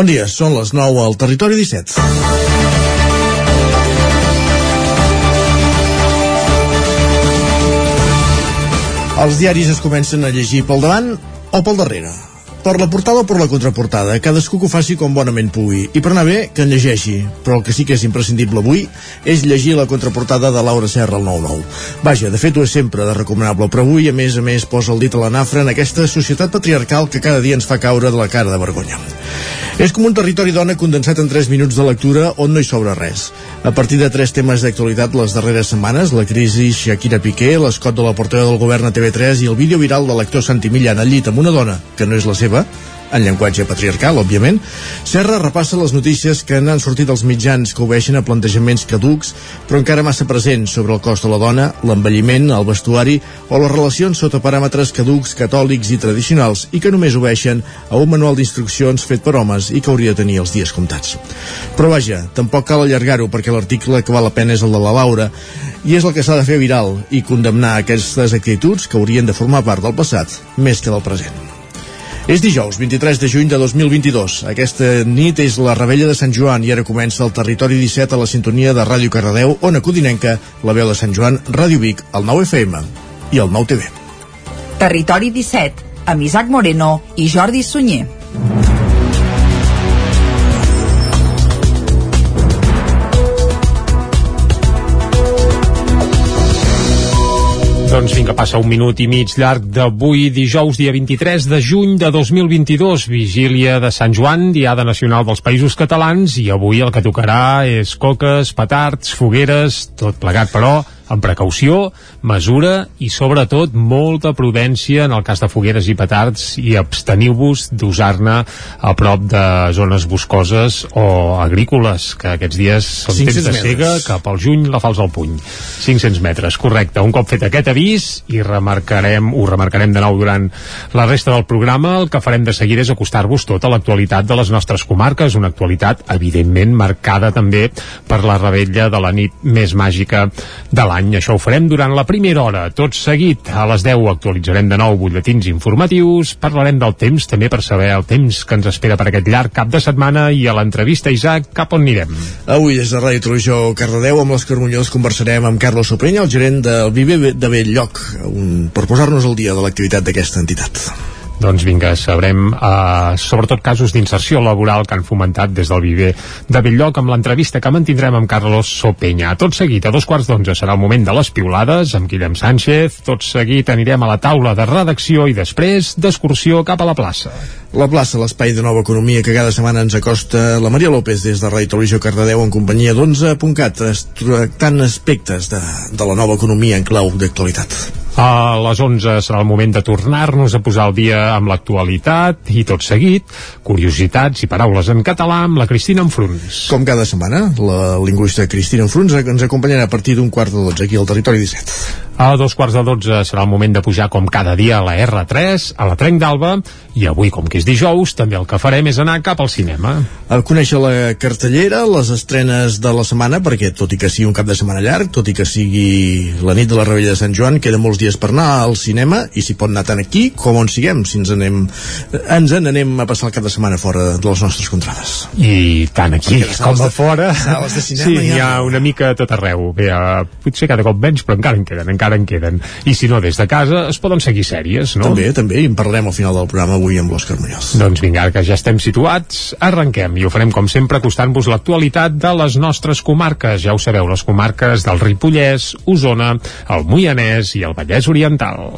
Bon dia, són les 9 al Territori 17. Els diaris es comencen a llegir pel davant o pel darrere. Per la portada o per la contraportada, cadascú que ho faci com bonament pugui. I per anar bé, que en llegeixi. Però el que sí que és imprescindible avui és llegir la contraportada de Laura Serra al 9-9. Vaja, de fet ho és sempre de recomanable, però avui, a més a més, posa el dit a la nafra en aquesta societat patriarcal que cada dia ens fa caure de la cara de vergonya. És com un territori dona condensat en 3 minuts de lectura on no hi sobra res. A partir de tres temes d'actualitat les darreres setmanes, la crisi Shakira Piqué, l'escot de la portaveu del govern a TV3 i el vídeo viral de l'actor Santi Millan al llit amb una dona que no és la seva, en llenguatge patriarcal, òbviament, Serra repassa les notícies que n'han sortit als mitjans que obeixen a plantejaments caducs, però encara massa presents sobre el cos de la dona, l'envelliment, el vestuari o les relacions sota paràmetres caducs, catòlics i tradicionals i que només obeixen a un manual d'instruccions fet per homes i que hauria de tenir els dies comptats. Però vaja, tampoc cal allargar-ho perquè l'article que val la pena és el de la Laura i és el que s'ha de fer viral i condemnar aquestes actituds que haurien de formar part del passat més que del present. És dijous, 23 de juny de 2022. Aquesta nit és la rebella de Sant Joan i ara comença el Territori 17 a la sintonia de Ràdio Cardedeu, Ona Codinenca, la veu de Sant Joan, Ràdio Vic, el 9 FM i el 9 TV. Territori 17, amb Isaac Moreno i Jordi Sunyer. Doncs vinga, passa un minut i mig llarg d'avui, dijous, dia 23 de juny de 2022, vigília de Sant Joan, Diada Nacional dels Països Catalans, i avui el que tocarà és coques, petards, fogueres, tot plegat, però amb precaució, mesura i sobretot molta prudència en el cas de fogueres i petards i absteniu-vos d'usar-ne a prop de zones boscoses o agrícoles, que aquests dies són temps de cega, cap al juny la fals al puny. 500 metres, correcte. Un cop fet aquest avís i remarcarem, ho remarcarem de nou durant la resta del programa, el que farem de seguida és acostar-vos tota l'actualitat de les nostres comarques, una actualitat evidentment marcada també per la rebella de la nit més màgica de l'any any. Això ho farem durant la primera hora. Tot seguit, a les 10 actualitzarem de nou butlletins informatius, parlarem del temps, també per saber el temps que ens espera per aquest llarg cap de setmana i a l'entrevista, Isaac, cap on anirem? Avui des de Ràdio Televisió Cardedeu amb les Carmunyós conversarem amb Carlos Soprenya, el gerent del Viver de Belllloc, un, per posar-nos al dia de l'activitat d'aquesta entitat. Doncs vinga, sabrem uh, sobretot casos d'inserció laboral que han fomentat des del Viver de Belllloc amb l'entrevista que mantindrem amb Carlos Sopenya. Tot seguit, a dos quarts d'onze serà el moment de les piulades amb Guillem Sánchez. Tot seguit anirem a la taula de redacció i després d'excursió cap a la plaça. La plaça, l'espai de nova economia que cada setmana ens acosta la Maria López des de Ràdio Televisió Cardedeu en companyia d'11.cat tractant aspectes de, de la nova economia en clau d'actualitat. A les 11 serà el moment de tornar-nos a posar al dia amb l'actualitat i tot seguit, curiositats i paraules en català amb la Cristina Enfruns. Com cada setmana, la lingüista Cristina Enfruns ens acompanyarà a partir d'un quart de 12 aquí al Territori 17. A dos quarts de 12 serà el moment de pujar com cada dia a la R3, a la Trenc d'Alba, i avui, com que és dijous, també el que farem és anar cap al cinema. A conèixer la cartellera, les estrenes de la setmana, perquè tot i que sigui un cap de setmana llarg, tot i que sigui la nit de la Rebella de Sant Joan, queda molts dies per anar al cinema, i s'hi pot anar tant aquí com on siguem, si ens anem, ens en anem a passar el cap de setmana fora de les nostres contrades. I tant aquí com a fora, de cinema, sí, hi ha una mica tot arreu. Bé, uh, potser cada cop menys, però encara en queden, encara encara en queden. I si no, des de casa es poden seguir sèries, no? També, també, i en parlarem al final del programa avui amb l'Òscar Muñoz. Doncs vinga, que ja estem situats, arrenquem i ho farem com sempre acostant-vos l'actualitat de les nostres comarques. Ja ho sabeu, les comarques del Ripollès, Osona, el Moianès i el Vallès Oriental.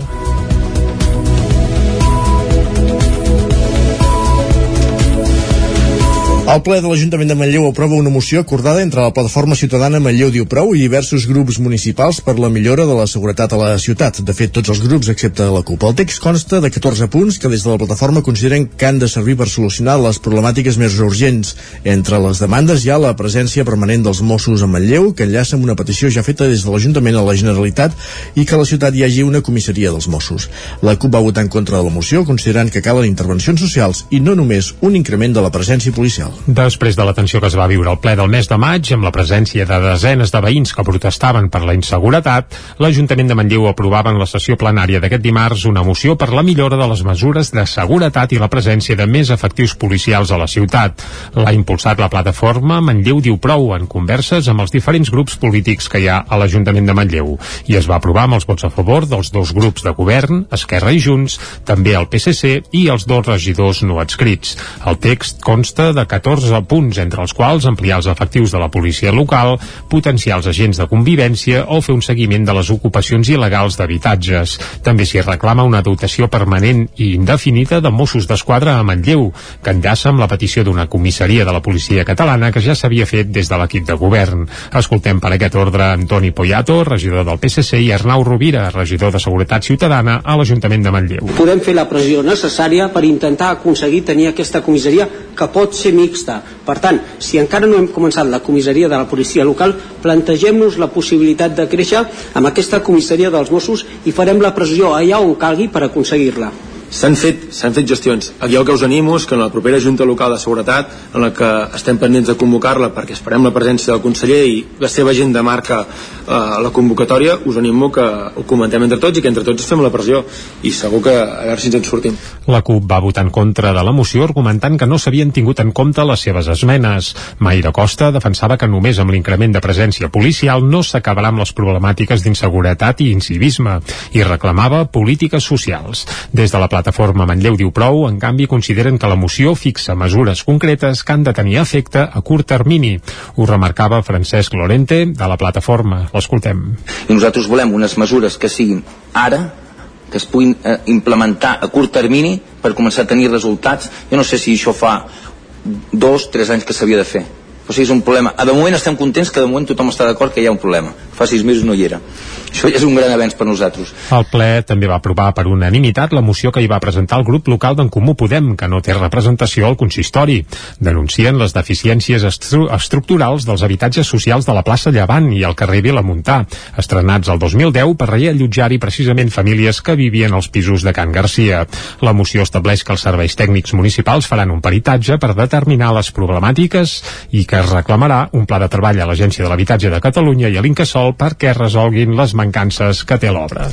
El ple de l'Ajuntament de Manlleu aprova una moció acordada entre la plataforma ciutadana Manlleu diu prou i diversos grups municipals per la millora de la seguretat a la ciutat. De fet, tots els grups excepte la CUP. El text consta de 14 punts que des de la plataforma consideren que han de servir per solucionar les problemàtiques més urgents. Entre les demandes hi ha la presència permanent dels Mossos a Manlleu, que enllaça amb una petició ja feta des de l'Ajuntament a la Generalitat i que a la ciutat hi hagi una comissaria dels Mossos. La CUP va votar en contra de la moció, considerant que calen intervencions socials i no només un increment de la presència policial. Després de la tensió que es va viure al ple del mes de maig, amb la presència de desenes de veïns que protestaven per la inseguretat, l'Ajuntament de Manlleu aprovava en la sessió plenària d'aquest dimarts una moció per la millora de les mesures de seguretat i la presència de més efectius policials a la ciutat. L'ha impulsat la plataforma Manlleu diu prou en converses amb els diferents grups polítics que hi ha a l'Ajuntament de Manlleu i es va aprovar amb els vots a favor dels dos grups de govern, Esquerra i Junts, també el PSC i els dos regidors no adscrits. El text consta de 14 14 punts, entre els quals ampliar els efectius de la policia local, potenciar els agents de convivència o fer un seguiment de les ocupacions il·legals d'habitatges. També s'hi reclama una dotació permanent i indefinida de Mossos d'Esquadra a Manlleu, que enllaça amb la petició d'una comissaria de la policia catalana que ja s'havia fet des de l'equip de govern. Escoltem per aquest ordre Antoni Poyato, regidor del PSC, i Arnau Rovira, regidor de Seguretat Ciutadana a l'Ajuntament de Manlleu. Podem fer la pressió necessària per intentar aconseguir tenir aquesta comissaria que pot ser mixta mixta. Per tant, si encara no hem començat la comissaria de la policia local, plantegem-nos la possibilitat de créixer amb aquesta comissaria dels Mossos i farem la pressió allà on calgui per aconseguir-la. S'han fet, fet gestions. Aquí el que us animo és que en la propera Junta Local de Seguretat, en la que estem pendents de convocar-la perquè esperem la presència del conseller i la seva agenda marca eh, la convocatòria, us animo que ho comentem entre tots i que entre tots fem la pressió i segur que a veure si ens en sortim. La CUP va votar en contra de la moció argumentant que no s'havien tingut en compte les seves esmenes. Maire Costa defensava que només amb l'increment de presència policial no s'acabarà amb les problemàtiques d'inseguretat i incivisme i reclamava polítiques socials. Des de la plataforma Manlleu diu prou, en canvi, consideren que la moció fixa mesures concretes que han de tenir efecte a curt termini. Ho remarcava Francesc Lorente, de la plataforma. L'escoltem. Nosaltres volem unes mesures que siguin ara, que es puguin eh, implementar a curt termini per començar a tenir resultats. Jo no sé si això fa dos, tres anys que s'havia de fer. O sigui, és un problema. De moment estem contents que de moment tothom està d'acord que hi ha un problema. Fa sis mesos no hi era. Això és un gran avenç per nosaltres. El ple també va aprovar per unanimitat la moció que hi va presentar el grup local d'en Comú Podem, que no té representació al consistori. Denuncien les deficiències estru estructurals dels habitatges socials de la plaça Llevant i el carrer Vilamontà, estrenats el 2010 per reallotjar-hi precisament famílies que vivien als pisos de Can Garcia. La moció estableix que els serveis tècnics municipals faran un peritatge per determinar les problemàtiques i que es reclamarà un pla de treball a l'Agència de l'Habitatge de Catalunya i a l'Incasol perquè resolguin les mancances que té l'obra.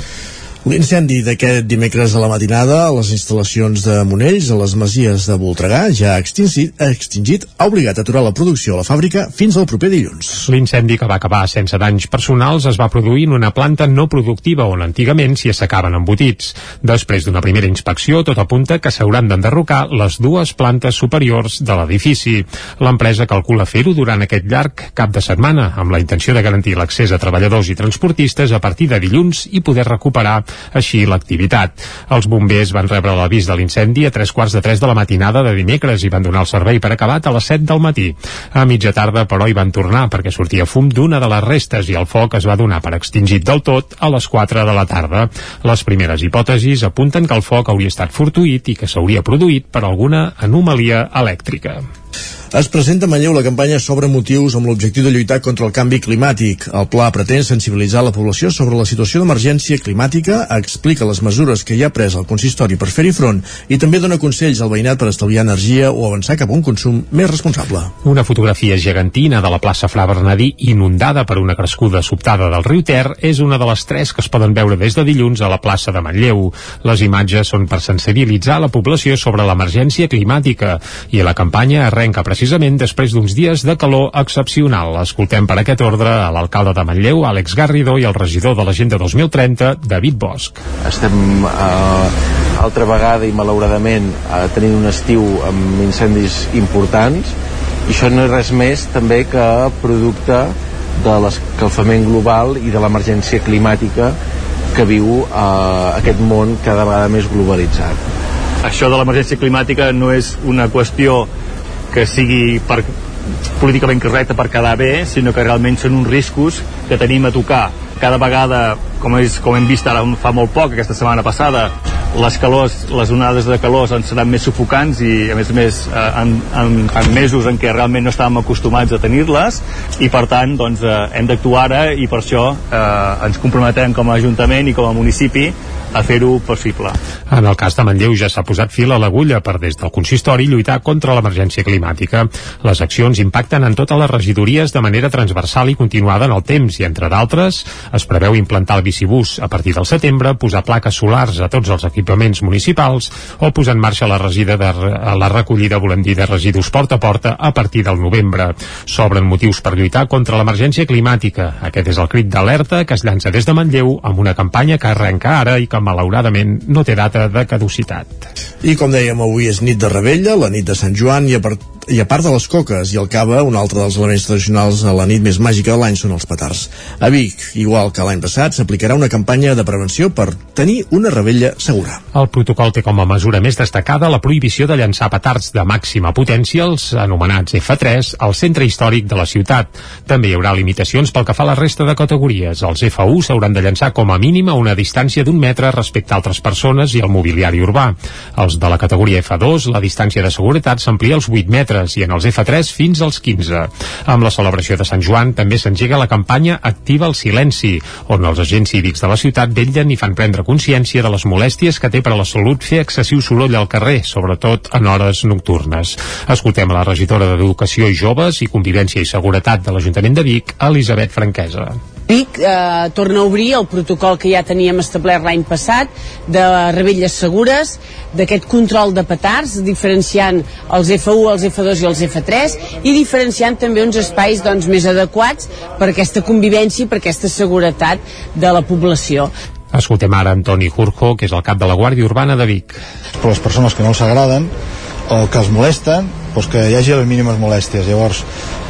L'incendi d'aquest dimecres a la matinada a les instal·lacions de Monells, a les masies de Voltregà, ja extingit, extingit, ha obligat a aturar la producció a la fàbrica fins al proper dilluns. L'incendi que va acabar sense danys personals es va produir en una planta no productiva on antigament s'hi assecaven embotits. Després d'una primera inspecció, tot apunta que s'hauran d'enderrocar les dues plantes superiors de l'edifici. L'empresa calcula fer-ho durant aquest llarg cap de setmana, amb la intenció de garantir l'accés a treballadors i transportistes a partir de dilluns i poder recuperar així l'activitat. Els bombers van rebre l'avís de l'incendi a tres quarts de tres de la matinada de dimecres i van donar el servei per acabat a les 7 del matí. A mitja tarda, però, hi van tornar perquè sortia fum d'una de les restes i el foc es va donar per extingit del tot a les 4 de la tarda. Les primeres hipòtesis apunten que el foc hauria estat fortuït i que s'hauria produït per alguna anomalia elèctrica. Es presenta a Manlleu la campanya sobre motius amb l'objectiu de lluitar contra el canvi climàtic. El pla pretén sensibilitzar la població sobre la situació d'emergència climàtica, explica les mesures que hi ha pres el consistori per fer-hi front i també dona consells al veïnat per estalviar energia o avançar cap a un consum més responsable. Una fotografia gegantina de la plaça Fra Bernadí inundada per una crescuda sobtada del riu Ter és una de les tres que es poden veure des de dilluns a la plaça de Manlleu. Les imatges són per sensibilitzar la població sobre l'emergència climàtica i la campanya arrenca precisament precisament després d'uns dies de calor excepcional. Escoltem per aquest ordre a l'alcalde de Manlleu, Àlex Garrido, i el regidor de l'Agenda 2030, David Bosch. Estem eh, altra vegada i malauradament eh, tenint un estiu amb incendis importants i això no és res més també que producte de l'escalfament global i de l'emergència climàtica que viu eh, aquest món cada vegada més globalitzat. Això de l'emergència climàtica no és una qüestió que sigui per, políticament correcte per quedar bé, sinó que realment són uns riscos que tenim a tocar cada vegada, com, és, com hem vist ara fa molt poc, aquesta setmana passada, les calors, les onades de calor ens seran més sufocants i a més a més eh, en, en, en mesos en què realment no estàvem acostumats a tenir-les i per tant doncs, eh, hem d'actuar ara i per això eh, ens comprometem com a Ajuntament i com a municipi a fer-ho possible. En el cas de Manlleu ja s'ha posat fil a l'agulla per des del consistori lluitar contra l'emergència climàtica. Les accions impacten en totes les regidories de manera transversal i continuada en el temps i, entre d'altres, es preveu implantar el bicibús a partir del setembre, posar plaques solars a tots els equipaments municipals o posar en marxa la, resida de, la recollida, volem dir, de residus porta a porta a partir del novembre. S'obren motius per lluitar contra l'emergència climàtica. Aquest és el crit d'alerta que es llança des de Manlleu amb una campanya que arrenca ara i que malauradament no té data de caducitat. I com dèiem, avui és nit de Rebella, la nit de Sant Joan, i a, part i a part de les coques i el cava, un altre dels elements tradicionals a la nit més màgica de l'any són els petards. A Vic, igual que l'any passat, s'aplicarà una campanya de prevenció per tenir una rebella segura. El protocol té com a mesura més destacada la prohibició de llançar petards de màxima potència, els anomenats F3, al centre històric de la ciutat. També hi haurà limitacions pel que fa a la resta de categories. Els F1 s'hauran de llançar com a mínim a una distància d'un metre respecte a altres persones i el mobiliari urbà. Els de la categoria F2, la distància de seguretat s'amplia als 8 metres metres i en els F3 fins als 15. Amb la celebració de Sant Joan també s'engega la campanya Activa el silenci, on els agents cívics de la ciutat vetllen i fan prendre consciència de les molèsties que té per a la salut fer excessiu soroll al carrer, sobretot en hores nocturnes. Escoltem a la regidora d'Educació i Joves i Convivència i Seguretat de l'Ajuntament de Vic, Elisabet Franquesa. Vic eh, torna a obrir el protocol que ja teníem establert l'any passat de rebelles segures, d'aquest control de petards, diferenciant els F1, els F2 i els F3 i diferenciant també uns espais doncs, més adequats per aquesta convivència i per aquesta seguretat de la població. Escoltem ara Antoni Jurjo, que és el cap de la Guàrdia Urbana de Vic. Per les persones que no els agraden o que els molesten, doncs que hi hagi les mínimes molèsties. Llavors,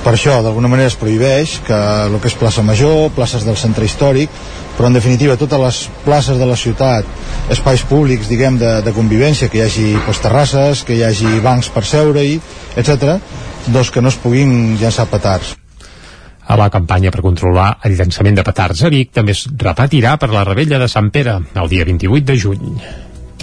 per això, d'alguna manera es prohibeix que el que és plaça Major, places del centre històric, però en definitiva totes les places de la ciutat, espais públics, diguem, de, de convivència, que hi hagi pues, terrasses, que hi hagi bancs per seure-hi, etc., doncs que no es puguin llançar petards. A la campanya per controlar el llançament de petards a Vic també es repetirà per la rebella de Sant Pere, el dia 28 de juny.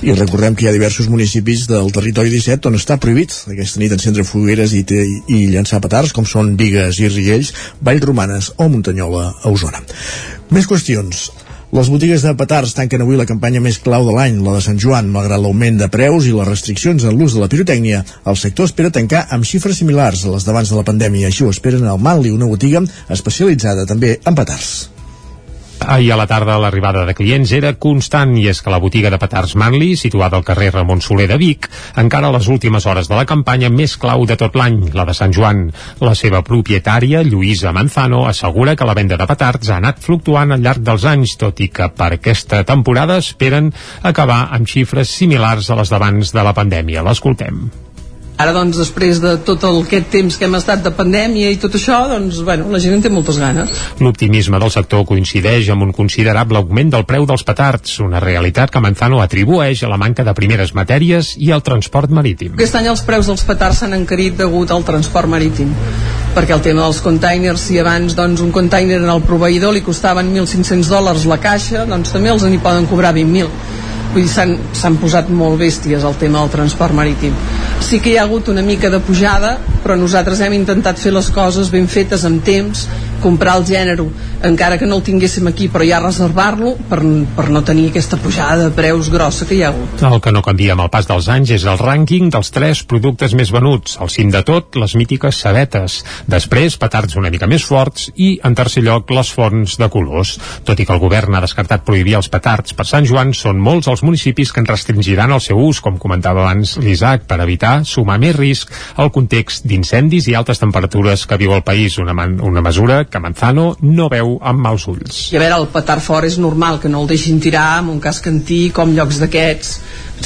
I recordem que hi ha diversos municipis del territori 17 on està prohibit aquesta nit encendre fogueres i, i, i llançar petards, com són Vigues i Riells, Vallromanes o Muntanyola a Osona. Més qüestions. Les botigues de petards tanquen avui la campanya més clau de l'any, la de Sant Joan. Malgrat l'augment de preus i les restriccions en l'ús de la pirotècnia, el sector espera tancar amb xifres similars a les d'abans de la pandèmia. Així ho esperen al Manli, una botiga especialitzada també en petards. Ahir a la tarda l'arribada de clients era constant i és que la botiga de petards Manli, situada al carrer Ramon Soler de Vic, encara a les últimes hores de la campanya més clau de tot l'any, la de Sant Joan. La seva propietària, Lluïsa Manzano, assegura que la venda de petards ha anat fluctuant al llarg dels anys, tot i que per aquesta temporada esperen acabar amb xifres similars a les d'abans de la pandèmia. L'escoltem. Ara, doncs, després de tot el, aquest temps que hem estat de pandèmia i tot això, doncs, bueno, la gent en té moltes ganes. L'optimisme del sector coincideix amb un considerable augment del preu dels petards, una realitat que Manzano atribueix a la manca de primeres matèries i al transport marítim. Aquest any els preus dels petards s'han encarit degut al transport marítim perquè el tema dels containers, si abans doncs, un container en el proveïdor li costaven 1.500 dòlars la caixa, doncs també els n'hi poden cobrar 20.000 vull dir, s'han posat molt bèsties el tema del transport marítim. Sí que hi ha hagut una mica de pujada però nosaltres hem intentat fer les coses ben fetes amb temps comprar el gènere encara que no el tinguéssim aquí però ja reservar-lo per, per no tenir aquesta pujada de preus grossa que hi ha hagut. El que no canvia amb el pas dels anys és el rànquing dels tres productes més venuts. Al cim de tot, les mítiques sabetes. Després, petards una mica més forts i, en tercer lloc, les fonts de colors. Tot i que el govern ha descartat prohibir els petards per Sant Joan, són molts els municipis que en restringiran el seu ús, com comentava abans l'Isaac, per evitar sumar més risc al context d'incendis i altes temperatures que viu el país. Una, una mesura que Manzano no veu amb mals ulls. I a veure, el petard fora és normal que no el deixin tirar en un casc antic o en llocs d'aquests.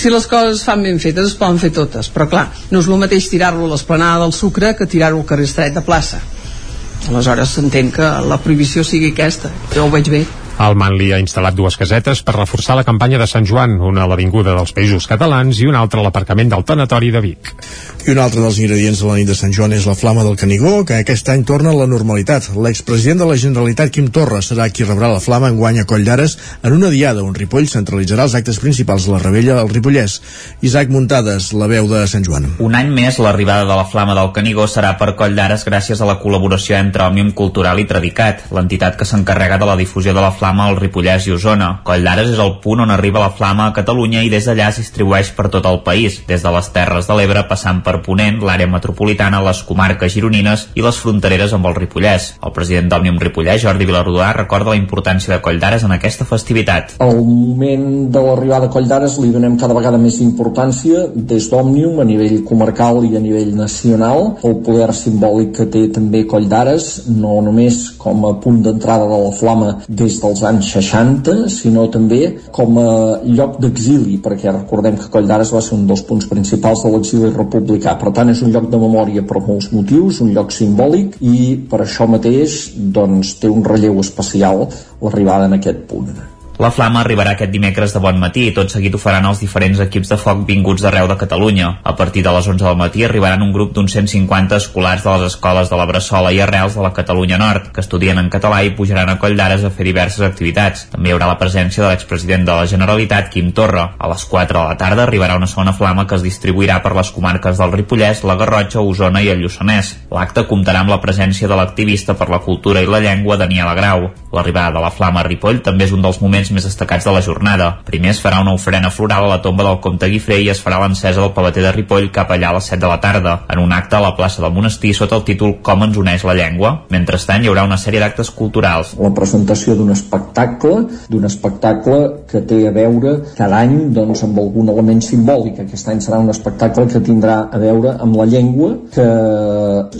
Si les coses fan ben fetes es poden fer totes, però clar, no és el mateix tirar-lo a l'esplanada del Sucre que tirar-ho al carrer estret de plaça. Aleshores s'entén que la prohibició sigui aquesta, jo ho veig bé. El Manli ha instal·lat dues casetes per reforçar la campanya de Sant Joan, una a l'Avinguda dels Països Catalans i una altra a l'aparcament del Tanatori de Vic. I un altre dels ingredients de la nit de Sant Joan és la flama del Canigó, que aquest any torna a la normalitat. L'expresident de la Generalitat, Quim Torra, serà qui rebrà la flama en guany a Coll d'Ares en una diada on Ripoll centralitzarà els actes principals de la rebella al Ripollès. Isaac Muntades, la veu de Sant Joan. Un any més, l'arribada de la flama del Canigó serà per Coll d'Ares gràcies a la col·laboració entre Òmnium Cultural i Tradicat, l'entitat que s'encarrega de la difusió de la flama al Ripollès i Osona. Coll d'Ares és el punt on arriba la flama a Catalunya i des d'allà es distribueix per tot el país, des de les Terres de l'Ebre passant per Ponent, l'àrea metropolitana, les comarques gironines i les frontereres amb el Ripollès. El president d'Òmnium Ripollès, Jordi Vilarrodà, recorda la importància de Coll d'Ares en aquesta festivitat. Al moment de l'arribada a Coll d'Ares li donem cada vegada més importància des d'Òmnium a nivell comarcal i a nivell nacional. El poder simbòlic que té també Coll d'Ares, no només com a punt d'entrada de la flama des dels anys 60, sinó també com a lloc d'exili, perquè recordem que Coll d'Ares va ser un dels punts principals de l'exili republicà. Per tant, és un lloc de memòria per molts motius, un lloc simbòlic, i per això mateix doncs, té un relleu especial l'arribada en aquest punt. La Flama arribarà aquest dimecres de bon matí i tot seguit ho faran els diferents equips de foc vinguts d'arreu de Catalunya. A partir de les 11 del matí arribaran un grup d'uns 150 escolars de les escoles de la Bressola i Arrels de la Catalunya Nord, que estudien en català i pujaran a Coll d'Ares a fer diverses activitats. També hi haurà la presència de l'expresident de la Generalitat, Quim Torra. A les 4 de la tarda arribarà una segona flama que es distribuirà per les comarques del Ripollès, la Garrotxa, Osona i el Lluçanès. L'acte comptarà amb la presència de l'activista per la cultura i la llengua, Daniela Grau. L'arribada de la flama a Ripoll també és un dels moments més destacats de la jornada. Primer es farà una ofrena floral a la tomba del comte Guifré i es farà l'encesa del pavater de Ripoll cap allà a les 7 de la tarda, en un acte a la plaça del monestir sota el títol Com ens uneix la llengua. Mentrestant, hi haurà una sèrie d'actes culturals. La presentació d'un espectacle, d'un espectacle que té a veure cada any doncs, amb algun element simbòlic. Aquest any serà un espectacle que tindrà a veure amb la llengua, que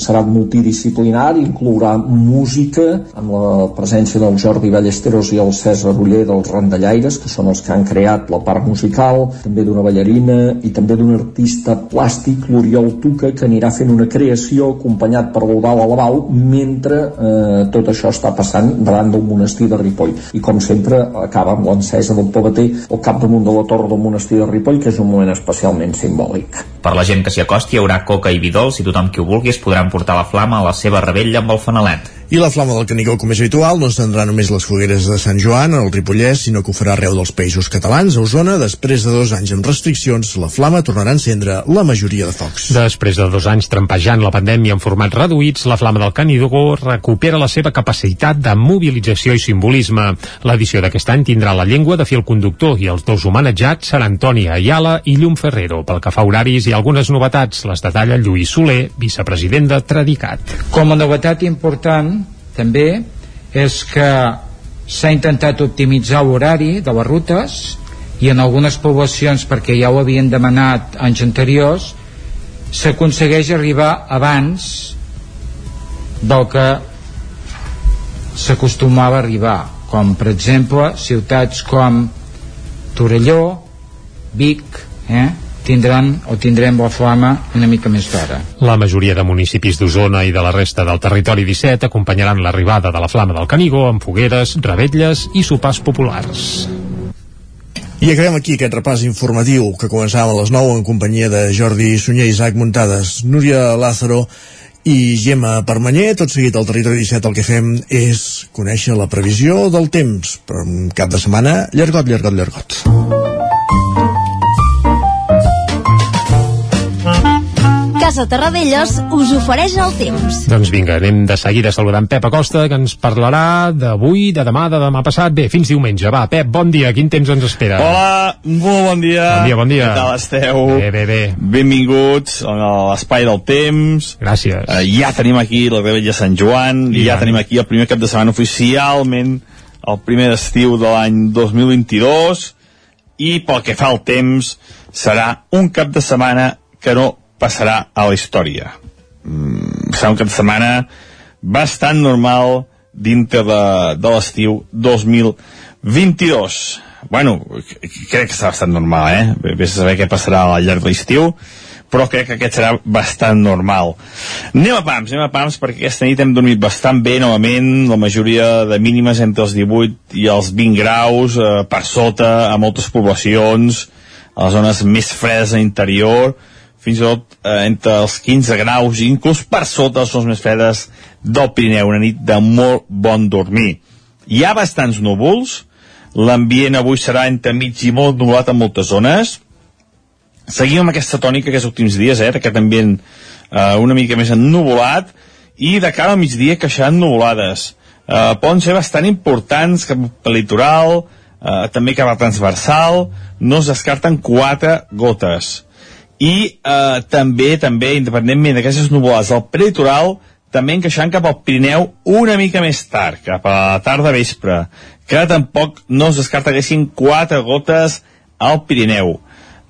serà multidisciplinar, inclourà música, amb la presència del Jordi Ballesteros i el César Uller dels Randallaires, que són els que han creat la part musical, també d'una ballarina i també d'un artista plàstic, l'Oriol Tuca, que anirà fent una creació acompanyat per l'Eudal Alabau mentre eh, tot això està passant davant del monestir de Ripoll. I com sempre acaba amb l'encesa del pavater al capdamunt de la torre del monestir de Ripoll, que és un moment especialment simbòlic. Per la gent que s'hi acosti hi haurà coca i vi dolç i tothom qui ho vulgui es podrà emportar la flama a la seva rebella amb el fanalet. I la flama del Canigó, com és habitual, no estendrà només les fogueres de Sant Joan al Ripollès, sinó que ho farà arreu dels països catalans. A Osona, després de dos anys amb restriccions, la flama tornarà a encendre la majoria de focs. Després de dos anys trampejant la pandèmia en formats reduïts, la flama del Canigó recupera la seva capacitat de mobilització i simbolisme. L'edició d'aquest any tindrà la llengua de fil conductor i els dos homenatjats seran Toni Ayala i Llum Ferrero. Pel que fa a horaris i algunes novetats, les detalla Lluís Soler, vicepresident de Tradicat. Com a novetat important, també és que s'ha intentat optimitzar l'horari de les rutes i en algunes poblacions, perquè ja ho havien demanat anys anteriors, s'aconsegueix arribar abans del que s'acostumava a arribar, com per exemple ciutats com Torelló, Vic, eh? Tindran o tindrem la flama una mica més d'hora. La majoria de municipis d'Osona i de la resta del territori 17 acompanyaran l'arribada de la flama del Canigó amb fogueres, revetlles i sopars populars. I acabem aquí aquest repàs informatiu que començàvem a les 9 en companyia de Jordi Sunyer, Isaac Muntades, Núria Lázaro i Gemma Permanyer. Tot seguit al territori 17 el que fem és conèixer la previsió del temps per un cap de setmana llargot, llargot, llargot. Casa Terradellos us ofereix el temps. Doncs vinga, anem de seguida saludant Pep Acosta, que ens parlarà d'avui, de demà, de demà passat. Bé, fins diumenge. Va, Pep, bon dia. Quin temps ens espera? Hola, molt bon dia. Bon dia, bon dia. Què tal esteu? Bé, bé, bé. Benvinguts a l'espai del temps. Gràcies. Uh, ja tenim aquí la Rebella Sant Joan, i ja tenim aquí el primer cap de setmana oficialment, el primer estiu de l'any 2022, i pel que fa al temps, serà un cap de setmana que no passarà a la història. Mm, serà un cap de setmana bastant normal dintre de, de l'estiu 2022. Bueno, crec que serà bastant normal, eh? Vés a saber què passarà al llarg de l'estiu. però crec que aquest serà bastant normal. Anem a pams, anem a pams perquè aquesta nit hem dormit bastant bé novament, la majoria de mínimes entre els 18 i els 20 graus, eh, per sota a moltes poblacions, a les zones més fredes a l'interior, fins i tot eh, entre els 15 graus, inclús per sota les zones més fredes del Pirineu, una nit de molt bon dormir. Hi ha bastants núvols, l'ambient avui serà entre mig i molt nublat en moltes zones, seguim amb aquesta tònica aquests últims dies, eh, aquest ambient eh, una mica més ennuvolat, i de cara al migdia queixaran nuvolades. Eh, poden ser bastant importants cap al litoral, eh, també cap al transversal, no es descarten quatre gotes. I eh, també, també, independentment d'aquestes nuvolades del prelitoral, també encaixant cap al Pirineu una mica més tard, cap a la tarda vespre, que tampoc no es descarta que haguessin quatre gotes al Pirineu.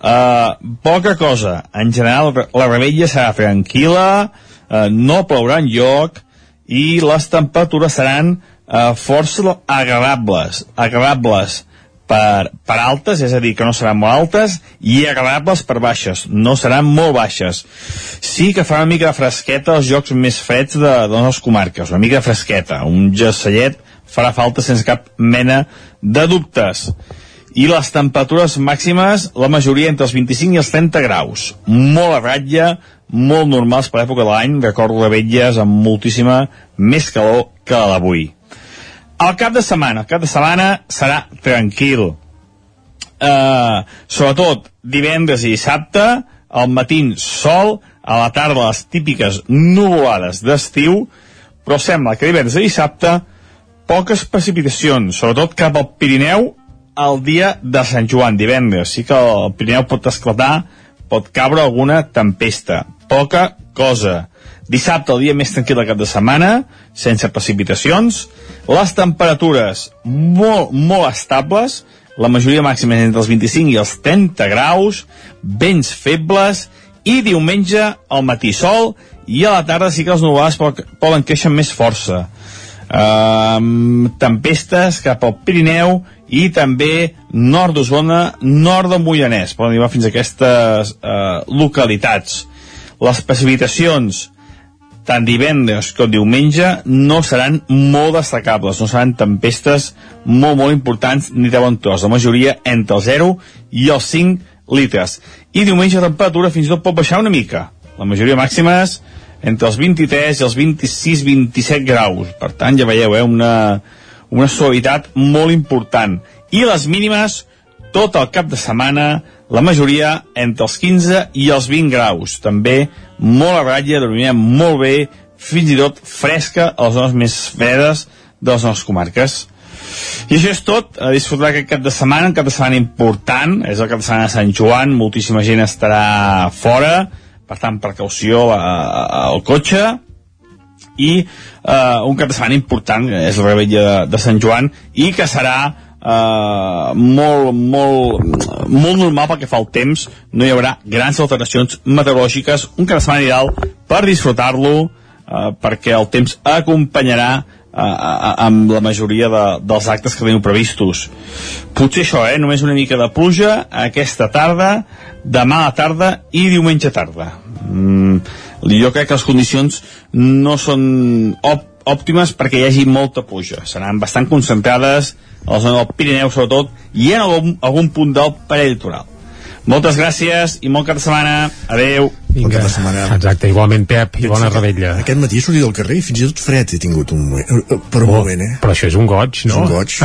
Uh, poca cosa. En general, la rebella serà tranquil·la, uh, no plourà en lloc i les temperatures seran uh, força agradables. Agradables per, per altes, és a dir, que no seran molt altes, i agradables per baixes, no seran molt baixes. Sí que farà una mica de fresqueta als jocs més freds de, de les comarques, una mica de fresqueta, un gessellet farà falta sense cap mena de dubtes i les temperatures màximes, la majoria entre els 25 i els 30 graus. Molt a ratlla, molt normals per l'època de l'any, recordo vetlles amb moltíssima més calor que la d'avui. El cap de setmana, el cap de setmana serà tranquil. Uh, sobretot divendres i dissabte, al matí sol, a la tarda les típiques nuvolades d'estiu, però sembla que divendres i dissabte poques precipitacions, sobretot cap al Pirineu el dia de Sant Joan, divendres. Sí que el Pirineu pot esclatar, pot cabre alguna tempesta. Poca cosa. Dissabte, el dia més tranquil del cap de setmana, sense precipitacions. Les temperatures molt, molt estables, la majoria màxima entre els 25 i els 30 graus, vents febles, i diumenge al matí sol, i a la tarda sí que els nuvolades poden créixer més força. Um, tempestes cap al Pirineu i també nord d'Osona, nord del Moianès, poden arribar fins a aquestes eh, localitats. Les precipitacions, tant divendres com diumenge, no seran molt destacables, no seran tempestes molt, molt importants ni de bon tros. La majoria entre el 0 i els 5 litres. I diumenge la temperatura fins i tot pot baixar una mica. La majoria màximes entre els 23 i els 26-27 graus. Per tant, ja veieu, eh, una, una suavitat molt important. I les mínimes, tot el cap de setmana, la majoria entre els 15 i els 20 graus. També molt a ratlla, dormirem molt bé, fins i tot fresca a les zones més fredes de les nostres comarques. I això és tot, a disfrutar aquest cap de setmana, un cap de setmana important, és el cap de setmana de Sant Joan, moltíssima gent estarà fora, per tant, precaució al cotxe, i uh, un cap de setmana important, és la rebella de, de Sant Joan, i que serà uh, molt, molt, molt normal perquè fa el temps, no hi haurà grans alteracions meteorològiques, un cap de setmana ideal per disfrutar-lo, uh, perquè el temps acompanyarà uh, amb la majoria de, dels actes que teniu previstos. Potser això, eh? Només una mica de pluja aquesta tarda, demà a tarda i diumenge tarda. Mm, jo crec que les condicions no són òp òptimes perquè hi hagi molta pluja. Seran bastant concentrades a la zona del Pirineu, sobretot, i en algun, algun punt del parell litoral. Moltes gràcies i bon cap de setmana. Adeu. Vinga. Bon cap de setmana. Exacte, igualment, Pep, i bona rebella. Aquest matí he sortit del carrer i fins i tot fred he tingut un moment, eh, per un oh, moment, eh? Però això és un goig, no? És un goig.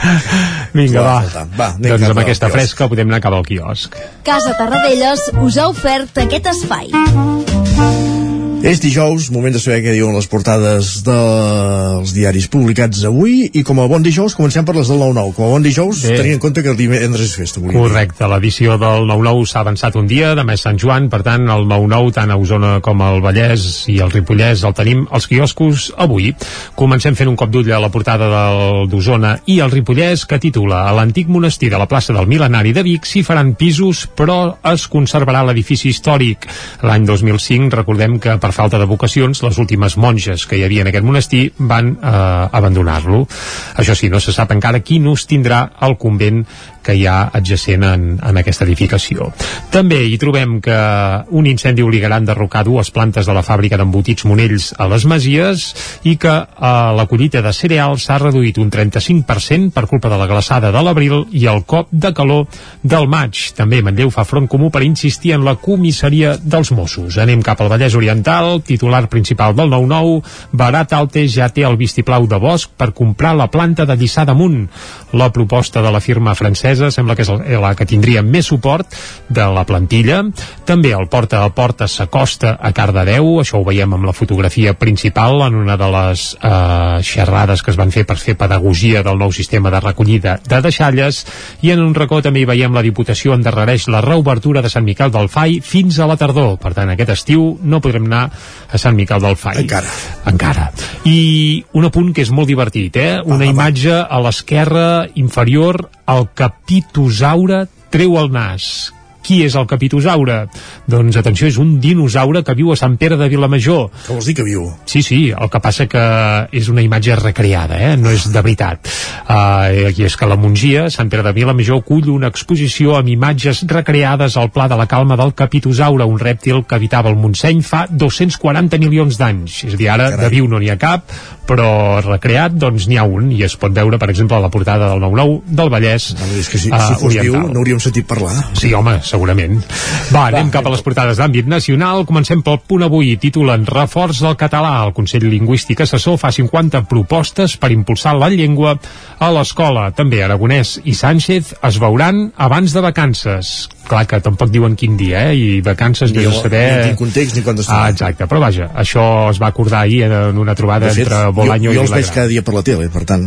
Vinga, va. va doncs amb aquesta fresca podem anar cap al quiosc. Casa Tarradellas us ha ofert aquest espai. És dijous, moment de saber què diuen les portades dels diaris publicats avui i com a bon dijous comencem per les del 9-9. Com a bon dijous, Bé. tenint en compte que el divendres és festa. Avui Correcte, l'edició del 9-9 s'ha avançat un dia, de més Sant Joan, per tant el 9-9 tant a Osona com al Vallès i el Ripollès el tenim als quioscos avui. Comencem fent un cop d'ull a la portada d'Osona i el Ripollès que titula a l'antic monestir de la plaça del Milenari de Vic s'hi faran pisos però es conservarà l'edifici històric. L'any 2005 recordem que per per falta de vocacions, les últimes monges que hi havia en aquest monestir van eh, abandonar-lo. Això sí, no se sap encara qui nos tindrà el convent que hi ha adjacent en, en aquesta edificació. També hi trobem que un incendi obligarà a enderrocar dues plantes de la fàbrica d'embotits Monells a les Masies i que eh, la collita de cereals s'ha reduït un 35% per culpa de la glaçada de l'abril i el cop de calor del maig. També Manlleu fa front comú per insistir en la comissaria dels Mossos. Anem cap al Vallès Oriental, titular principal del 9-9, Barat Alte ja té el vistiplau de Bosch per comprar la planta de Lliçà damunt. La proposta de la firma francesa sembla que és la que tindria més suport de la plantilla. També el porta a porta s'acosta a Cardedeu, això ho veiem amb la fotografia principal en una de les eh, xerrades que es van fer per fer pedagogia del nou sistema de recollida de deixalles i en un racó també hi veiem la Diputació endarrereix la reobertura de Sant Miquel del Fai fins a la tardor. Per tant, aquest estiu no podrem anar a Sant Miquel del Fai. Encara. Encara. I un apunt que és molt divertit, eh? Una imatge a l'esquerra inferior, el capitosaure treu el nas qui és el capitosaure? Doncs atenció, és un dinosaure que viu a Sant Pere de Vilamajor. Què vols dir que viu? Sí, sí, el que passa que és una imatge recreada, eh? no és de veritat. Uh, I és que la Mongia, Sant Pere de Vilamajor, acull una exposició amb imatges recreades al Pla de la Calma del capitosaure, un rèptil que habitava el Montseny fa 240 milions d'anys. És a dir, ara Carai. de viu no n'hi ha cap, però recreat doncs n'hi ha un i es pot veure, per exemple, a la portada del 9-9 del Vallès no, és que si, uh, si fos oriental. viu no hauríem sentit parlar. Sí, home, segurament. Va, anem Va, cap a les portades d'àmbit nacional. Comencem pel punt avui. Titulen Reforç del català. El Consell Lingüístic Assessor fa 50 propostes per impulsar la llengua a l'escola. També Aragonès i Sánchez es veuran abans de vacances clar que tampoc diuen quin dia, eh? i vacances ni, a saber... Ni context ni quan Ah, exacte, però vaja, això es va acordar ahir en una trobada fet, entre Bolaño jo, jo i els veig cada dia per la tele, per tant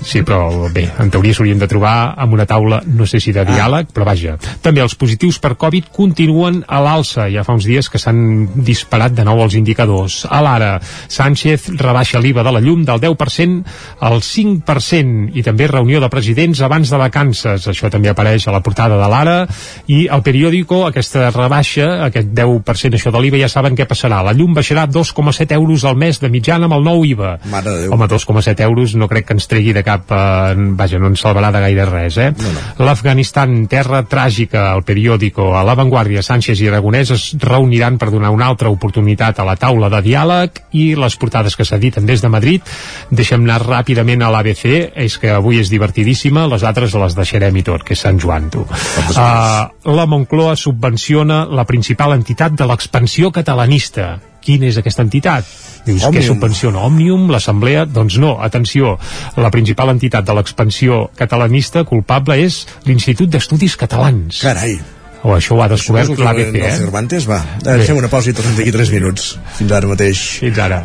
Sí, però bé, en teoria s'haurien de trobar amb una taula, no sé si de diàleg, ah. però vaja. També els positius per Covid continuen a l'alça. Ja fa uns dies que s'han disparat de nou els indicadors. A l'ara, Sánchez rebaixa l'IVA de la llum del 10% al 5% i també reunió de presidents abans de vacances. Això també apareix a la portada de l'ara i al periòdico aquesta rebaixa, aquest 10% això de l'IVA, ja saben què passarà. La llum baixarà 2,7 euros al mes de mitjana amb el nou IVA. Mare de Déu. Home, 2,7 euros no crec que ens tregui de cap, eh, vaja, no ens salvarà de gaire res, eh? No, no. L'Afganistan, terra tràgica, al periòdico, a l'avantguàrdia, Sánchez i Aragonès es reuniran per donar una altra oportunitat a la taula de diàleg i les portades que s'editen des de Madrid. Deixem anar ràpidament a l'ABC, és que avui és divertidíssima, les altres les deixarem i tot, que és Sant Joan, tu. Uh, la Moncloa subvenciona la principal entitat de l'expansió catalanista. Quina és aquesta entitat? Dius, Òmnium. què subvenciona? Òmnium, l'Assemblea? Doncs no, atenció, la principal entitat de l'expansió catalanista culpable és l'Institut d'Estudis Catalans. Carai. O això ho ha descobert que l'ABC, eh? Cervantes, va. Eh, Fem una pausa i tornem d'aquí 3 minuts. Fins ara mateix. Fins ara.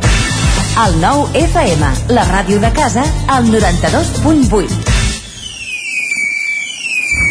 El nou FM, la ràdio de casa, al 92.8.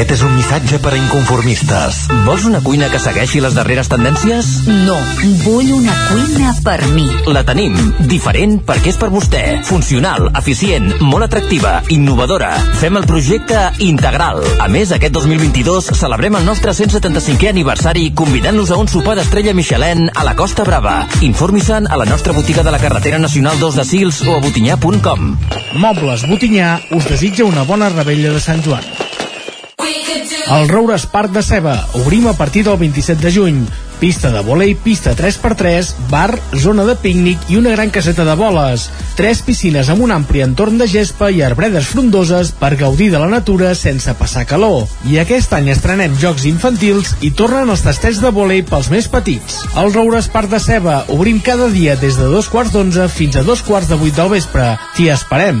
Aquest és un missatge per a inconformistes. Vols una cuina que segueixi les darreres tendències? No, vull una cuina per mi. La tenim. Diferent perquè és per vostè. Funcional, eficient, molt atractiva, innovadora. Fem el projecte integral. A més, aquest 2022 celebrem el nostre 175è aniversari convidant-los a un sopar d'estrella Michelin a la Costa Brava. Informi-se'n a la nostra botiga de la carretera nacional 2 de Sils o a botinyà.com. Mobles Botinyà us desitja una bona rebella de Sant Joan. El Roures Parc de Ceba. Obrim a partir del 27 de juny. pista de volei, pista 3x3, bar, zona de pícnic i una gran caseta de boles. Tres piscines amb un ampli entorn de gespa i arbredes frondoses per gaudir de la natura sense passar calor. I aquest any estrenem jocs infantils i tornen els tastets de volei pels més petits. El Roures Parc de Ceba obrim cada dia des de dos quarts d'onze fins a dos quarts de vuit del vespre. T'hi esperem.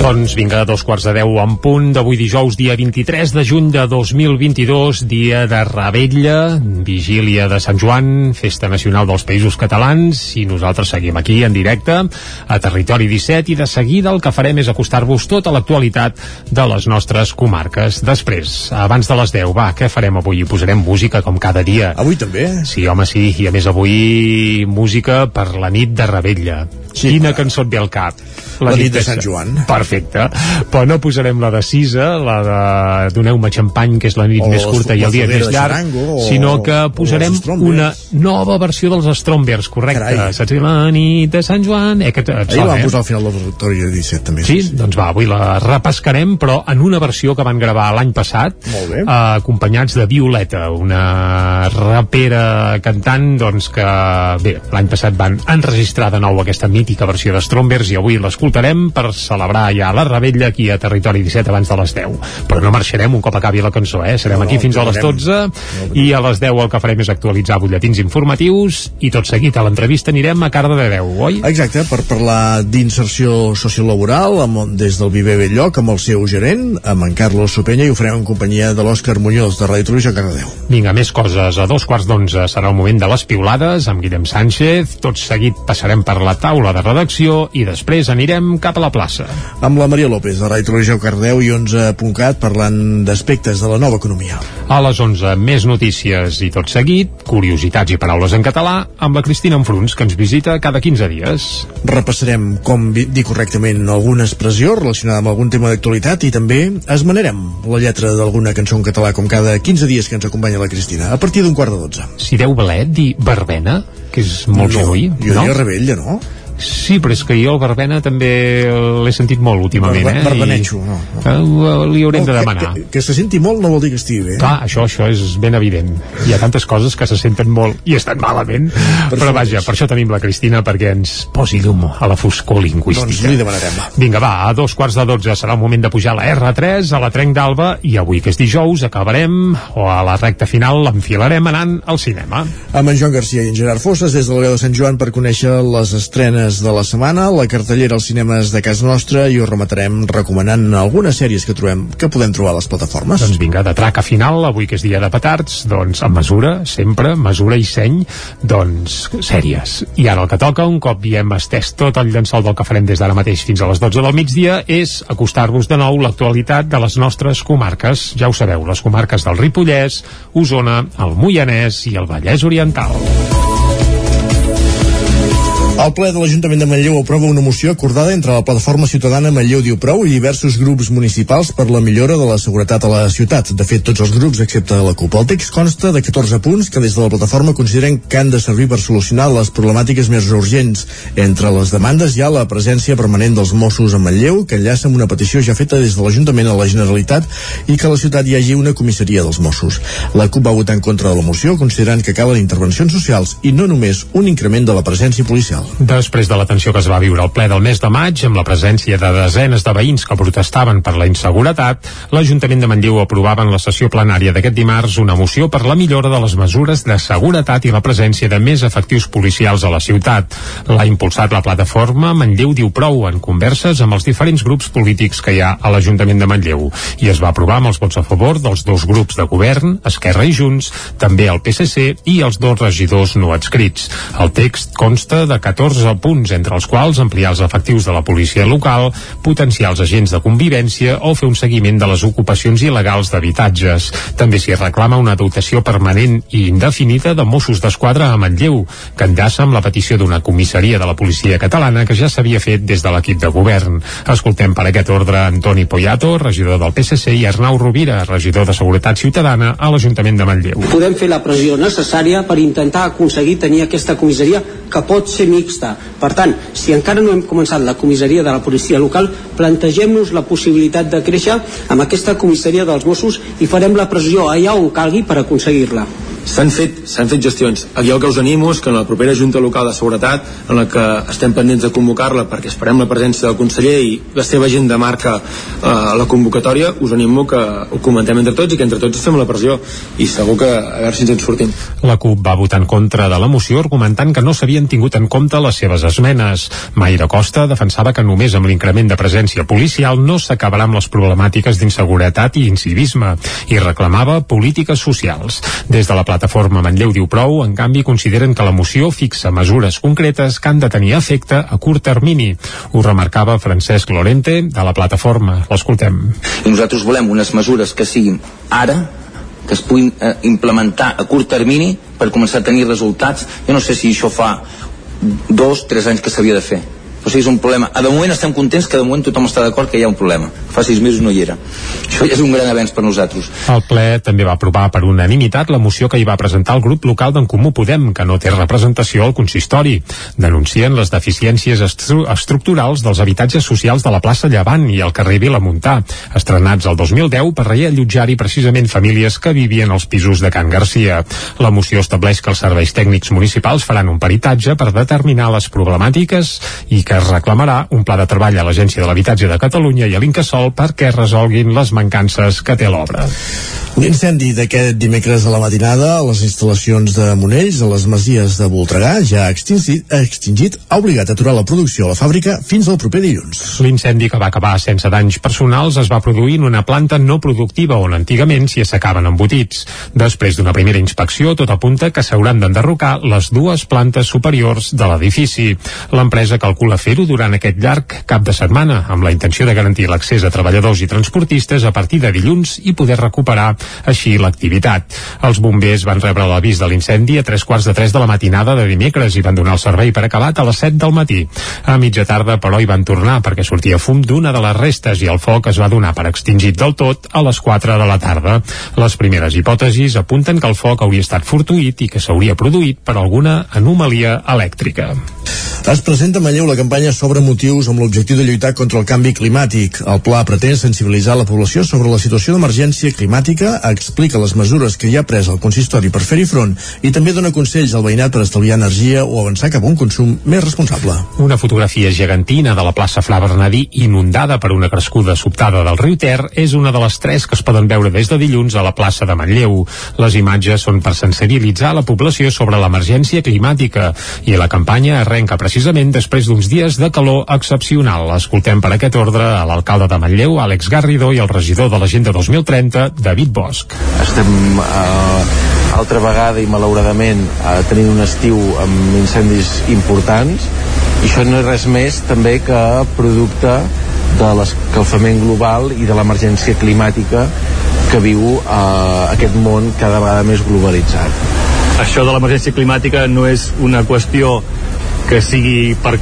Doncs vinga, dos quarts de deu en punt d'avui dijous, dia 23 de juny de 2022, dia de Rebetlla, vigília de Sant Joan, festa nacional dels països catalans, i nosaltres seguim aquí en directe a Territori 17 i de seguida el que farem és acostar-vos tota l'actualitat de les nostres comarques. Després, abans de les 10, va, què farem avui? Hi posarem música com cada dia. Avui també? Sí, home, sí, i a més avui música per la nit de Rebetlla. Sí, Quina cançó et ve al cap? La nit de Sant Joan. Perfecte. Però no posarem la de Sisa, la de Doneu-me xampany, que és la nit O més curta i el dia més llarg, Xarango, o- sinó que posarem una nova versió dels Strombers, correcte. Carai. Saps? La nit de Sant Joan... Eh, que et, et Ahir van eh? posar al final del territori 17 també. Sí, doncs va, avui la repescarem, però en una versió que van gravar l'any passat, eh, acompanyats de Violeta, una rapera cantant, doncs que, bé, l'any passat van enregistrar de nou aquesta mítica versió de Strombers i avui l'escoltarem per celebrar ja la rebella aquí a Territori 17 abans de les 10. Però no marxarem un cop acabi la cançó, eh? Serem No, aquí no, fins a les tornarem. 12 i a les 10 el que farem és actualitzar butlletins informatius i tot seguit a l'entrevista anirem a Carda de 10, oi? Exacte, per parlar d'inserció sociolaboral amb, des del Viver Belllloc amb el seu gerent, amb en Carlos Sopenya i ho farem en companyia de l'Òscar Muñoz de Ràdio Televisió Cardedeu. Vinga, més coses. A dos quarts d'onze serà el moment de les piulades amb Guillem Sánchez. Tot seguit passarem per la taula de redacció i després anirem cap a la plaça. Amb la Maria López de Ràdio Televisió Cardedeu i 11.cat parlant d'aspectes de la nova economia. A les 11, més notícies i tot seguit, curiositats i paraules en català, amb la Cristina Enfruns, que ens visita cada 15 dies. Repassarem com dir correctament alguna expressió relacionada amb algun tema d'actualitat i també esmenarem la lletra d'alguna cançó en català com cada 15 dies que ens acompanya la Cristina, a partir d'un quart de 12. Si deu valer dir verbena, que és molt no, genuí, Jo no? diria rebella, no? Sí, però és que jo el verbena també l'he sentit molt últimament, Barba- eh? barbenetxo, I, no, Eh, li haurem de que- demanar. Que, que se senti molt no vol dir que estigui bé. Clar, això, això és ben evident. Hi ha tantes coses que se senten molt i estan malament. Però vaja, per això tenim la Cristina, perquè ens posi llum a la foscor lingüística. Doncs li demanarem. Vinga, va, a dos quarts de dotze serà el moment de pujar a la R3, a la Trenc d'Alba, i avui, que és dijous, acabarem, o a la recta final, l'enfilarem anant al cinema. amb en Joan Garcia i en Gerard Fosses des de la veu de Sant Joan per conèixer les estrenes de la setmana, la cartellera als cinemes de casa nostra i ho rematarem recomanant algunes sèries que trobem que podem trobar a les plataformes. Doncs vinga, de traca final, avui que és dia de petards, doncs amb mesura, sempre, mesura i seny, doncs sèries. I ara el que toca, un cop hi hem estès tot el llençol del que farem des d'ara mateix fins a les 12 del migdia, és acostar-vos de nou l'actualitat de les nostres comarques. Ja ho sabeu, les comarques del Ripollès, Osona, el Moianès i el Vallès Oriental. El ple de l'Ajuntament de Manlleu aprova una moció acordada entre la plataforma ciutadana Manlleu Diu Prou i diversos grups municipals per la millora de la seguretat a la ciutat. De fet, tots els grups, excepte la CUP. El text consta de 14 punts que des de la plataforma consideren que han de servir per solucionar les problemàtiques més urgents. Entre les demandes hi ha la presència permanent dels Mossos a Manlleu, que enllaça amb una petició ja feta des de l'Ajuntament a la Generalitat i que a la ciutat hi hagi una comissaria dels Mossos. La CUP va votar en contra de la moció, considerant que calen intervencions socials i no només un increment de la presència policial. Després de la tensió que es va viure al ple del mes de maig, amb la presència de desenes de veïns que protestaven per la inseguretat, l'Ajuntament de Manlleu aprovava en la sessió plenària d'aquest dimarts una moció per la millora de les mesures de seguretat i la presència de més efectius policials a la ciutat. L'ha impulsat la plataforma Manlleu diu prou en converses amb els diferents grups polítics que hi ha a l'Ajuntament de Manlleu i es va aprovar amb els vots a favor dels dos grups de govern, Esquerra i Junts, també el PSC i els dos regidors no adscrits. El text consta de 14 punts, entre els quals ampliar els efectius de la policia local, potenciar els agents de convivència o fer un seguiment de les ocupacions il·legals d'habitatges. També s'hi reclama una dotació permanent i indefinida de Mossos d'Esquadra a Manlleu, que enllaça amb la petició d'una comissaria de la policia catalana que ja s'havia fet des de l'equip de govern. Escoltem per aquest ordre Antoni Poyato, regidor del PSC, i Arnau Rovira, regidor de Seguretat Ciutadana a l'Ajuntament de Manlleu. Podem fer la pressió necessària per intentar aconseguir tenir aquesta comissaria que pot ser mixta. Per tant, si encara no hem començat la comissaria de la policia local, plantegem-nos la possibilitat de créixer amb aquesta comissaria dels Mossos i farem la pressió allà on calgui per aconseguir-la. S'han fet, fet gestions. Aquí el que us animo és que en la propera Junta Local de Seguretat, en la que estem pendents de convocar-la perquè esperem la presència del conseller i la seva agenda marca eh, la convocatòria, us animo que ho comentem entre tots i que entre tots fem la pressió i segur que a veure si ens en sortim. La CUP va votar en contra de la moció argumentant que no s'havien tingut en compte les seves esmenes. Mayra Costa defensava que només amb l'increment de presència policial no s'acabarà amb les problemàtiques d'inseguretat i incivisme i reclamava polítiques socials. Des de la plataforma Manlleu diu prou, en canvi consideren que la moció fixa mesures concretes que han de tenir efecte a curt termini. Ho remarcava Francesc Lorente de la plataforma. L'escoltem. Nosaltres volem unes mesures que siguin ara que es puguin eh, implementar a curt termini per començar a tenir resultats. Jo no sé si això fa dos, tres anys que s'havia de fer o sigui, és un problema. A de moment estem contents que de moment tothom està d'acord que hi ha un problema. Fa sis mesos no hi era. Això ja és un gran avenç per nosaltres. El ple també va aprovar per unanimitat la moció que hi va presentar el grup local d'en Comú Podem, que no té representació al consistori. Denuncien les deficiències estru estructurals dels habitatges socials de la plaça Llevant i el carrer Vilamontà, estrenats el 2010 per reallotjar-hi precisament famílies que vivien als pisos de Can Garcia. La moció estableix que els serveis tècnics municipals faran un peritatge per determinar les problemàtiques i que es reclamarà un pla de treball a l'Agència de l'Habitatge de Catalunya i a l'Incasol perquè resolguin les mancances que té l'obra. L'incendi d'aquest dimecres a la matinada a les instal·lacions de Monells, a les masies de Voltregà, ja extingit, extingit, ha obligat a aturar la producció a la fàbrica fins al proper dilluns. L'incendi que va acabar sense danys personals es va produir en una planta no productiva on antigament s'hi assecaven embotits. Després d'una primera inspecció, tot apunta que s'hauran d'enderrocar les dues plantes superiors de l'edifici. L'empresa calcula fer-ho durant aquest llarg cap de setmana, amb la intenció de garantir l'accés a treballadors i transportistes a partir de dilluns i poder recuperar així l'activitat. Els bombers van rebre l'avís de l'incendi a tres quarts de tres de la matinada de dimecres i van donar el servei per acabat a les 7 del matí. A mitja tarda, però, hi van tornar perquè sortia fum d'una de les restes i el foc es va donar per extingit del tot a les 4 de la tarda. Les primeres hipòtesis apunten que el foc hauria estat fortuït i que s'hauria produït per alguna anomalia elèctrica. Es presenta a Manlleu la campanya sobre motius amb l'objectiu de lluitar contra el canvi climàtic. El pla pretén sensibilitzar la població sobre la situació d'emergència climàtica, explica les mesures que hi ha pres el consistori per fer-hi front i també dona consells al veïnat per estalviar energia o avançar cap a un consum més responsable. Una fotografia gegantina de la plaça Fla Bernadí inundada per una crescuda sobtada del riu Ter és una de les tres que es poden veure des de dilluns a la plaça de Manlleu. Les imatges són per sensibilitzar la població sobre l'emergència climàtica i la campanya arrenca precisament després d'uns dies de calor excepcional. Escoltem per aquest ordre a l'alcalde de Manlleu, Àlex Garrido, i el regidor de l'Agenda 2030, David Bosch. Estem eh, altra vegada i malauradament eh, tenint un estiu amb incendis importants i això no és res més també que producte de l'escalfament global i de l'emergència climàtica que viu eh, aquest món cada vegada més globalitzat. Això de l'emergència climàtica no és una qüestió que sigui per,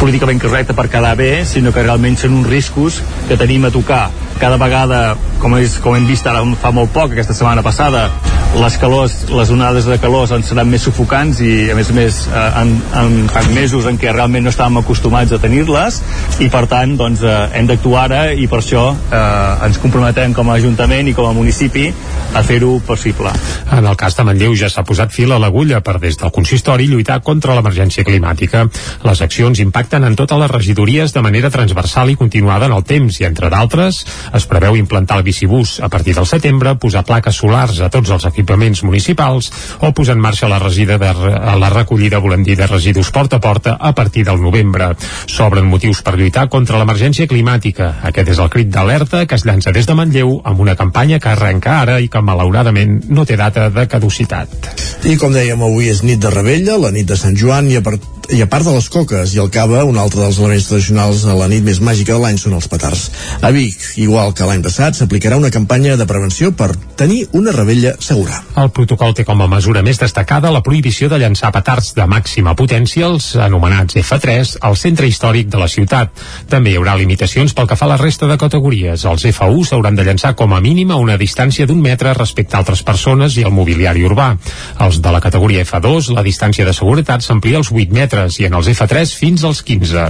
políticament correcte per quedar bé, sinó que realment són uns riscos que tenim a tocar. Cada vegada, com, és, com hem vist ara fa molt poc, aquesta setmana passada, les calors, les onades de calor ens seran més sufocants i a més a més en, en, en mesos en què realment no estàvem acostumats a tenir-les i per tant doncs, eh, hem d'actuar ara i per això eh, ens comprometem com a Ajuntament i com a municipi a fer-ho possible. En el cas de Manlleu ja s'ha posat fil a l'agulla per des del consistori lluitar contra l'emergència climàtica. Les accions impacten en totes les regidories de manera transversal i continuada en el temps i, entre d'altres, es preveu implantar el bicibús a partir del setembre, posar plaques solars a tots els equipaments municipals o posar en marxa la, resida de, la recollida, volem dir, de residus porta a porta a partir del novembre. S'obren motius per lluitar contra l'emergència climàtica. Aquest és el crit d'alerta que es llança des de Manlleu amb una campanya que arrenca ara i que malauradament no té data de caducitat. I com dèiem, avui és nit de Rebella, la nit de Sant Joan, i a, part, i a part de les coques i el cava, un altre dels elements tradicionals a la nit més màgica de l'any són els petards. A Vic, igual que l'any passat, s'aplicarà una campanya de prevenció per tenir una rebella segura. El protocol té com a mesura més destacada la prohibició de llançar petards de màxima potència, els anomenats F3, al centre històric de la ciutat. També hi haurà limitacions pel que fa a la resta de categories. Els F1 s'hauran de llançar com a mínim a una distància d'un metre respecte a altres persones i el mobiliari urbà. Els de la categoria F2, la distància de seguretat s'amplia als 8 metres i en els F3 fins als 15.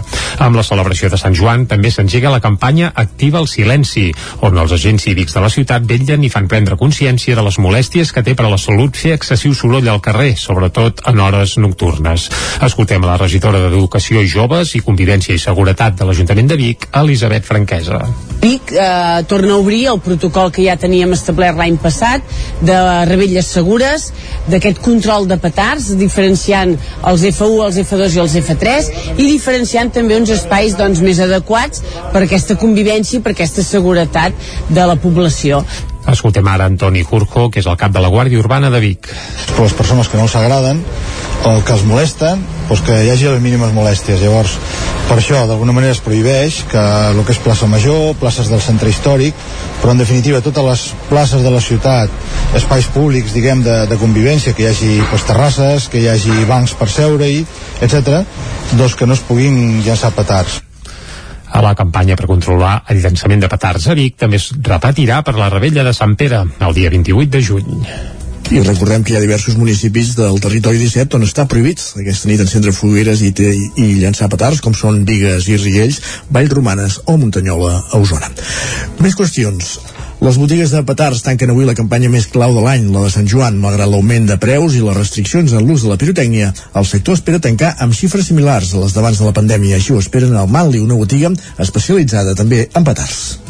Amb la celebració de Sant Joan també s'engega la campanya Activa el silenci, on els agents cívics de la ciutat vetllen i fan prendre consciència de les molèsties que té per a la salut fer excessiu soroll al carrer, sobretot en hores nocturnes. Escoltem la regidora d'Educació i Joves i Convivència i Seguretat de l'Ajuntament de Vic, Elisabet Franquesa. Vic eh, torna a obrir el protocol que ja teníem establert l'any passat de rebelles segures, d'aquest control de petards, diferenciant els F1, els F2 i els F3 i diferenciant també uns espais doncs, més adequats per aquesta convivència i per aquesta seguretat de la població. Escoltem ara Antoni Jurjo, que és el cap de la Guàrdia Urbana de Vic. Per les persones que no els agraden o que els molesten, doncs que hi hagi les mínimes molèsties. Llavors, per això, d'alguna manera es prohibeix que el que és plaça Major, places del centre històric, però en definitiva totes les places de la ciutat, espais públics, diguem, de, de convivència, que hi hagi doncs, terrasses, que hi hagi bancs per seure-hi, etc., doncs que no es puguin llançar petards. A la campanya per controlar el llançament de petards a Vic també es repetirà per la rebella de Sant Pere, el dia 28 de juny. I recordem que hi ha diversos municipis del territori 17 on està prohibit aquesta nit encendre fogueres i, i, i llançar petards, com són Vigues i Riells, Vallromanes o Muntanyola a Osona. Més qüestions. Les botigues de petards tanquen avui la campanya més clau de l'any, la de Sant Joan. Malgrat l'augment de preus i les restriccions en l'ús de la pirotècnia, el sector espera tancar amb xifres similars a les d'abans de la pandèmia. Així ho esperen al Manli, una botiga especialitzada també en petards.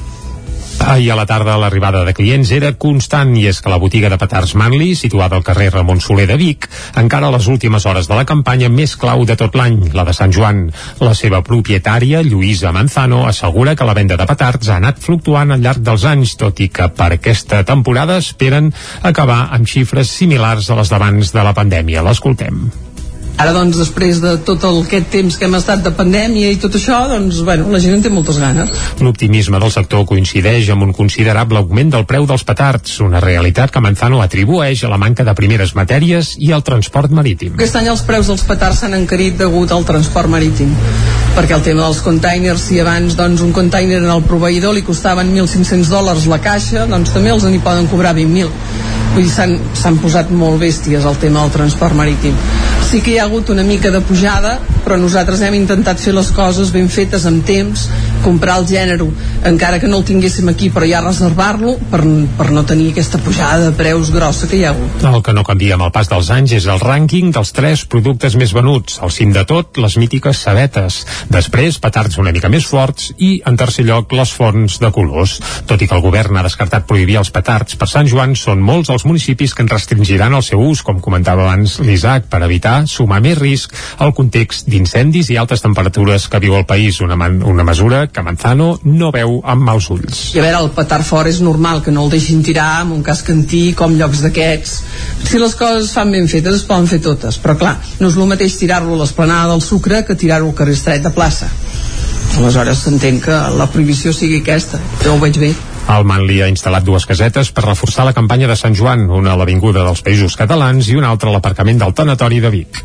Ahir a la tarda l'arribada de clients era constant i és que la botiga de petards Manli, situada al carrer Ramon Soler de Vic, encara a les últimes hores de la campanya més clau de tot l'any, la de Sant Joan. La seva propietària, Lluïsa Manzano, assegura que la venda de petards ha anat fluctuant al llarg dels anys, tot i que per aquesta temporada esperen acabar amb xifres similars a les d'abans de la pandèmia. L'escoltem. Ara, doncs, després de tot el, aquest temps que hem estat de pandèmia i tot això, doncs, bueno, la gent en té moltes ganes. L'optimisme del sector coincideix amb un considerable augment del preu dels petards, una realitat que Manzano atribueix a la manca de primeres matèries i al transport marítim. Aquest any els preus dels petards s'han encarit degut al transport marítim, perquè el tema dels containers, si abans doncs, un container en el proveïdor li costaven 1.500 dòlars la caixa, doncs també els n'hi poden cobrar 20.000 vull dir, s'han posat molt bèsties el tema del transport marítim sí que hi ha hagut una mica de pujada però nosaltres hem intentat fer les coses ben fetes amb temps, comprar el gènere encara que no el tinguéssim aquí però ja reservar-lo per, per no tenir aquesta pujada de preus grossa que hi ha hagut. El que no canvia amb el pas dels anys és el rànquing dels tres productes més venuts al cim de tot, les mítiques sabetes després, petards una mica més forts i, en tercer lloc, les fonts de colors. Tot i que el govern ha descartat prohibir els petards per Sant Joan, són molts els municipis que en restringiran el seu ús, com comentava abans l'Isaac, per evitar sumar més risc al context d'incendis i altes temperatures que viu el país, una, man una mesura que Manzano no veu amb mals ulls. I a veure, el petard fora és normal que no el deixin tirar amb un casc antic com llocs d'aquests. Si les coses fan ben fetes es poden fer totes, però clar, no és el mateix tirar-lo a l'esplanada del sucre que tirar-ho al carrer estret de plaça. Aleshores s'entén que la prohibició sigui aquesta, jo ho veig bé. El Manli ha instal·lat dues casetes per reforçar la campanya de Sant Joan, una a l'Avinguda dels Països Catalans i una altra a l'aparcament del Tanatori de Vic.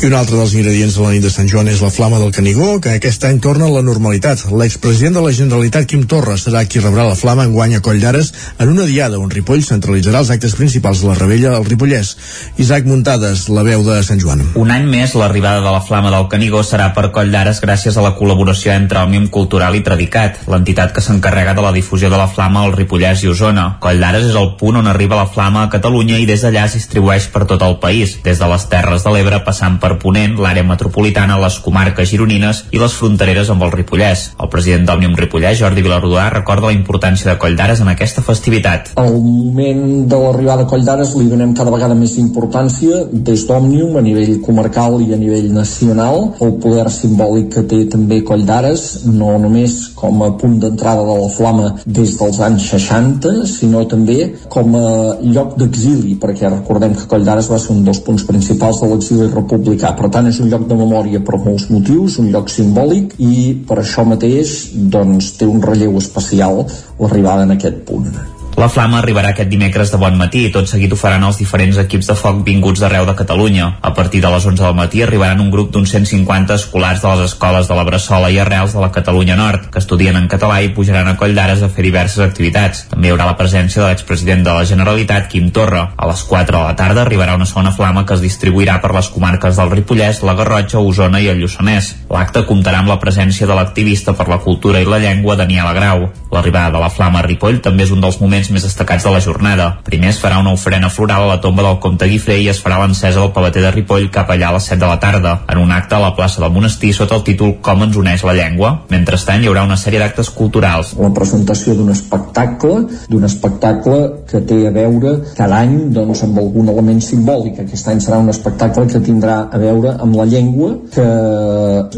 I un altre dels ingredients de la nit de Sant Joan és la flama del Canigó, que aquest any torna a la normalitat. L'expresident de la Generalitat, Quim Torra, serà qui rebrà la flama en guany a Coll d'Ares en una diada on Ripoll centralitzarà els actes principals de la rebella al Ripollès. Isaac Muntades, la veu de Sant Joan. Un any més, l'arribada de la flama del Canigó serà per Coll d'Ares gràcies a la col·laboració entre Òmnium Cultural i Predicat, l'entitat que s'encarrega de la difusió de la flama al Ripollès i Osona. Coll d'Ares és el punt on arriba la flama a Catalunya i des d'allà es distribueix per tot el país, des de les Terres de l'Ebre passant per Ponent, l'àrea metropolitana, les comarques gironines i les frontereres amb el Ripollès. El president d'Òmnium Ripollès, Jordi Vilarrodà, recorda la importància de Coll d'Ares en aquesta festivitat. Al moment de l'arribada a Coll d'Ares li donem cada vegada més importància des d'Òmnium a nivell comarcal i a nivell nacional. El poder simbòlic que té també Coll d'Ares, no només com a punt d'entrada de la flama des dels anys 60, sinó també com a lloc d'exili, perquè recordem que Coll d'Ares va ser un dels punts principals de l'exili republicà. Per tant, és un lloc de memòria per molts motius, un lloc simbòlic, i per això mateix doncs, té un relleu especial l'arribada en aquest punt. La flama arribarà aquest dimecres de bon matí i tot seguit ho faran els diferents equips de foc vinguts d'arreu de Catalunya. A partir de les 11 del matí arribaran un grup d'uns 150 escolars de les escoles de la Bressola i Arrels de la Catalunya Nord, que estudien en català i pujaran a Coll d'Ares a fer diverses activitats. També hi haurà la presència de l'expresident de la Generalitat, Quim Torra. A les 4 de la tarda arribarà una segona flama que es distribuirà per les comarques del Ripollès, la Garrotxa, Osona i el Lluçanès. L'acte comptarà amb la presència de l'activista per la cultura i la llengua, Daniela Grau. L'arribada de la flama a Ripoll també és un dels moments més destacats de la jornada. Primer es farà una ofrena floral a la tomba del comte Guifré i es farà l'encesa del palater de Ripoll cap allà a les 7 de la tarda, en un acte a la plaça del monestir sota el títol Com ens uneix la llengua. Mentrestant, hi haurà una sèrie d'actes culturals. La presentació d'un espectacle, d'un espectacle que té a veure cada any doncs, amb algun element simbòlic. Aquest any serà un espectacle que tindrà a veure amb la llengua, que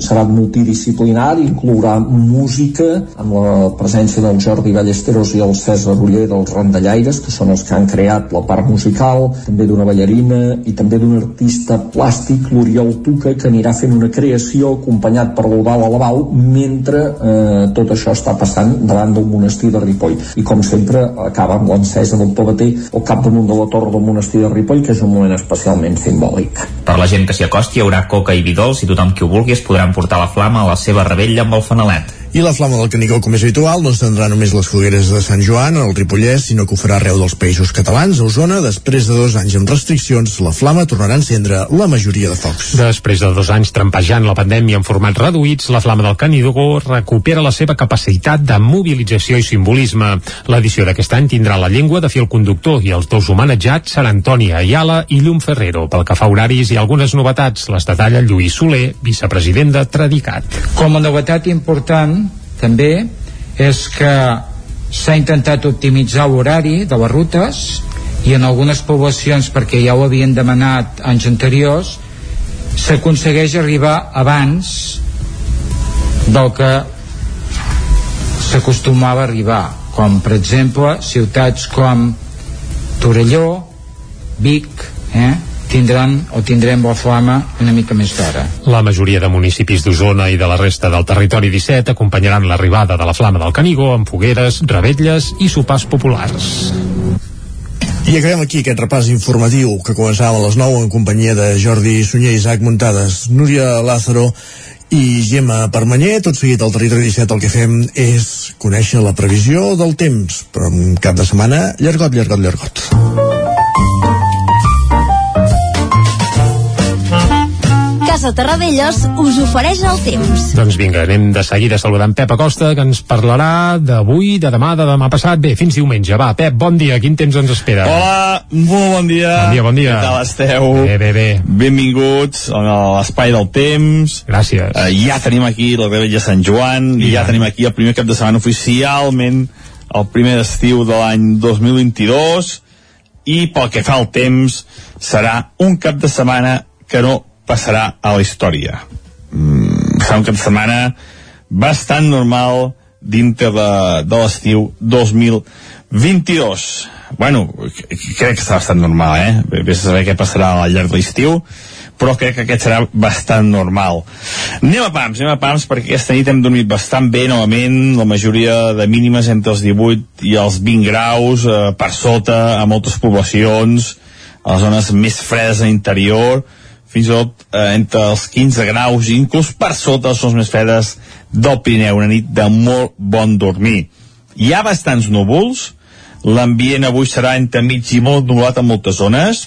serà multidisciplinar, inclourà música, amb la presència del Jordi Ballesteros i el César Uller dels Randallaires, que són els que han creat la part musical, també d'una ballarina i també d'un artista plàstic, l'Oriol Tuca, que anirà fent una creació acompanyat per l'Eudal Alabau mentre eh, tot això està passant davant del monestir de Ripoll. I com sempre acaba amb l'encesa del pavater al capdamunt de la torre del monestir de Ripoll, que és un moment especialment simbòlic. Per la gent que s'hi acosti hi haurà coca i vi dolç i tothom qui ho vulgui es podrà emportar la flama a la seva rebella amb el fanalet. I la flama del Canigó, com és habitual, no estendrà només les fogueres de Sant Joan al Ripollès, sinó que ho farà arreu dels països catalans. A Osona, després de dos anys amb restriccions, la flama tornarà a encendre la majoria de focs. Després de dos anys trampejant la pandèmia en formats reduïts, la flama del Canigó recupera la seva capacitat de mobilització i simbolisme. L'edició d'aquest any tindrà la llengua de fil conductor i els dos homenatjats seran Toni Ayala i Llum Ferrero. Pel que fa horaris i algunes novetats, les detalla Lluís Soler, vicepresident de Tradicat. Com a novetat important també és que s'ha intentat optimitzar l'horari de les rutes i en algunes poblacions perquè ja ho havien demanat anys anteriors s'aconsegueix arribar abans del que s'acostumava a arribar com per exemple ciutats com Torelló Vic eh? Tindran o tindrem la flama una mica més d'hora. La majoria de municipis d'Osona i de la resta del territori 17 acompanyaran l'arribada de la flama del Canigó amb fogueres, revetlles i sopars populars. I acabem aquí aquest repàs informatiu que començava a les 9 en companyia de Jordi Sunyer i Isaac Muntades, Núria Lázaro i Gemma Permanyer. Tot seguit al territori 17 el que fem és conèixer la previsió del temps, però en cap de setmana llargot, llargot, llargot. Casa Terradellos us ofereix el temps. Doncs vinga, anem de seguida saludant Pep Acosta, que ens parlarà d'avui, de demà, de demà passat. Bé, fins diumenge. Va, Pep, bon dia. Quin temps ens espera? Hola, molt bon dia. Bon dia, bon dia. Què tal esteu? Bé, bé, bé. Benvinguts a l'espai del temps. Gràcies. Uh, ja tenim aquí la Rebella de Sant Joan, i ja tenim aquí el primer cap de setmana oficialment, el primer d'estiu de l'any 2022, i pel que fa al temps, serà un cap de setmana que no passarà a la història. Mm, serà un cap de setmana bastant normal dintre de, de l'estiu 2022. Bueno, crec que està bastant normal, eh? Vés a saber què passarà al llarg de l'estiu, però crec que aquest serà bastant normal. Anem a pams, anem a pams, perquè aquesta nit hem dormit bastant bé novament, la majoria de mínimes entre els 18 i els 20 graus, eh, per sota, a moltes poblacions, a les zones més fredes a l'interior, fins i tot eh, entre els 15 graus, inclús per sota les zones més fredes del Pirineu, una nit de molt bon dormir. Hi ha bastants núvols, l'ambient avui serà entre mig i molt nublat en moltes zones,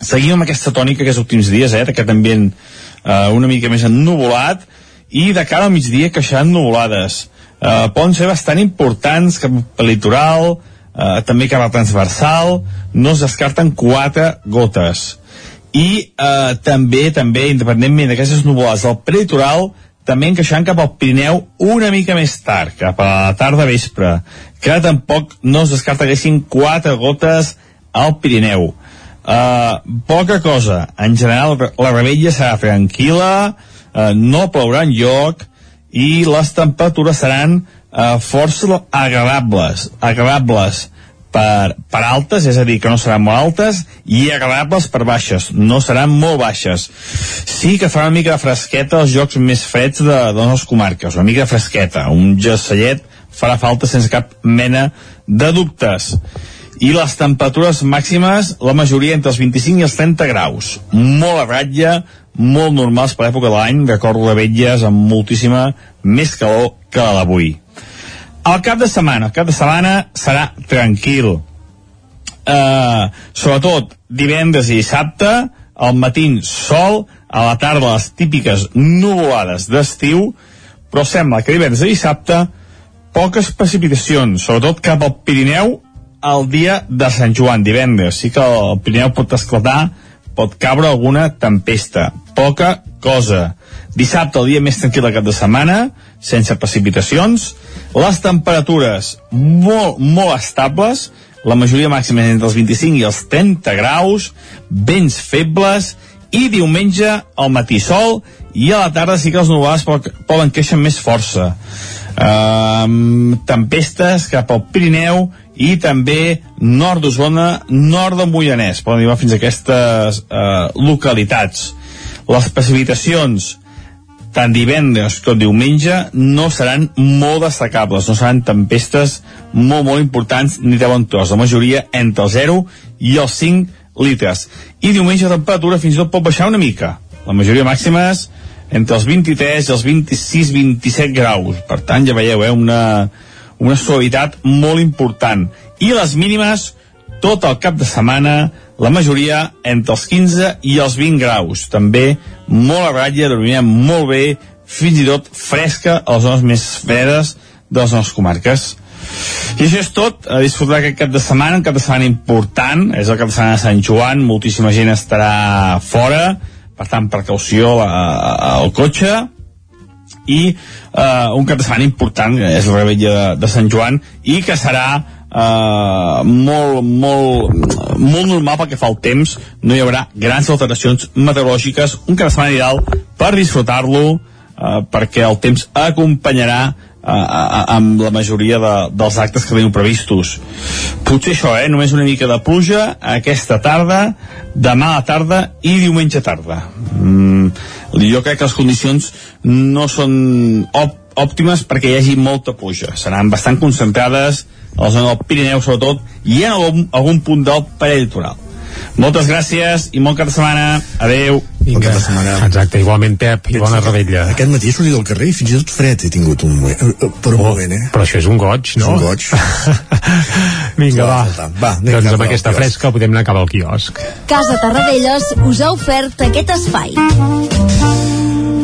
seguim amb aquesta tònica aquests últims dies, eh, d'aquest ambient eh, una mica més ennuvolat, i de cara al migdia que seran nuvolades. Eh, poden ser bastant importants cap al litoral, eh, també cap al transversal, no es descarten quatre gotes. I eh, també, també, independentment d'aquestes nuvolades del prelitoral, també encaixant cap al Pirineu una mica més tard, cap a la tarda vespre, que tampoc no es descarta que quatre gotes al Pirineu. Uh, poca cosa. En general, la rebella serà tranquil·la, uh, no plourà en lloc i les temperatures seran uh, força agradables. Agradables per, per altes, és a dir, que no seran molt altes, i agradables per baixes, no seran molt baixes. Sí que farà una mica de fresqueta als jocs més freds de, de les comarques, una mica de fresqueta, un gessellet farà falta sense cap mena de dubtes i les temperatures màximes, la majoria entre els 25 i els 30 graus. Molt a ratlla, molt normals per l'època de l'any, recordo vetlles amb moltíssima més calor que la d'avui. El cap de setmana, el cap de setmana serà tranquil. Uh, sobretot divendres i dissabte, al matí sol, a la tarda les típiques nuvolades d'estiu, però sembla que divendres i dissabte poques precipitacions, sobretot cap al Pirineu el dia de Sant Joan, divendres. Sí que el Pirineu pot esclatar, pot caure alguna tempesta. Poca cosa. Dissabte, el dia més tranquil del cap de setmana, sense precipitacions. Les temperatures molt, molt estables, la majoria màxima entre els 25 i els 30 graus, vents febles, i diumenge al matí sol i a la tarda sí que els nuvolades poden créixer més força. Um, tempestes cap al Pirineu i també nord d'Osona, nord de Moianès, poden arribar fins a aquestes eh, localitats. Les precipitacions tant divendres com diumenge no seran molt destacables, no seran tempestes molt, molt importants ni de bon tros, la majoria entre el 0 i els 5 litres. I diumenge la temperatura fins i tot pot baixar una mica. La majoria màximes entre els 23 i els 26-27 graus. Per tant, ja veieu, eh, una, una suavitat molt important. I les mínimes, tot el cap de setmana, la majoria entre els 15 i els 20 graus. També molt a ratlla, dormirem molt bé, fins i tot fresca a les zones més fredes de les nostres comarques. I això és tot, a disfrutar aquest cap de setmana, un cap de setmana important, és el cap de setmana de Sant Joan, moltíssima gent estarà fora, per tant, precaució al cotxe, i uh, un cap de setmana important, és la rebella de, de Sant Joan, i que serà uh, molt, molt, molt normal pel que fa al temps, no hi haurà grans alteracions meteorològiques, un cap de setmana ideal per disfrutar-lo, uh, perquè el temps acompanyarà uh, amb la majoria de, dels actes que tenim previstos. Potser això, eh? Només una mica de pluja aquesta tarda, demà a la tarda i diumenge tarda. Mm, jo crec que les condicions no són òp òptimes perquè hi hagi molta pluja. Seran bastant concentrades a la zona del Pirineu, sobretot, i en algun, algun punt del perellitoral. Moltes gràcies i bon cap de setmana. Adeu. Vinga, de setmana. exacte, igualment Pep i bona rebella. Aquest matí he sortit del carrer i fins i tot fred he tingut un moment, eh, per un moment, eh? Però això és un goig, no? És un goig. Vinga, va. va anem doncs amb aquesta fresca podem anar cap al quiosc. Casa Tarradellas us ha ofert aquest espai.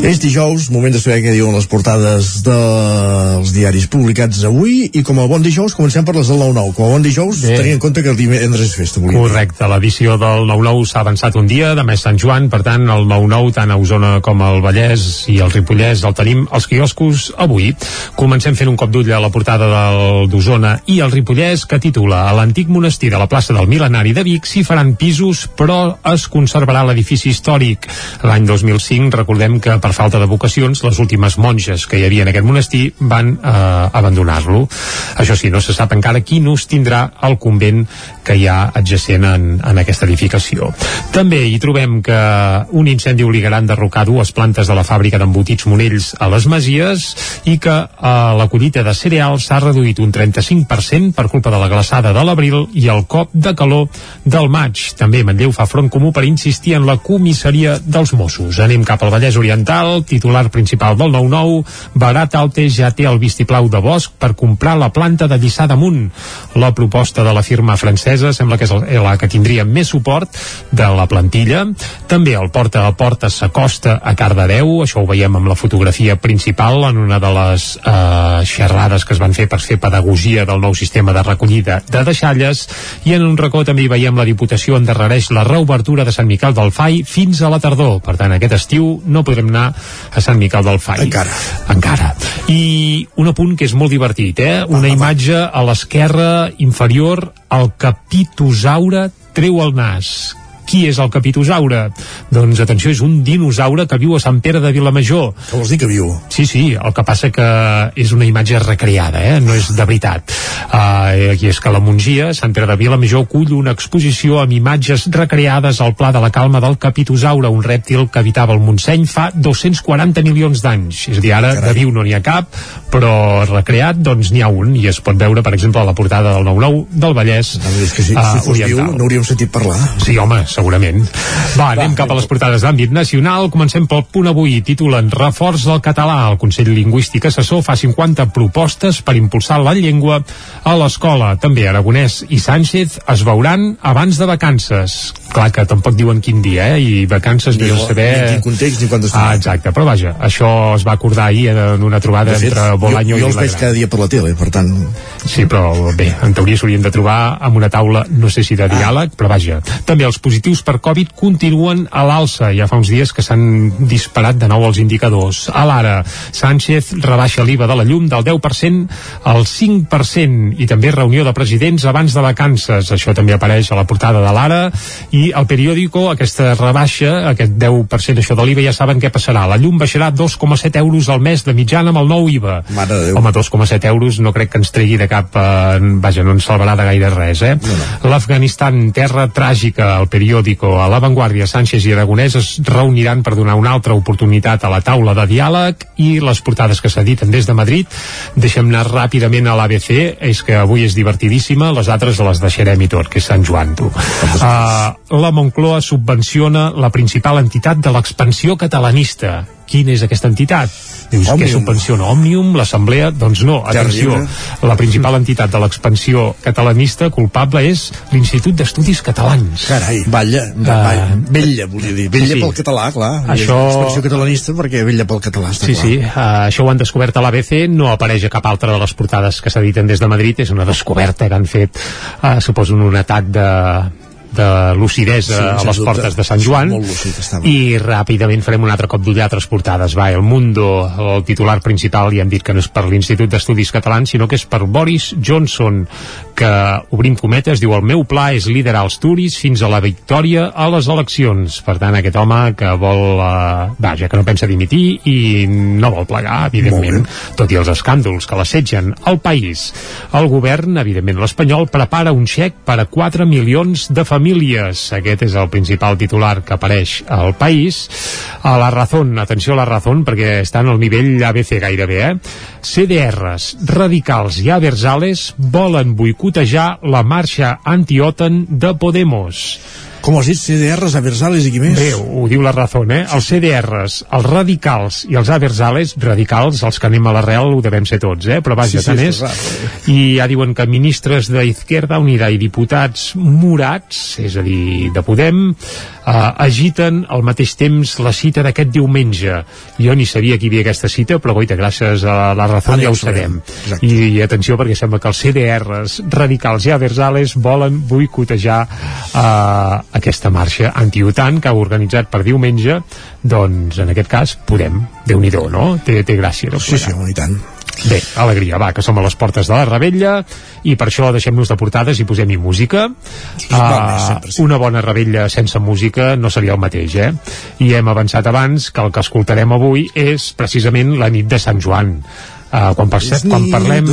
És dijous, moment de saber què diuen les portades dels diaris publicats avui i com a bon dijous comencem per les del 9-9. Com a bon dijous, Bé. tenint en compte que el divendres és festa. volia. Correcte, l'edició del 9-9 s'ha avançat un dia, de més Sant Joan, per tant, el 9-9, tant a Osona com al Vallès i el Ripollès, el tenim als quioscos avui. Comencem fent un cop d'ull a la portada del d'Osona i el Ripollès, que titula A l'antic monestir de la plaça del Milenari de Vic s'hi faran pisos, però es conservarà l'edifici històric. L'any 2005, recordem que per per falta de vocacions, les últimes monges que hi havia en aquest monestir van eh, abandonar-lo. Això sí, no se sap encara quin ús tindrà el convent que hi ha adjacent en, en aquesta edificació. També hi trobem que un incendi obligarà a enderrocar dues plantes de la fàbrica d'embotits Monells a les Masies i que eh, la collita de cereals s'ha reduït un 35% per culpa de la glaçada de l'abril i el cop de calor del maig. També Manlleu fa front comú per insistir en la comissaria dels Mossos. Anem cap al Vallès Oriental, titular principal del 9-9, Barat Alte ja té el vistiplau de Bosch per comprar la planta de Lliçà damunt. La proposta de la firma francesa sembla que és la que tindria més suport de la plantilla. També el porta a porta s'acosta a Cardedeu, això ho veiem amb la fotografia principal en una de les eh, xerrades que es van fer per fer pedagogia del nou sistema de recollida de deixalles i en un racó també veiem la Diputació endarrereix la reobertura de Sant Miquel del Fai fins a la tardor. Per tant, aquest estiu no podrem anar a Sant Miquel del Fai. Encara. Encara. I un apunt que és molt divertit, eh? Una imatge a l'esquerra inferior, el capitosaure treu el nas qui és el capitosaure? Doncs atenció, és un dinosaure que viu a Sant Pere de Vilamajor. Que vols dir que viu? Sí, sí, el que passa que és una imatge recreada, eh? no és de veritat. Uh, I és que la Mongia, Sant Pere de Vilamajor, acull una exposició amb imatges recreades al Pla de la Calma del capitosaure, un rèptil que habitava el Montseny fa 240 milions d'anys. És a dir, ara de viu no n'hi ha cap, però recreat doncs n'hi ha un, i es pot veure, per exemple, a la portada del 9-9 del Vallès no, és que si, uh, si fos viu no hauríem sentit parlar. Sí, home, segurament. Va, anem cap a les portades d'àmbit nacional. Comencem pel punt avui. Titulen Reforç del català. El Consell Lingüístic Assessor fa 50 propostes per impulsar la llengua a l'escola. També Aragonès i Sánchez es veuran abans de vacances. Clar que tampoc diuen quin dia, eh? I vacances Ni, saber... ni quin context ni quan Ah, exacte, però vaja, això es va acordar ahir en una trobada De fet, entre Bolaño jo, jo i els veig cada dia per la tele, per tant... Sí, però bé, en teoria s'haurien de trobar amb una taula, no sé si de diàleg, però vaja. També els positius per Covid continuen a l'alça. Ja fa uns dies que s'han disparat de nou els indicadors. A l'ara, Sánchez rebaixa l'IVA de la llum del 10% al 5% i també reunió de presidents abans de vacances. Això també apareix a la portada de l'ara i al periòdico aquesta rebaixa, aquest 10% això de l'IVA, ja saben què passarà. La llum baixarà 2,7 euros al mes de mitjana amb el nou IVA. Mare de Déu. Home, 2,7 euros no crec que ens tregui de cap... Eh, vaja, no ens salvarà de gaire res, eh? No, no. L'Afganistan, terra tràgica, el periòdico, a l'avantguàrdia, Sánchez i Aragonès es reuniran per donar una altra oportunitat a la taula de diàleg i les portades que s'editen des de Madrid. Deixem anar ràpidament a l'ABC, és que avui és divertidíssima, les altres les deixarem i tot, que és Sant Joan, tu. Uh, la Moncloa subvenciona la principal entitat de l'expansió catalanista. Quina és aquesta entitat? Dius, Òmnium. què subvenciona Òmnium, l'Assemblea? Doncs no, atenció, la principal entitat de l'expansió catalanista culpable és l'Institut d'Estudis Catalans. Carai, balla, balla, vella, volia dir. Vella Sí. pel català, clar. Això- Expressió catalanista perquè vella pel català, està Sí, clar. sí, uh, això ho han descobert a l'ABC, no apareix a cap altra de les portades que s'editen des de Madrid, és una descoberta que han fet, uh, suposo, un atac de de lucidesa Sí, a les dubte. portes de Sant Joan lúcid estava. i ràpidament farem un altre cop d'ull a altres portades va, el Mundo, el titular principal ja hem dit que no és per l'Institut d'Estudis Catalans sinó que és per Boris Johnson que, obrim cometes, diu el meu pla és liderar els turis fins a la victòria a les eleccions, per tant aquest home que vol, eh, vaja, que no pensa dimitir i no vol plegar, evidentment tot i els escàndols que l'assetgen al país. El govern, evidentment l'espanyol, prepara un xec per a 4 milions de famílies. Aquest és el principal titular que apareix al país. A la Razón, atenció a la Razón, perquè estan al nivell ABC gairebé, eh? CDRs, radicals i aversales volen boicotejar la marxa anti-OTAN de Podemos. Com has dit, CDRs, Aversales i qui més? Bé, ho diu la Razón, eh? Els CDRs, els radicals i els aversales, radicals, els que anem a l'arrel ho devem ser tots, eh? Però vaja, Sí, sí, tant és és. I ja diuen que ministres d'Izquierda Unida i diputats morats, és a dir, de Podem, eh, agiten al mateix temps la cita d'aquest diumenge. Jo ni sabia que hi havia aquesta cita, però goita, gràcies a la Ara ja ho sabem. I, I atenció, perquè sembla que els CDRs radicals i aversales volen boicotejar eh, aquesta marxa anti-OTAN que ha organitzat per diumenge doncs en aquest cas Podem, déu nhi no? Té, té gràcia no? Sí, sí, i tant. Bé, alegria, va, que som a les portes de la Rebella i per això deixem-nos de portades i posem-hi música. Uh, una bona Rebella sense música no seria el mateix, eh? I hem avançat abans que el que escoltarem avui és precisament la nit de Sant Joan Uh, quan, per, quan parlem...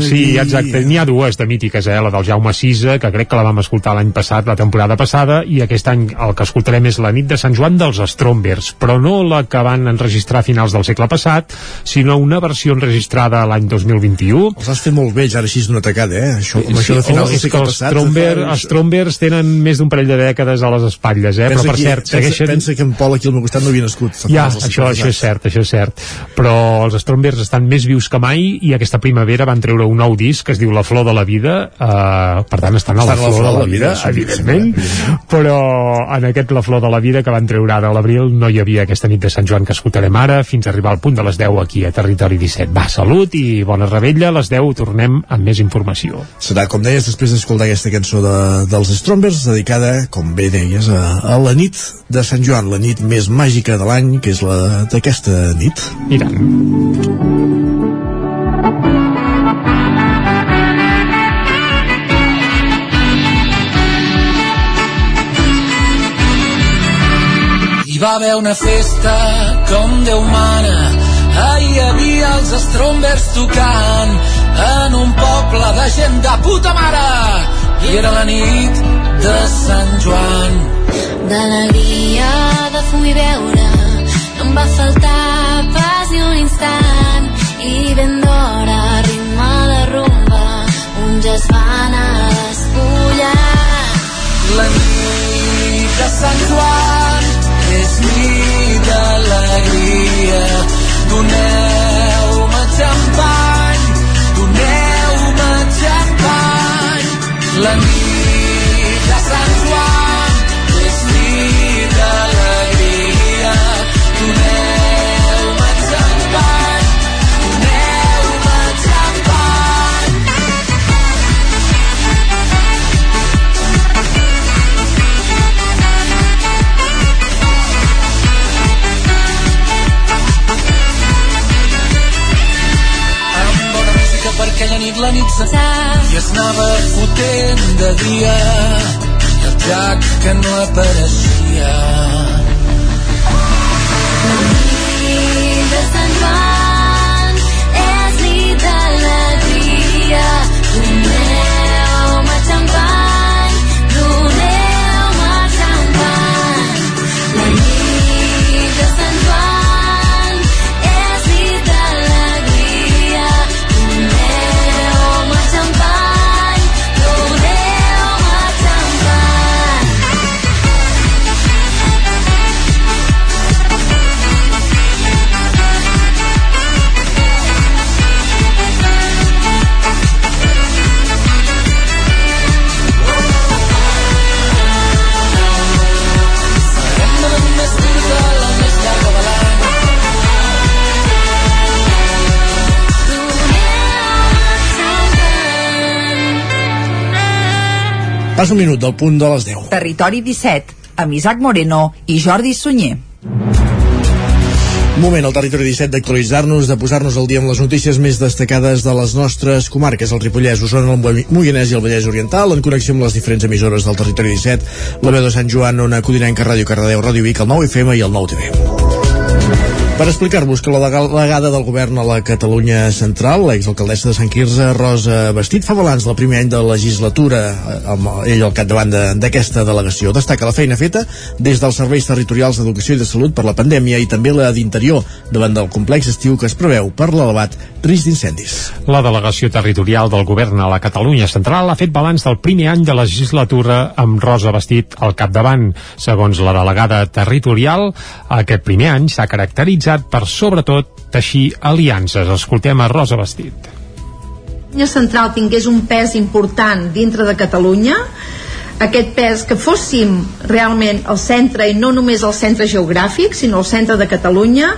Sí, exacte, n'hi ha dues de mítiques, eh? la del Jaume Sisa, que crec que la vam escoltar l'any passat, la temporada passada, i aquest any el que escoltarem és la nit de Sant Joan dels Strombers, però no la que van enregistrar a finals del segle passat, sinó una versió enregistrada l'any 2021. Els has fet molt bé, ja ara així d'una tacada, eh? Això, amb això de finals del segle passat. Stromber, els Strombers tenen més d'un parell de dècades a les espatlles, eh? Pensa però per que, cert, pensa, segueixen... pensa que en Pol aquí al meu costat no havia nascut. Ja, això, això és cert, això és cert. Però els Strombers estan més vius que mai i aquesta primavera van treure un nou disc que es diu La Flor de la Vida, eh, per tant estan a la Flor de la Vida, evidentment, però en aquest La Flor de la Vida que van treure ara a l'abril no hi havia aquesta nit de Sant Joan que escoltarem ara fins a arribar al punt de les 10 aquí a Territori 17. Va, salut i bona rebella, a les 10 tornem amb més informació. Serà, com deies, després d'escoltar aquesta cançó de, dels Strombers, dedicada, com bé deies, a, a la nit de Sant Joan, la nit més màgica de l'any, que és la d'aquesta nit. I tant. Hi va haver una festa com Déu mana, ahir hi havia els Strombers tocant en un poble de gent de puta mare i era la nit de Sant Joan. D'alegria, de fum i beure, no em va faltar pas ni un instant. I ben d'hora, ritme de rumba, uns ja es van a despullar. La nit de Sant Joan és nit d'alegria. Doneu-me xampany, doneu-me xampany. La nit per aquella nit la nit se... i es anava fotent de dia i el Jack que no apareixia. Nit de Sant Joan Pas un minut del punt de les 10. Territori 17, amb Isaac Moreno i Jordi Sunyer. Moment al territori 17 d'actualitzar-nos, de posar-nos al dia amb les notícies més destacades de les nostres comarques, el Ripollès, Osona, el Moianès i el Vallès Oriental, en connexió amb les diferents emissores del territori 17, la veu de Sant Joan, Ona Codinenca, Ràdio Cardedeu, Ràdio Vic, el 9 FM i el 9 TV. Per explicar-vos que la delegada del govern a la Catalunya Central, l'exalcaldessa de Sant Quirze, Rosa Bastit, fa balanç del primer any de legislatura eh, amb ell al capdavant d'aquesta delegació. Destaca la feina feta des dels serveis territorials d'educació i de salut per la pandèmia i també la d'interior davant del complex estiu que es preveu per l'elevat risc d'incendis. La delegació territorial del govern a la Catalunya Central ha fet balanç del primer any de legislatura amb Rosa Bastit al capdavant. Segons la delegada territorial, aquest primer any s'ha caracteritzat per, sobretot, teixir aliances. Escoltem a Rosa Bastit. Catalunya Central tingués un pes important dintre de Catalunya, aquest pes que fóssim realment el centre i no només el centre geogràfic, sinó el centre de Catalunya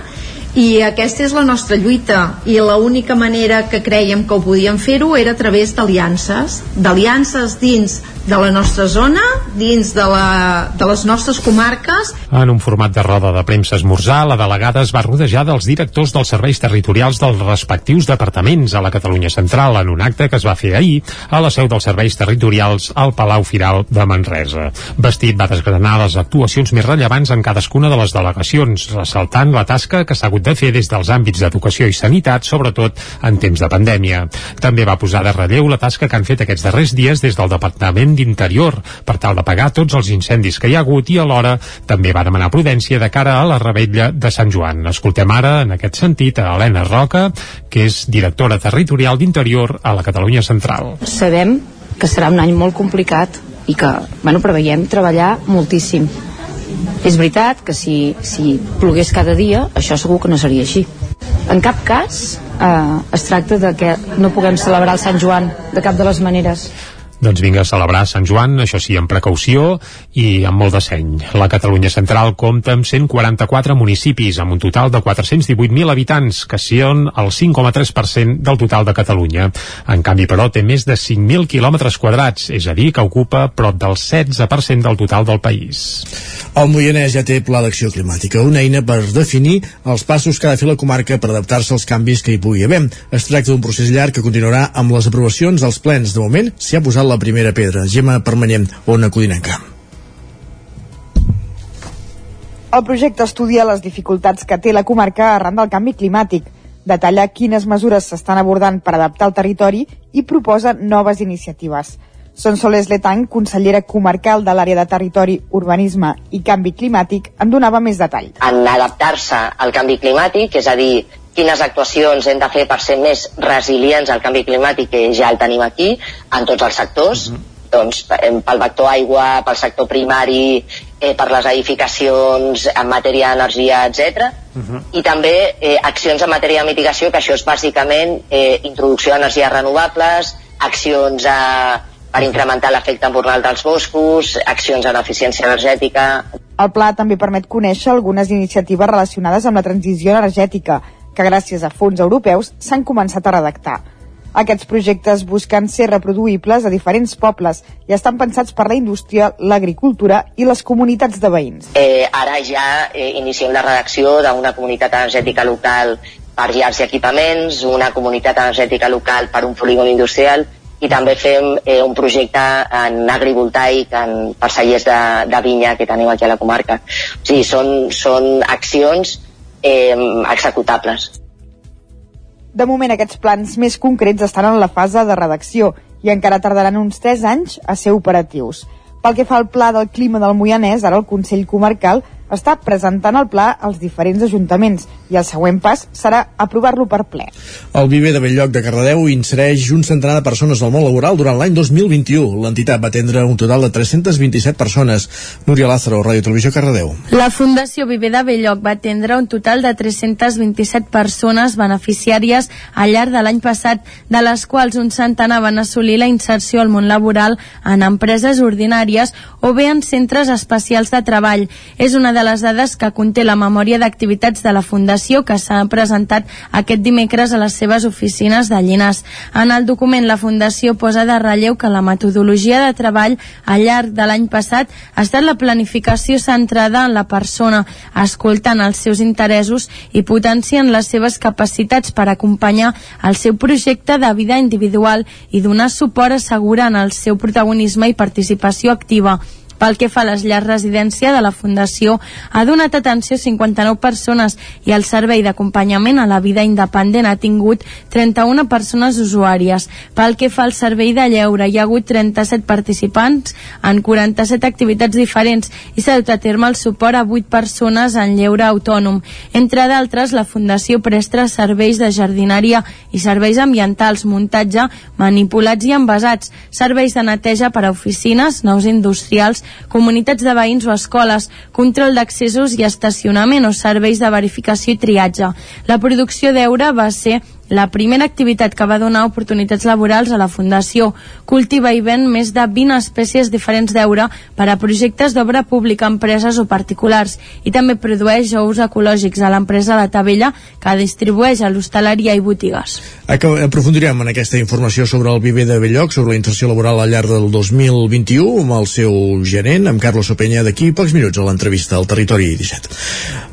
i aquesta és la nostra lluita i l'única manera que creiem que ho podíem fer-ho era a través d'aliances d'aliances dins de la nostra zona, dins de, la, de les nostres comarques. En un format de roda de premsa esmorzar, la delegada es va rodejar dels directors dels serveis territorials dels respectius departaments a la Catalunya Central en un acte que es va fer ahir a la seu dels serveis territorials al Palau Firal de Manresa. Vestit va desgranar les actuacions més rellevants en cadascuna de les delegacions, ressaltant la tasca que s'ha hagut de fer des dels àmbits d'educació i sanitat, sobretot en temps de pandèmia. També va posar de relleu la tasca que han fet aquests darrers dies des del Departament d'Interior per tal de pagar tots els incendis que hi ha hagut i alhora també va demanar prudència de cara a la rebetlla de Sant Joan. Escoltem ara, en aquest sentit, a Helena Roca, que és directora territorial d'Interior a la Catalunya Central. Sabem que serà un any molt complicat i que, bueno, preveiem treballar moltíssim. És veritat que si, si plogués cada dia, això segur que no seria així. En cap cas eh, es tracta de que no puguem celebrar el Sant Joan de cap de les maneres. Doncs vinga a celebrar Sant Joan, això sí, amb precaució i amb molt de seny. La Catalunya Central compta amb 144 municipis, amb un total de 418.000 habitants, que són el 5,3% del total de Catalunya. En canvi, però, té més de 5.000 quilòmetres quadrats, és a dir, que ocupa prop del 16% del total del país. El Moianès ja té Pla d'Acció Climàtica, una eina per definir els passos que ha de fer la comarca per adaptar-se als canvis que hi pugui haver. Es tracta d'un procés llarg que continuarà amb les aprovacions dels plens. De moment, s'hi ha posat la primera pedra. Gemma Permanyent, Ona Codinenca. El projecte estudia les dificultats que té la comarca arran del canvi climàtic, detalla quines mesures s'estan abordant per adaptar el territori i proposa noves iniciatives. Són Soles Letang, consellera comarcal de l'àrea de territori, urbanisme i canvi climàtic, en donava més detall. En adaptar-se al canvi climàtic, és a dir, quines actuacions hem de fer per ser més resilients al canvi climàtic, que ja el tenim aquí, en tots els sectors, uh -huh. doncs pel vector aigua, pel sector primari, eh, per les edificacions en matèria d'energia, etc. Uh -huh. I també eh, accions en matèria de mitigació, que això és bàsicament eh, introducció d'energies renovables, accions a, per incrementar l'efecte embornal dels boscos, accions en eficiència energètica... El pla també permet conèixer algunes iniciatives relacionades amb la transició energètica, que gràcies a fons europeus s'han començat a redactar. Aquests projectes busquen ser reproduïbles a diferents pobles i estan pensats per la indústria, l'agricultura i les comunitats de veïns. Eh, ara ja eh, iniciem la redacció d'una comunitat energètica local per llars i equipaments, una comunitat energètica local per un polígon industrial i també fem eh, un projecte en agrivoltaic en, per cellers de, de vinya que tenim aquí a la comarca. O sigui, són, són accions eh, executables. De moment aquests plans més concrets estan en la fase de redacció i encara tardaran uns 3 anys a ser operatius. Pel que fa al pla del clima del Moianès, ara el Consell Comarcal està presentant el pla als diferents ajuntaments i el següent pas serà aprovar-lo per ple. El Viver de Belllloc de Cardedeu insereix un centenar de persones al món laboral durant l'any 2021. L'entitat va atendre un total de 327 persones. Núria Lázaro, Ràdio Televisió Cardedeu. La Fundació Viver de Belllloc va atendre un total de 327 persones beneficiàries al llarg de l'any passat, de les quals un centenar van assolir la inserció al món laboral en empreses ordinàries o bé en centres especials de treball. És una de de les dades que conté la memòria d'activitats de la Fundació que s'ha presentat aquest dimecres a les seves oficines de Llinars. En el document, la Fundació posa de relleu que la metodologia de treball al llarg de l'any passat ha estat la planificació centrada en la persona, escoltant els seus interessos i potenciant les seves capacitats per acompanyar el seu projecte de vida individual i donar suport assegurant el seu protagonisme i participació activa pel que fa a les llars residència de la Fundació, ha donat atenció a 59 persones i el servei d'acompanyament a la vida independent ha tingut 31 persones usuàries. Pel que fa al servei de lleure, hi ha hagut 37 participants en 47 activitats diferents i s'ha dut a terme el suport a 8 persones en lleure autònom. Entre d'altres, la Fundació presta serveis de jardinària i serveis ambientals, muntatge, manipulats i envasats, serveis de neteja per a oficines, nous industrials, comunitats de veïns o escoles, control d'accessos i estacionament o serveis de verificació i triatge. La producció d'eure va ser la primera activitat que va donar oportunitats laborals a la Fundació. Cultiva i ven més de 20 espècies diferents d'eure per a projectes d'obra pública, empreses o particulars i també produeix ous ecològics a l'empresa La Tavella que distribueix a l'hostaleria i botigues. Aprofundirem en aquesta informació sobre el viver de Belloc, sobre la inserció laboral al llarg del 2021 amb el seu gerent, amb Carlos Openya, d'aquí pocs minuts a l'entrevista al Territori 17.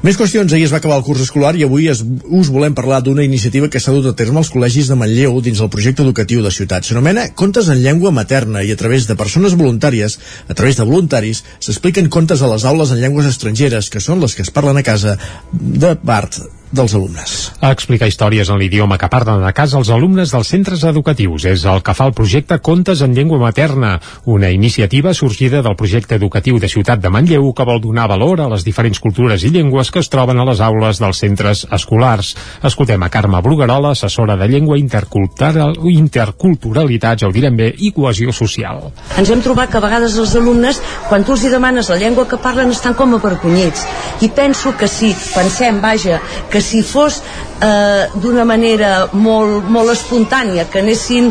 Més qüestions, ahir es va acabar el curs escolar i avui es, us volem parlar d'una iniciativa que s'ha dut a terme als col·legis de Manlleu dins el projecte educatiu de ciutat. S'anomena Contes en llengua materna i a través de persones voluntàries, a través de voluntaris, s'expliquen contes a les aules en llengües estrangeres, que són les que es parlen a casa de part dels alumnes. A explicar històries en l'idioma que parlen a casa els alumnes dels centres educatius és el que fa el projecte Contes en llengua materna, una iniciativa sorgida del projecte educatiu de Ciutat de Manlleu que vol donar valor a les diferents cultures i llengües que es troben a les aules dels centres escolars. Escoltem a Carme Bruguerola, assessora de llengua intercultural, interculturalitat, ja ho direm bé, i cohesió social. Ens hem trobat que a vegades els alumnes, quan tu els hi demanes la llengua que parlen, estan com avergonyits. I penso que si pensem, vaja, que que si fos eh, d'una manera molt, molt espontània, que anessin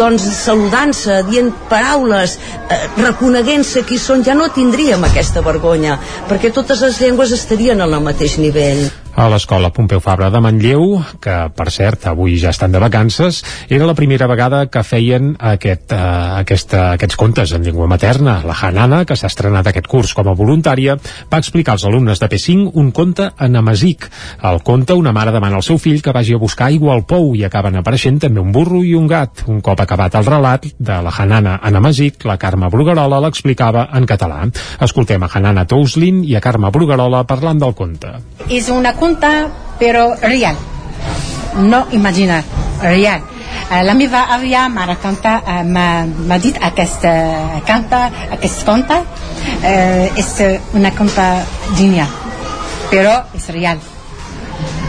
doncs saludant-se, dient paraules, eh, reconeguent-se qui són, ja no tindríem aquesta vergonya, perquè totes les llengües estarien al mateix nivell a l'escola Pompeu Fabra de Manlleu, que per cert avui ja estan de vacances, era la primera vegada que feien aquest, uh, aquesta, aquests contes en llengua materna. La Hanana, que s'ha estrenat aquest curs com a voluntària, va explicar als alumnes de P5 un conte en amasic. El conte, una mare demana al seu fill que vagi a buscar aigua al pou i acaben apareixent també un burro i un gat. Un cop acabat el relat de la Hanana en amasic, la Carme Bruguerola l'explicava en català. Escoltem a Hanana Touslin i a Carme Bruguerola parlant del conte. És una conta però real no imaginar, real eh, la meva àvia m'ha eh, m'ha dit aquesta canta aquest conte eh, és una conta genial però és real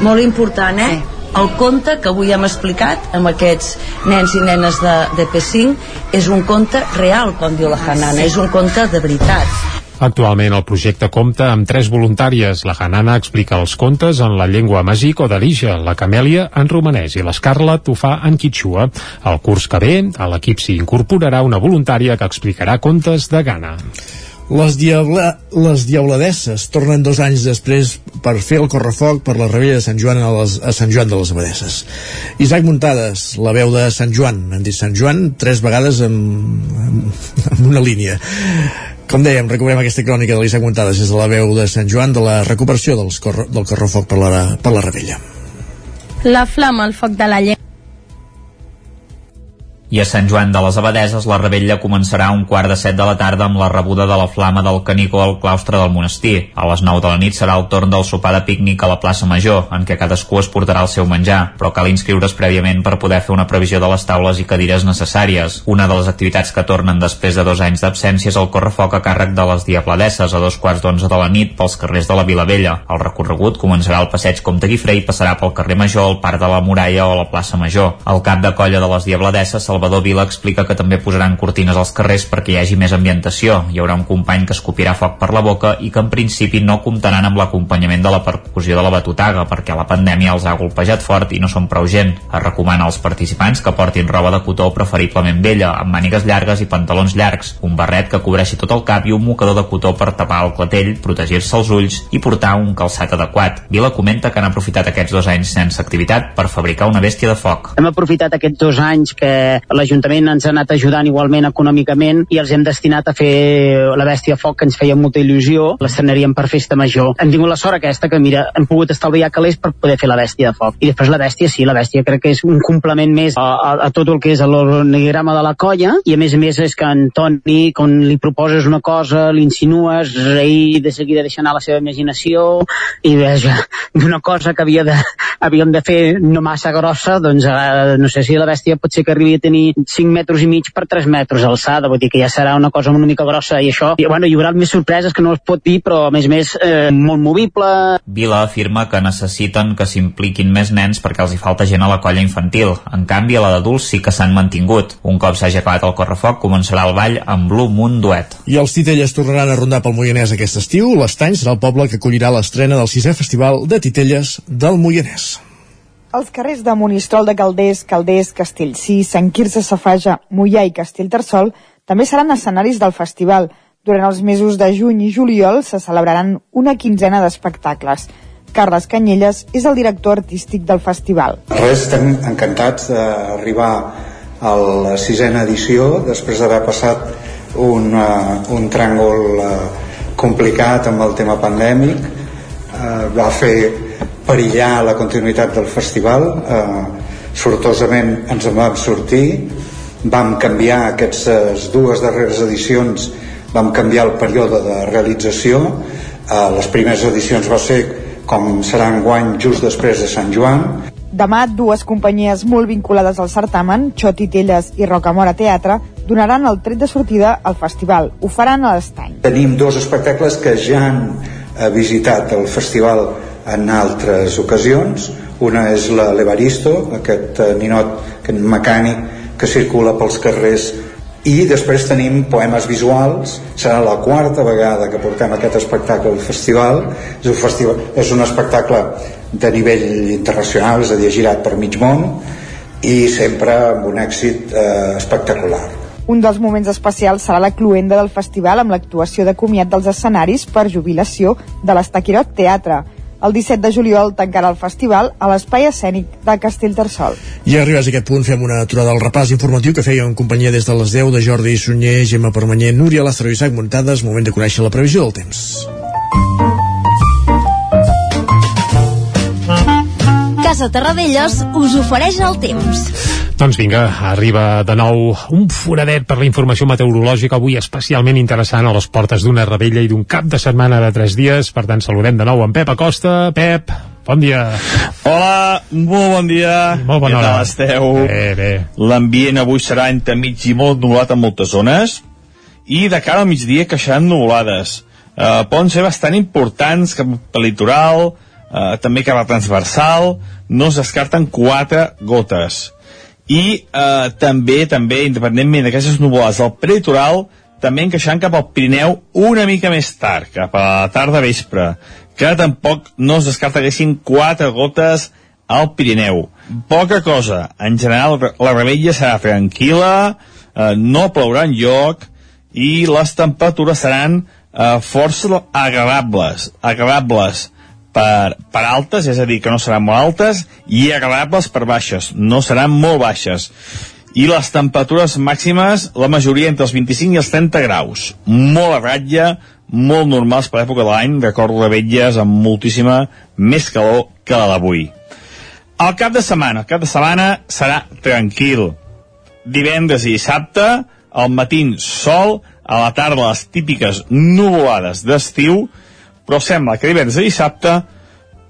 molt important eh? Sí. El conte que avui hem explicat amb aquests nens i nenes de, de P5 és un conte real, com diu la Hanana, sí. és un conte de veritat Actualment el projecte compta amb tres voluntàries. La Hanana explica els contes en la llengua masic o d'Arija, la Camèlia en romanès i l'Escarlet ho fa en quitxua. El curs que ve, a l'equip s'hi incorporarà una voluntària que explicarà contes de Ghana. Les, diabla, les diabladesses tornen dos anys després per fer el correfoc per la rebella de Sant Joan a, les, a Sant Joan de les Abadesses. Isaac Muntades, la veu de Sant Joan. Han dit Sant Joan tres vegades amb, amb, amb una línia. Com dèiem, recuperem aquesta crònica de l'Isaac Montades des de la veu de Sant Joan de la recuperació dels corro, del correfoc per la, per la rebella. La flama, el foc de la llengua i a Sant Joan de les Abadeses la rebella començarà un quart de set de la tarda amb la rebuda de la flama del Canicó al claustre del monestir. A les 9 de la nit serà el torn del sopar de pícnic a la plaça Major, en què cadascú es portarà el seu menjar, però cal inscriure's prèviament per poder fer una previsió de les taules i cadires necessàries. Una de les activitats que tornen després de dos anys d'absència és el correfoc a càrrec de les Diabladesses a dos quarts d'onze de la nit pels carrers de la Vila Vella. El recorregut començarà al passeig Comte Guifré i passarà pel carrer Major, el Parc de la Muralla o la plaça Major. El cap de colla de les Diabladesses, Salvador Vila explica que també posaran cortines als carrers perquè hi hagi més ambientació. Hi haurà un company que escopirà foc per la boca i que en principi no comptaran amb l'acompanyament de la percussió de la batutaga perquè la pandèmia els ha golpejat fort i no són prou gent. Es recomana als participants que portin roba de cotó preferiblement vella, amb mànigues llargues i pantalons llargs, un barret que cobreixi tot el cap i un mocador de cotó per tapar el clatell, protegir-se els ulls i portar un calçat adequat. Vila comenta que han aprofitat aquests dos anys sense activitat per fabricar una bèstia de foc. Hem aprofitat aquests dos anys que l'Ajuntament ens ha anat ajudant igualment econòmicament i els hem destinat a fer la bèstia foc que ens feia molta il·lusió, l'estrenaríem per festa major. Hem tingut la sort aquesta que, mira, hem pogut estalviar calés per poder fer la bèstia de foc. I després la bèstia, sí, la bèstia crec que és un complement més a, a, a tot el que és l'organigrama de la colla i a més a més és que en Toni, quan li proposes una cosa, l'insinues, ell de seguida deixa anar la seva imaginació i veja, d'una cosa que havia de, havíem de fer no massa grossa, doncs eh, no sé si la bèstia pot ser que arribi a tenir 5 metres i mig per 3 metres d'alçada, vull dir que ja serà una cosa una mica grossa i això, i, bueno, hi haurà més sorpreses que no es pot dir, però a més a més eh, molt movible. Vila afirma que necessiten que s'impliquin més nens perquè els hi falta gent a la colla infantil. En canvi, a la d'adults sí que s'han mantingut. Un cop s'hagi acabat el correfoc, començarà el ball amb Blue Moon Duet. I els titelles tornaran a rondar pel Moianès aquest estiu. L'Estany serà el poble que acollirà l'estrena del sisè festival de titelles del Moianès. Els carrers de Monistrol de Calders, Calders, Castellcí, Sant Quirze Safaja, Mollà i Castellterçol també seran escenaris del festival. Durant els mesos de juny i juliol se celebraran una quinzena d'espectacles. Carles Canyelles és el director artístic del festival. Res, estem encantats d'arribar a la sisena edició després d'haver passat un, uh, un tràngol uh, complicat amb el tema pandèmic uh, va fer perillar la continuïtat del festival uh, sortosament ens en vam sortir vam canviar aquestes dues darreres edicions vam canviar el període de realització uh, les primeres edicions va ser com serà guany just després de Sant Joan Demà, dues companyies molt vinculades al certamen, Xot i Telles i Rocamora Teatre, donaran el tret de sortida al festival. Ho faran a l'estany. Tenim dos espectacles que ja han eh, visitat el festival en altres ocasions. Una és Levaristo, aquest eh, ninot, aquest mecànic que circula pels carrers i després tenim poemes visuals serà la quarta vegada que portem aquest espectacle al festival és un, festival, és un espectacle de nivell internacional és a dir, girat per mig món i sempre amb un èxit eh, espectacular un dels moments especials serà la cluenda del festival amb l'actuació de comiat dels escenaris per jubilació de l'Estaquirot Teatre. El 17 de juliol tancarà el festival a l'espai escènic de Castellterçol. I arribats a aquest punt fem una aturada al repàs informatiu que feia en companyia des de les 10 de Jordi Sunyer, Gemma Permanyer, Núria Lázaro i Isaac Muntades. Moment de conèixer la previsió del temps. Casa Terradellos us ofereix el temps. Doncs vinga, arriba de nou un foradet per la informació meteorològica avui especialment interessant a les portes d'una rebella i d'un cap de setmana de tres dies. Per tant, saludem de nou en Pep Acosta. Pep, bon dia. Hola, molt bon dia. Molt bona Què hora. tal esteu? Bé, bé. L'ambient avui serà entre mig i molt nuvolat en moltes zones i de cara al migdia queixaran nuvolades. Uh, poden ser bastant importants cap al litoral, uh, també cap a transversal, no es descarten quatre gotes. I uh, també, també, independentment d'aquestes nuvolades del prelitoral, també encaixant cap al Pirineu una mica més tard, cap a la tarda vespre, que tampoc no es descarta que haguessin quatre gotes al Pirineu. Poca cosa. En general, la rebella serà tranquil·la, eh, no plourà en lloc, i les temperatures seran eh, força agradables, agradables per, per altes, és a dir, que no seran molt altes, i agradables per baixes, no seran molt baixes. I les temperatures màximes, la majoria entre els 25 i els 30 graus. Molt a ratlla, molt normals per l'època de l'any, recordo revetlles amb moltíssima més calor que la d'avui. El cap de setmana, el cap de setmana serà tranquil. Divendres i dissabte, al matí sol, a la tarda les típiques nuvolades d'estiu, però sembla que divendres i dissabte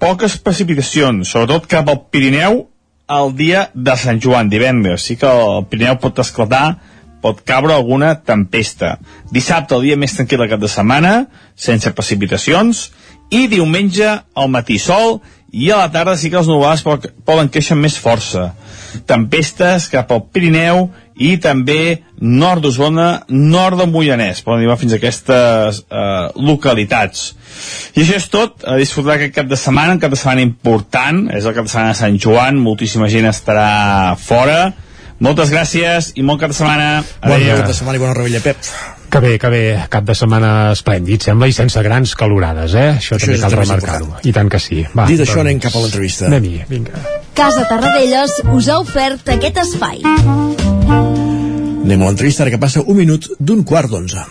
poques precipitacions, sobretot cap al Pirineu el dia de Sant Joan, divendres. Sí que el Pirineu pot esclatar, pot caure alguna tempesta. Dissabte, el dia més tranquil del cap de setmana, sense precipitacions, i diumenge al matí sol i a la tarda sí que els nuvolades poden créixer més força. Tempestes cap al Pirineu i també nord d'Osona, nord del Moianès, poden arribar fins a aquestes eh, localitats. I això és tot, a disfrutar aquest cap de setmana, un cap de setmana important, és el cap de setmana de Sant Joan, moltíssima gent estarà fora. Moltes gràcies i bon cap de setmana. Bon Adéu. cap de setmana i bona rebella, Pep. Que bé, que bé, cap de setmana esplèndid, sembla, i sense grans calorades, eh? Això, Això també cal remarcar-ho. I tant que sí. Va, Dit això, doncs, anem cap a l'entrevista. Anem-hi, vinga. Casa Terradellos us ha ofert aquest espai. Anem a l'entrevista, ara que passa un minut d'un quart d'onze.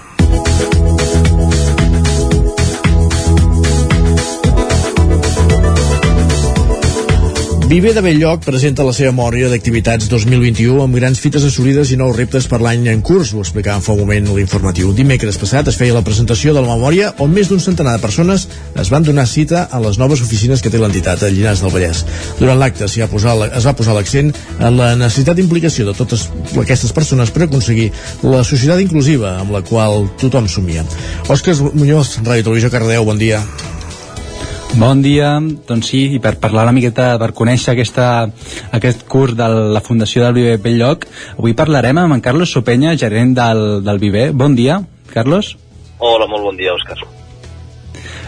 Viver de Belllloc presenta la seva memòria d'activitats 2021 amb grans fites assolides i nous reptes per l'any en curs, ho explicàvem fa un moment l'informatiu. Dimecres passat es feia la presentació de la memòria on més d'un centenar de persones es van donar cita a les noves oficines que té l'entitat a Llinars del Vallès. Durant l'acte es va posar l'accent en la necessitat d'implicació de totes aquestes persones per aconseguir la societat inclusiva amb la qual tothom somia. Òscar Muñoz, Ràdio Televisió Cardeu, bon dia. Bon dia, doncs sí, i per parlar una miqueta, per conèixer aquesta, aquest curs de la Fundació del Viver Belllloc, avui parlarem amb en Carlos Sopenya, gerent del, del Viver. Bon dia, Carlos. Hola, molt bon dia, Òscar.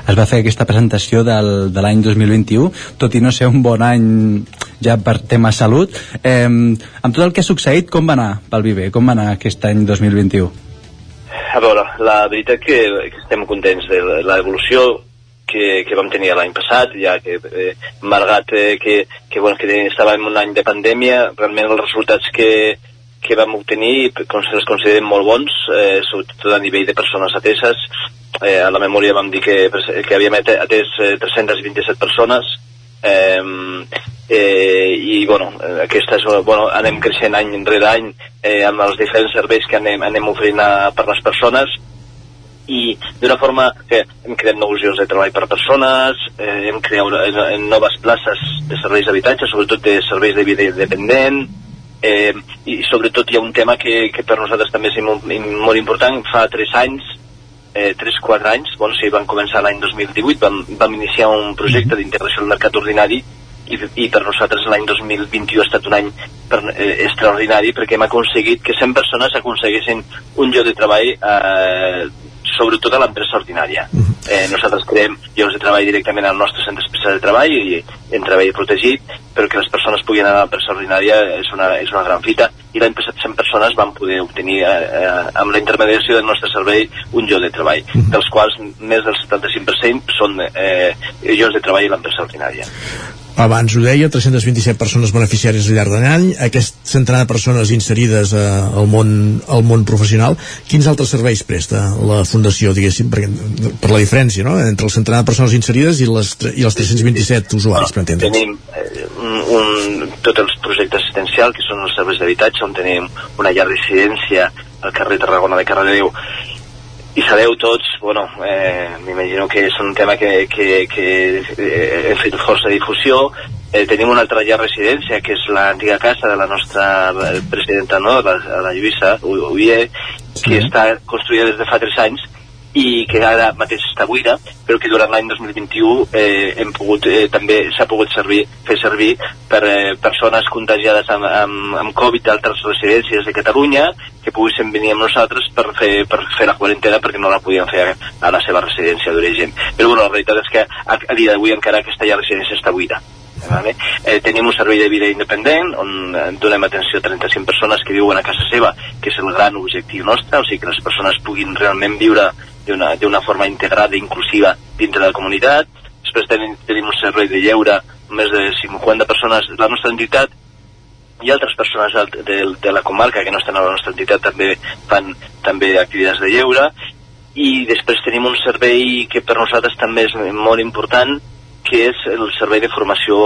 Es va fer aquesta presentació del, de l'any 2021, tot i no ser un bon any ja per tema salut. Eh, amb tot el que ha succeït, com va anar pel Viver? Com va anar aquest any 2021? A veure, la veritat que, que estem contents de l'evolució que, que vam tenir l'any passat, ja que, eh, malgrat eh, que, que, bueno, que estàvem un any de pandèmia, realment els resultats que, que vam obtenir els considerem molt bons, eh, sobretot a nivell de persones ateses. Eh, a la memòria vam dir que, que havíem atès eh, 327 persones, eh, eh, i bueno, aquesta és, bueno, anem creixent any rere any eh, amb els diferents serveis que anem, anem oferint a, per les persones i d'una forma que hem creat nous llocs de treball per a persones, eh, hem creat eh, noves places de serveis d'habitatge, sobretot de serveis de vida independent, eh, i sobretot hi ha un tema que, que per nosaltres també és molt, molt important, fa 3 anys, eh, 3-4 anys, bueno, sí, vam començar l'any 2018, vam, vam iniciar un projecte d'integració al mercat ordinari i, i per nosaltres l'any 2021 ha estat un any per, eh, extraordinari perquè hem aconseguit que 100 persones aconseguissin un lloc de treball eh, sobretot a l'empresa ordinària. Eh, nosaltres creem llocs de treball directament al nostre centre especial de treball i en treball protegit, però que les persones puguin anar a l'empresa ordinària és una, és una gran fita. I l'any passat 100 persones van poder obtenir eh, eh, amb la intermediació del nostre servei un lloc de treball, dels quals més del 75% són eh, llocs de treball a l'empresa ordinària abans ho deia, 327 persones beneficiàries al llarg de l'any, aquest centenar de persones inserides eh, al, món, al món professional, quins altres serveis presta la Fundació, diguéssim, per, per la diferència no? entre el centenar de persones inserides i, les, i els 327 usuaris, per entendre? Tenim eh, un, tots els projectes assistencials, que són els serveis d'habitatge, on tenim una llar residència al carrer Tarragona de Cardedeu, i sabeu tots, bueno, eh, m'imagino que és un tema que, que, que eh, hem fet força difusió, eh, tenim una altra llar residència, que és l'antiga casa de la nostra presidenta, no?, la, la Lluïsa Uller, que sí. està construïda des de fa 3 anys, i que ara mateix està buida, però que durant l'any 2021 eh, hem pogut, eh, també s'ha pogut servir, fer servir per eh, persones contagiades amb, amb, amb Covid d'altres residències de Catalunya que poguessin venir amb nosaltres per fer, per fer la quarantena perquè no la podien fer a la seva residència d'origen. Però bueno, la realitat és que a, a dia d'avui encara aquesta ja residència està buida. Vale? Eh, tenim un servei de vida independent on eh, donem atenció a 35 persones que viuen a casa seva, que és el gran objectiu nostre, o sigui que les persones puguin realment viure d'una forma integrada i inclusiva dintre de la comunitat. Després tenim, tenim un servei de lleure més de 50 persones de la nostra entitat i altres persones de, de la comarca que no estan a la nostra entitat també fan també activitats de lleure i després tenim un servei que per nosaltres també és molt important que és el servei de formació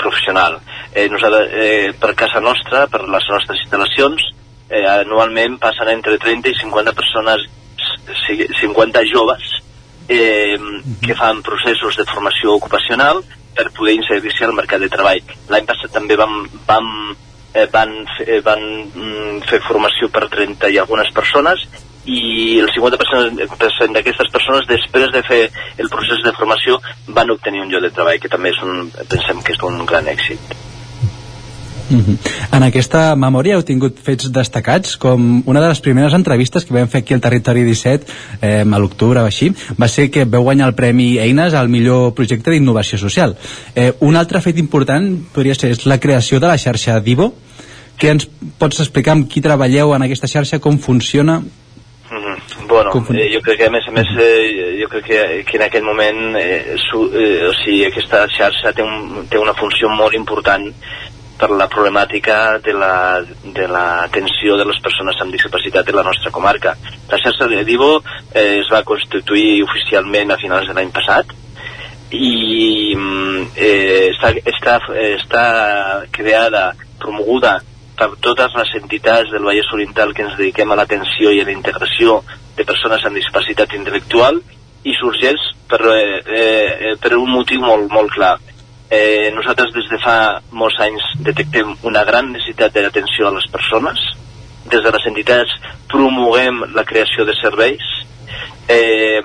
professional. Eh, nosaltres, eh, per casa nostra, per les nostres instal·lacions, eh, anualment passen entre 30 i 50 persones 50 joves eh, que fan processos de formació ocupacional per poder inserir-se al mercat de treball. L'any passat també vam, vam, eh, van, eh, van mm, fer formació per 30 i algunes persones i el 50% d'aquestes persones després de fer el procés de formació van obtenir un lloc de treball que també és un, pensem que és un gran èxit. Mm -hmm. En aquesta memòria heu tingut fets destacats, com una de les primeres entrevistes que vam fer aquí al Territori 17, eh, a l'octubre o així, va ser que veu guanyar el Premi Eines al millor projecte d'innovació social. Eh, un altre fet important podria ser la creació de la xarxa Divo, que ens pots explicar amb qui treballeu en aquesta xarxa, com funciona? -hmm. Bueno, eh, jo crec que a més a més eh, jo crec que, que en aquest moment eh, su, eh, o sigui, aquesta xarxa té, un, té una funció molt important per la problemàtica de la, de, de les persones amb discapacitat en la nostra comarca. La xarxa de Divo eh, es va constituir oficialment a finals de l'any passat i mm, eh, està, està, està creada, promoguda per totes les entitats del Vallès Oriental que ens dediquem a l'atenció i a la integració de persones amb discapacitat intel·lectual i sorgeix per, eh, eh, per un motiu molt, molt clar Eh, nosaltres des de fa molts anys detectem una gran necessitat d'atenció a les persones. Des de les entitats promoguem la creació de serveis, eh,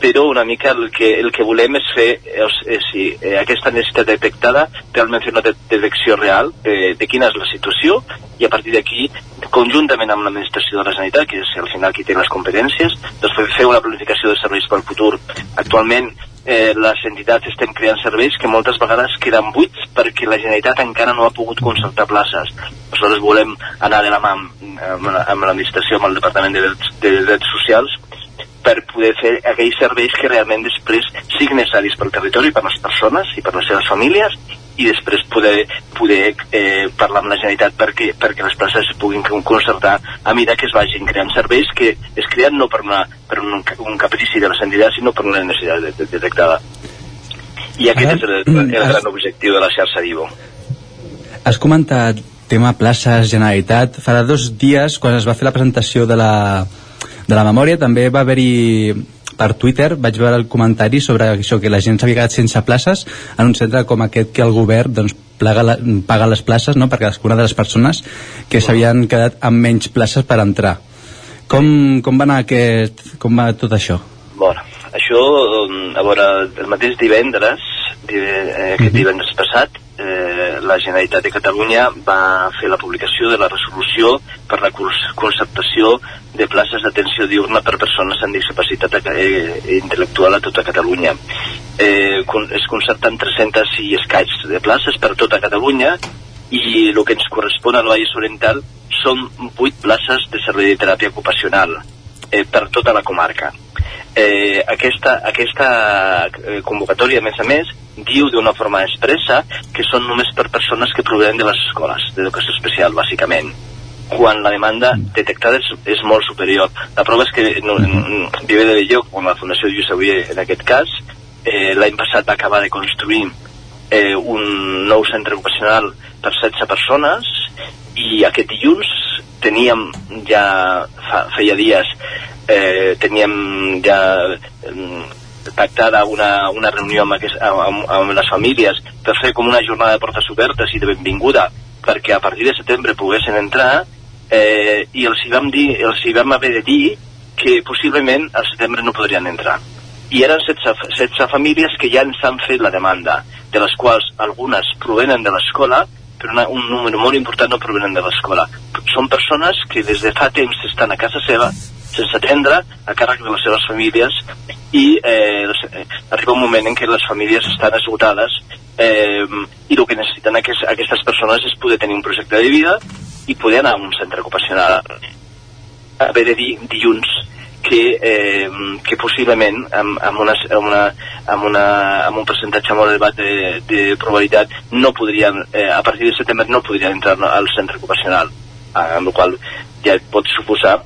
però una mica el que, el que volem és fer és, és, si eh, aquesta necessitat detectada, realment fer una detecció real de, de quina és la situació i a partir d'aquí, conjuntament amb l'administració de la Generalitat, que és al final qui té les competències, doncs fer una planificació de serveis pel futur. Actualment eh, les entitats estem creant serveis que moltes vegades queden buits perquè la Generalitat encara no ha pogut concertar places. Nosaltres volem anar de la mà amb, amb l'administració, amb el Departament de Drets, de Drets Socials, per poder fer aquells serveis que realment després siguin necessaris pel territori, per les persones i per les seves famílies i després poder, poder eh, parlar amb la Generalitat perquè, perquè les places es puguin concertar a mesura que es vagin creant serveis que es creen no per, una, per un, un caprici de les entitats sinó per una necessitat de, de, detectada i aquest és el, el gran objectiu de la xarxa Divo Has comentat tema places Generalitat. Farà dos dies, quan es va fer la presentació de la, de la memòria, també va haver-hi per Twitter vaig veure el comentari sobre això, que la gent s'havia quedat sense places en un centre com aquest que el govern doncs, plaga la, paga les places no? per cadascuna de les persones que s'havien quedat amb menys places per entrar. Com, com va anar aquest, com va tot això? Bueno, això, um, a veure, el mateix divendres, eh, aquest divendres passat, eh, la Generalitat de Catalunya va fer la publicació de la resolució per la concertació de places d'atenció diurna per persones amb discapacitat eh, intel·lectual a tota Catalunya. Eh, es concerten 300 i escaig de places per tota Catalunya i el que ens correspon al Vallès Oriental són 8 places de servei de teràpia ocupacional eh, per tota la comarca. Eh, aquesta, aquesta eh, convocatòria, a més a més, diu d'una forma expressa que són només per persones que provenen de les escoles d'educació especial, bàsicament quan la demanda detectada és, és molt superior. La prova és que no, Vive de Belló, com la Fundació Lluís Avui en aquest cas, eh, l'any passat va acabar de construir eh, un nou centre ocupacional per 16 persones i aquest dilluns teníem ja, fa, feia dies, eh, teníem ja eh, pactada una, una reunió amb, aquest, amb, amb les famílies per fer com una jornada de portes obertes i de benvinguda perquè a partir de setembre poguessin entrar eh, i els hi vam dir els hi vam haver de dir que possiblement al setembre no podrien entrar i eren 16, 16 famílies que ja ens han fet la demanda de les quals algunes provenen de l'escola però una, un número molt important no provenen de l'escola. Són persones que des de fa temps estan a casa seva sense atendre a càrrec de les seves famílies i eh, arriba un moment en què les famílies estan esgotades eh, i el que necessiten aquest, aquestes persones és poder tenir un projecte de vida i poder anar a un centre ocupacional. Haver de dir dilluns que, eh, que possiblement amb, amb, una, amb, una, amb, una, amb un percentatge molt elevat de, de probabilitat no podrien, eh, a partir de setembre no podrien entrar al centre ocupacional amb la qual ja pot suposar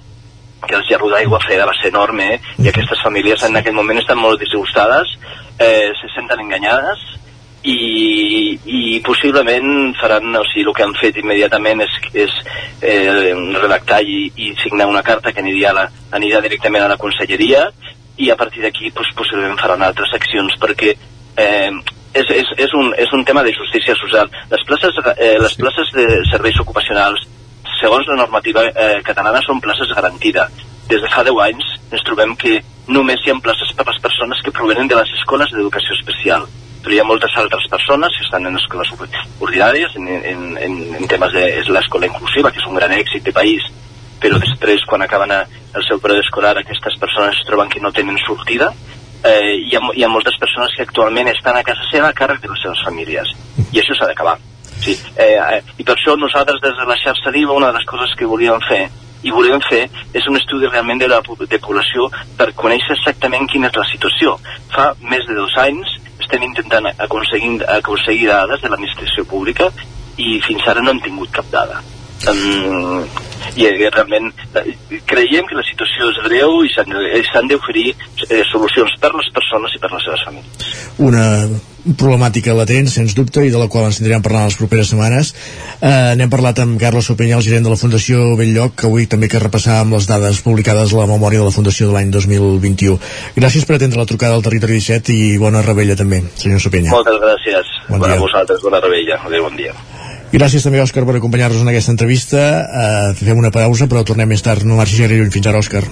que el gerro d'aigua freda va ser enorme eh? i aquestes famílies en aquell moment estan molt disgustades, eh, se senten enganyades i, i possiblement faran, o sigui, el que han fet immediatament és, és eh, redactar i, i signar una carta que aniria, la, anirà directament a la conselleria i a partir d'aquí pues, possiblement faran altres accions perquè eh, és, és, és, un, és un tema de justícia social. Les places, eh, les places de serveis ocupacionals segons la normativa eh, catalana són places garantides. Des de fa 10 anys ens trobem que només hi ha places per les persones que provenen de les escoles d'educació especial però hi ha moltes altres persones que estan en escoles ordinàries, en, en, en, en temes de l'escola inclusiva, que és un gran èxit de país, però després, quan acaben a, el seu període escolar, aquestes persones es troben que no tenen sortida, eh, hi, ha, hi ha moltes persones que actualment estan a casa seva a càrrec de les seves famílies, i això s'ha d'acabar. Sí, eh, eh, I per això nosaltres des de la xarxa DIVA una de les coses que volíem fer i volem fer és un estudi realment de la de població per conèixer exactament quina és la situació. Fa més de dos anys estem intentant aconseguir, aconseguir dades de l'administració pública i fins ara no hem tingut cap dada. Um, i eh, realment eh, creiem que la situació és greu i s'han d'oferir eh, solucions per les persones i per les seves famílies. Una problemàtica latent, sens dubte, i de la qual ens tindrem parlant les properes setmanes. Eh, n'hem parlat amb Carlos Sopenyà, el gerent de la Fundació Belllloc, que avui també que repassàvem les dades publicades a la memòria de la Fundació de l'any 2021. Gràcies per atendre la trucada al Territori 17 i bona rebella també, senyor Sopenyà. Moltes gràcies. Bon dia. A vosaltres, bona rebella. Adéu, bon dia. Gràcies també, Òscar, per acompanyar-nos en aquesta entrevista. Uh, fem una pausa, però tornem més tard. No marxi gaire lluny. Fins ara, Òscar.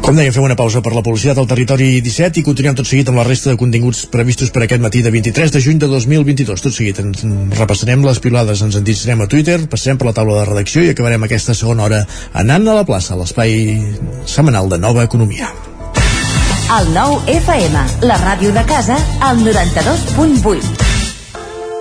Com deia, fem una pausa per la publicitat al territori 17 i continuem tot seguit amb la resta de continguts previstos per aquest matí de 23 de juny de 2022. Tot seguit ens repassarem les pilades, ens endinsarem a Twitter, passarem per la taula de redacció i acabarem aquesta segona hora anant a la plaça, l'espai setmanal de Nova Economia. El nou FM, la ràdio de casa, al 92.8.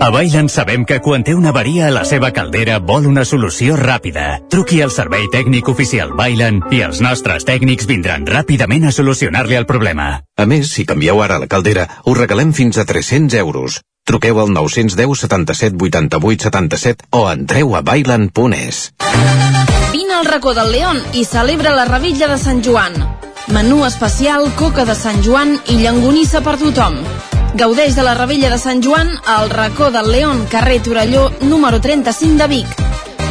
A Bailen sabem que quan té una avaria a la seva caldera vol una solució ràpida. Truqui al servei tècnic oficial Bailen i els nostres tècnics vindran ràpidament a solucionar-li el problema. A més, si canvieu ara la caldera, us regalem fins a 300 euros. Truqueu al 910 77 88 77 o entreu a bailen.es. Vine al racó del León i celebra la rebella de Sant Joan. Menú especial, coca de Sant Joan i llangonissa per tothom. Gaudeix de la rebella de Sant Joan al racó del León, carrer Torelló, número 35 de Vic.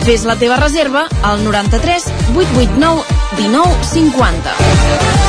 Fes la teva reserva al 93 889 19 50.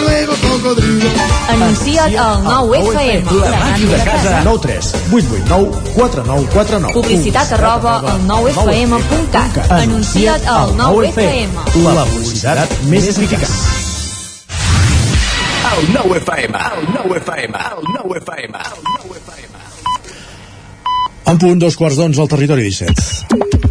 Anuncia't al 9FM. La màquina de casa. 9 3 8 8 9 4 9 4 9. Publicitat arroba al 9FM.cat. Anuncia't al 9FM. La publicitat més eficaç. El 9 FM, el 9 FM, el 9 FM, el 9 FM. En punt, dos quarts d'onze al territori 17.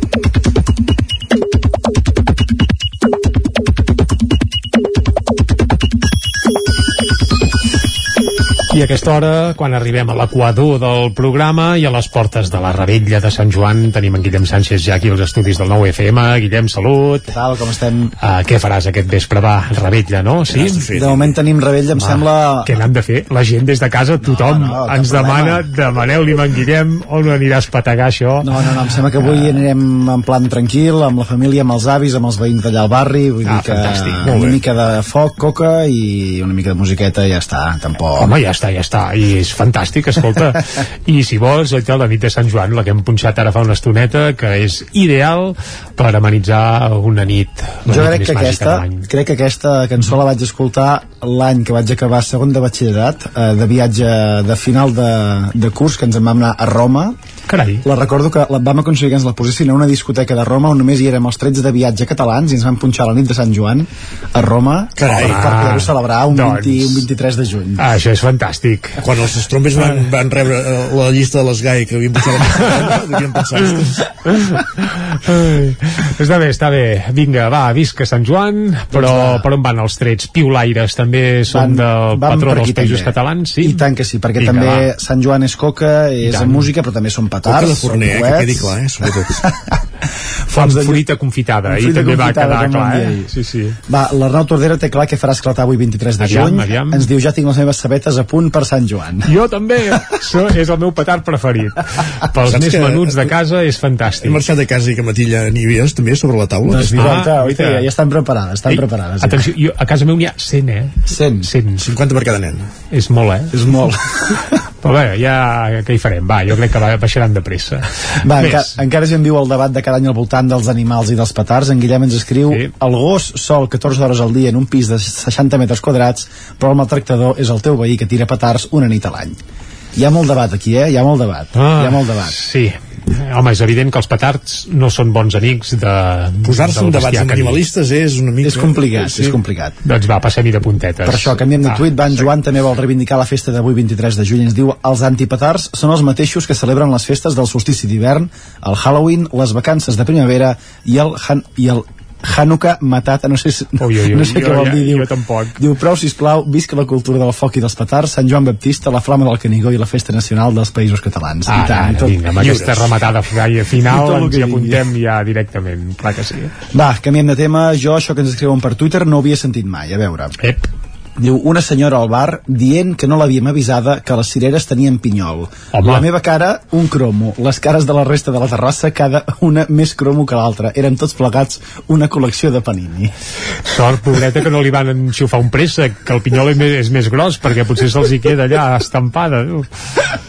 I a aquesta hora, quan arribem a l'equador del programa i a les portes de la Rebella de Sant Joan, tenim en Guillem Sánchez ja aquí als estudis del 9 FM. Guillem, salut. Què tal, com estem? Uh, què faràs aquest vespre? Va, Rebella, no? Sí? De moment tenim rebella, em Va, sembla... Què n'han de fer? La gent des de casa, tothom no, cap ens problema. demana, demaneu-li en Guillem on aniràs a pategar això. No, no, no, em sembla que avui Ah. anirem en plan tranquil, amb la família, amb els avis, amb els veïns d'allà al barri, vull Ah, dir que fantàstic, una mica de foc, coca i una mica de musiqueta i ja està, tampoc... Home, ja està, ja està. I és fantàstic, escolta. I si vols, oi, la nit de Sant Joan, la que hem punxat ara fa una estoneta, que és ideal per amenitzar una nit. La jo nit crec que, aquesta, crec que aquesta cançó la vaig escoltar l'any que vaig acabar segon de batxillerat eh, de viatge de final de, de curs que ens en vam anar a Roma Carai. la recordo que la, vam aconseguir que ens la posessin a una discoteca de Roma on només hi érem els 13 de viatge catalans i ens vam punxar la nit de Sant Joan a Roma Carai. per, per poder-ho celebrar un, Doncs- 20, un 23 de juny Ah, això és fantàstic. Quan els estrombes van, van rebre eh, la llista de les GAI que havien a la devien pensar Ai, està bé, està bé. Vinga, va, visca Sant Joan, però per on van els trets? Piulaires també són del van patró dels països també. catalans, sí? I tant que sí, perquè Vinga, també va. Sant Joan és coca, és música, però també són petards. Coca de forner, eh, que quedi clar, eh, sobretot. Amb fruita confitada, ahir també va confitada, quedar com clar, eh? ahir. Sí, sí. Va, l'Arnau Tordera té clar que farà esclatar avui 23 de Aviam, juny. aviam. Ens diu, ja tinc les meves sabetes a punt per Sant Joan. Jo també, això és el meu petard preferit. Pels Saps més que- menuts de casa és He fantàstic. marxat de casa i que Matilla nívies també sobre la taula. Doncs mira, Ah, oita, oita, oita. ja estan preparades, estan Ei, preparades. Ja. Atenció, jo, a casa meu n'hi ha 100, eh? 100. 100. 50 per cada nen. És molt, eh? És molt. Però bé, ja què hi farem? Va, jo crec que va, baixaran de pressa. Va, enca encara gent viu el debat de cada any al voltant dels animals i dels petards. En Guillem ens escriu sí. el gos sol 14 hores al dia en un pis de 60 metres quadrats, però el maltractador és el teu veí que tira petards una nit a l'any. Hi ha molt debat aquí, eh? Hi ha molt debat. Ah, Hi ha molt debat. Sí. Home, és evident que els petards no són bons amics de... Posar-se en debats animalistes és una mica... És complicat, és complicat. Doncs va, passem-hi de puntetes. Per això canviem de Va, tuit, Van Joan també vol reivindicar la festa d'avui 23 de juny. Ens diu, els antipetards són els mateixos que celebren les festes del solstici d'hivern, el Halloween, les vacances de primavera i el, Han i el Hanukkah matat, no sé, si- Ui, ui, ui, no sé jo què vol dir. Diu, jo tampoc. Diu, prou, sisplau, visca la cultura del foc i dels petards, Sant Joan Baptista, la flama del Canigó i la festa nacional dels països catalans. Ah, I tant, ara, vinga, amb aquesta rematada final tot ens hi apuntem ja directament, clar que sí. Va, canviem de tema. Jo, això que ens escriuen per Twitter, no ho havia sentit mai. A veure. Ep. Diu, una senyora al bar dient que no l'havíem avisada que les cireres tenien pinyol. Home. La meva cara, un cromo. Les cares de la resta de la terrassa, cada una més cromo que l'altra. Eren tots plegats una col·lecció de panini. Sort, pobreta, que no li van enxufar un préssec, que el pinyol és més, és més gros, perquè potser se'ls hi queda allà estampada.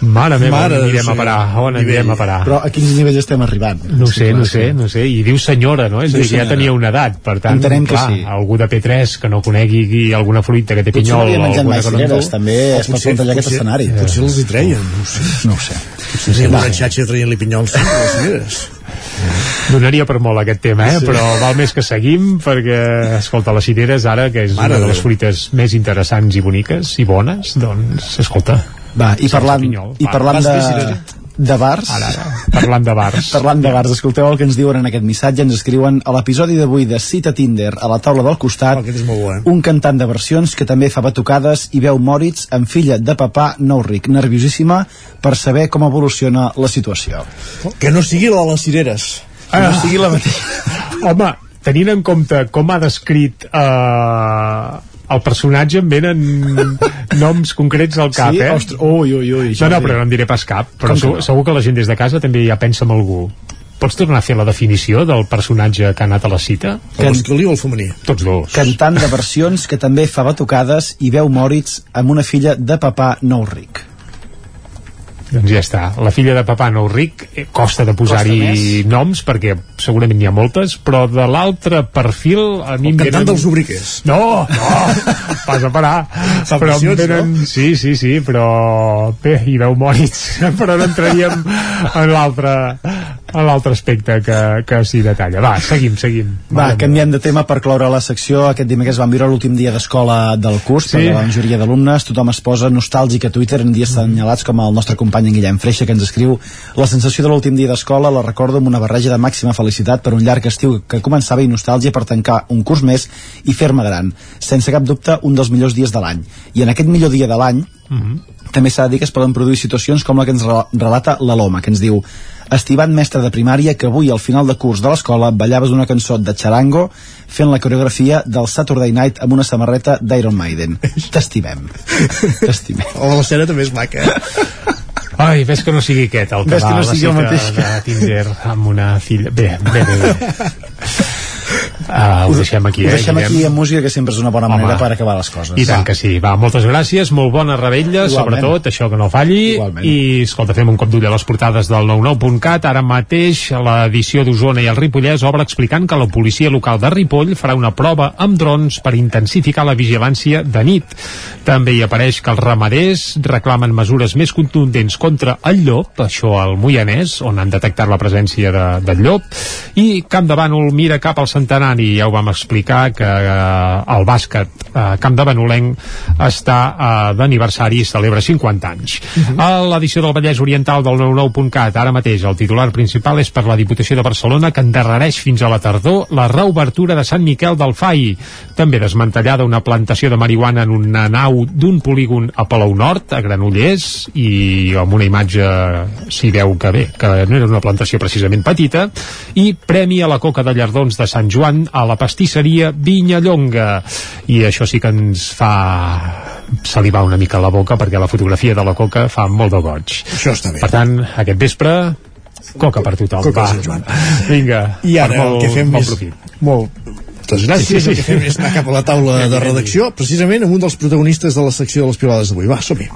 Mare meva, Mare on anirem a Déu. parar? On anirem a parar? Però a quins nivells estem arribant? No ho sé, no sé, no sé. I diu senyora, no? És a dir, que ja tenia una edat. Per tant, Entenem que clar, sí. algú de P3 que no conegui alguna fruita que té Potser no pinyol havia o menjat alguna mai no cireres, també O es pot plantejar aquest escenari. Potser els hi treien, no ho sé. No ho sé. Potser sí, una xatxa traient-li pinyols a les cireres. Donaria per molt aquest tema, eh? Sí. però val més que seguim perquè, escolta, les cireres ara, que és Mare una de les Déu. fruites més interessants i boniques i bones, doncs, escolta. Va, i parlant, i parlant de? De bars... Ara, ara, parlant de bars. Parlant de bars, escolteu el que ens diuen en aquest missatge, ens escriuen a l'episodi d'avui de Cita Tinder a la taula del costat, Oh, aquest és molt bo, eh? un cantant de versions que també fa batucades i veu Moritz amb filla de papà nou ric, nerviosíssima per saber com evoluciona la situació. Que no sigui la de les cireres. Que no sigui la mateixa. Home, tenint en compte com ha descrit eh, el personatge em venen noms concrets al cap, Sí? eh? Ostres, ui, ui, ui, No, no, però no en diré pas cap. Però que segur, no? segur que la gent des de casa també ja pensa en algú. Pots tornar a fer la definició del personatge que ha anat a la cita? El masculí o el femení? Tots dos. Cantant de versions que també fa batucades i veu Moritz amb una filla de papà nou ric. Doncs ja està. La filla de papà nou ric eh, costa de posar-hi noms perquè segurament n'hi ha moltes, però de l'altre perfil a mi El cantant venen... dels obriquers. No, no, vas a parar. Però em venen... no? Sí, sí, sí, però bé, hi veu Moritz, però no entraríem en l'altre en l'altre aspecte que, que s'hi detalla. Va, seguim, seguim. Va, Mare canviem de tema per cloure la secció. Aquest dimecres vam viure l'últim dia d'escola del curs Sí. per a la majoria d'alumnes. Tothom es posa nostàlgic a Twitter en dies assenyalats com el nostre company en Guillem Freixa que ens escriu la sensació de l'últim dia d'escola la recordo amb una barreja de màxima felicitat per un llarg estiu que començava i nostàlgia per tancar un curs més i fer-me gran. Sense cap dubte, un dels millors dies de l'any. I en aquest millor dia de l'any també s'ha de dir que es poden produir situacions com la que ens rela- relata l'Aloma, que ens diu Estimat mestre de primària que avui al final de curs de l'escola ballaves una cançó de Charango fent la coreografia del Saturday Night amb una samarreta d'Iron Maiden. T'estimem. T'estimem. O de l'escena també és maca, eh? Ai, ves que no sigui aquest el que Ves va que no sigui el mateix que- de Tinder amb una filla... Bé, bé, bé. bé. Uh, ho deixem aquí, Ho eh, deixem aquí amb música que sempre és una bona Home. manera per acabar les coses. I tant que sí. Va, moltes gràcies, molt bona rebella, Igualment. sobretot, això que no falli. Igualment. I, escolta, fem un cop d'ull a les portades del 99.cat. Ara mateix l'edició d'Osona i el Ripollès obre explicant que la policia local de Ripoll farà una prova amb drons per intensificar la vigilància de nit. També hi apareix que els ramaders reclamen mesures més contundents contra el llop, això al Moianès, on han detectat la presència de, del llop, i Camp de Bànol mira cap al centenari, ja ho vam explicar que eh, el bàsquet eh, Camp de Banolenc està eh, d'aniversari i celebra 50 anys. A l'edició del Vallès Oriental del 99.cat, ara mateix el titular principal és per la Diputació de Barcelona que endarrereix fins a la tardor la reobertura de Sant Miquel del FAI. També desmantellada una plantació de marihuana en una nau d'un polígon a Palau Nord, a Granollers, i amb una imatge s'hi veu que bé, que no era una plantació precisament petita, i premi a la coca de llardons de Sant Joan a la pastisseria Vinyallonga. I això sí que ens fa salivar una mica la boca perquè la fotografia de la coca fa molt de goig. Això està bé. Per tant, aquest vespre coca per tothom. Coca va. Sant Joan. Vinga, I ara molt, el que fem és... profit. Molt... Moltes gràcies. Sí, sí, sí. El que fem és anar cap a la taula de redacció, precisament amb un dels protagonistes de la secció de les pilades d'avui. Va, som-hi.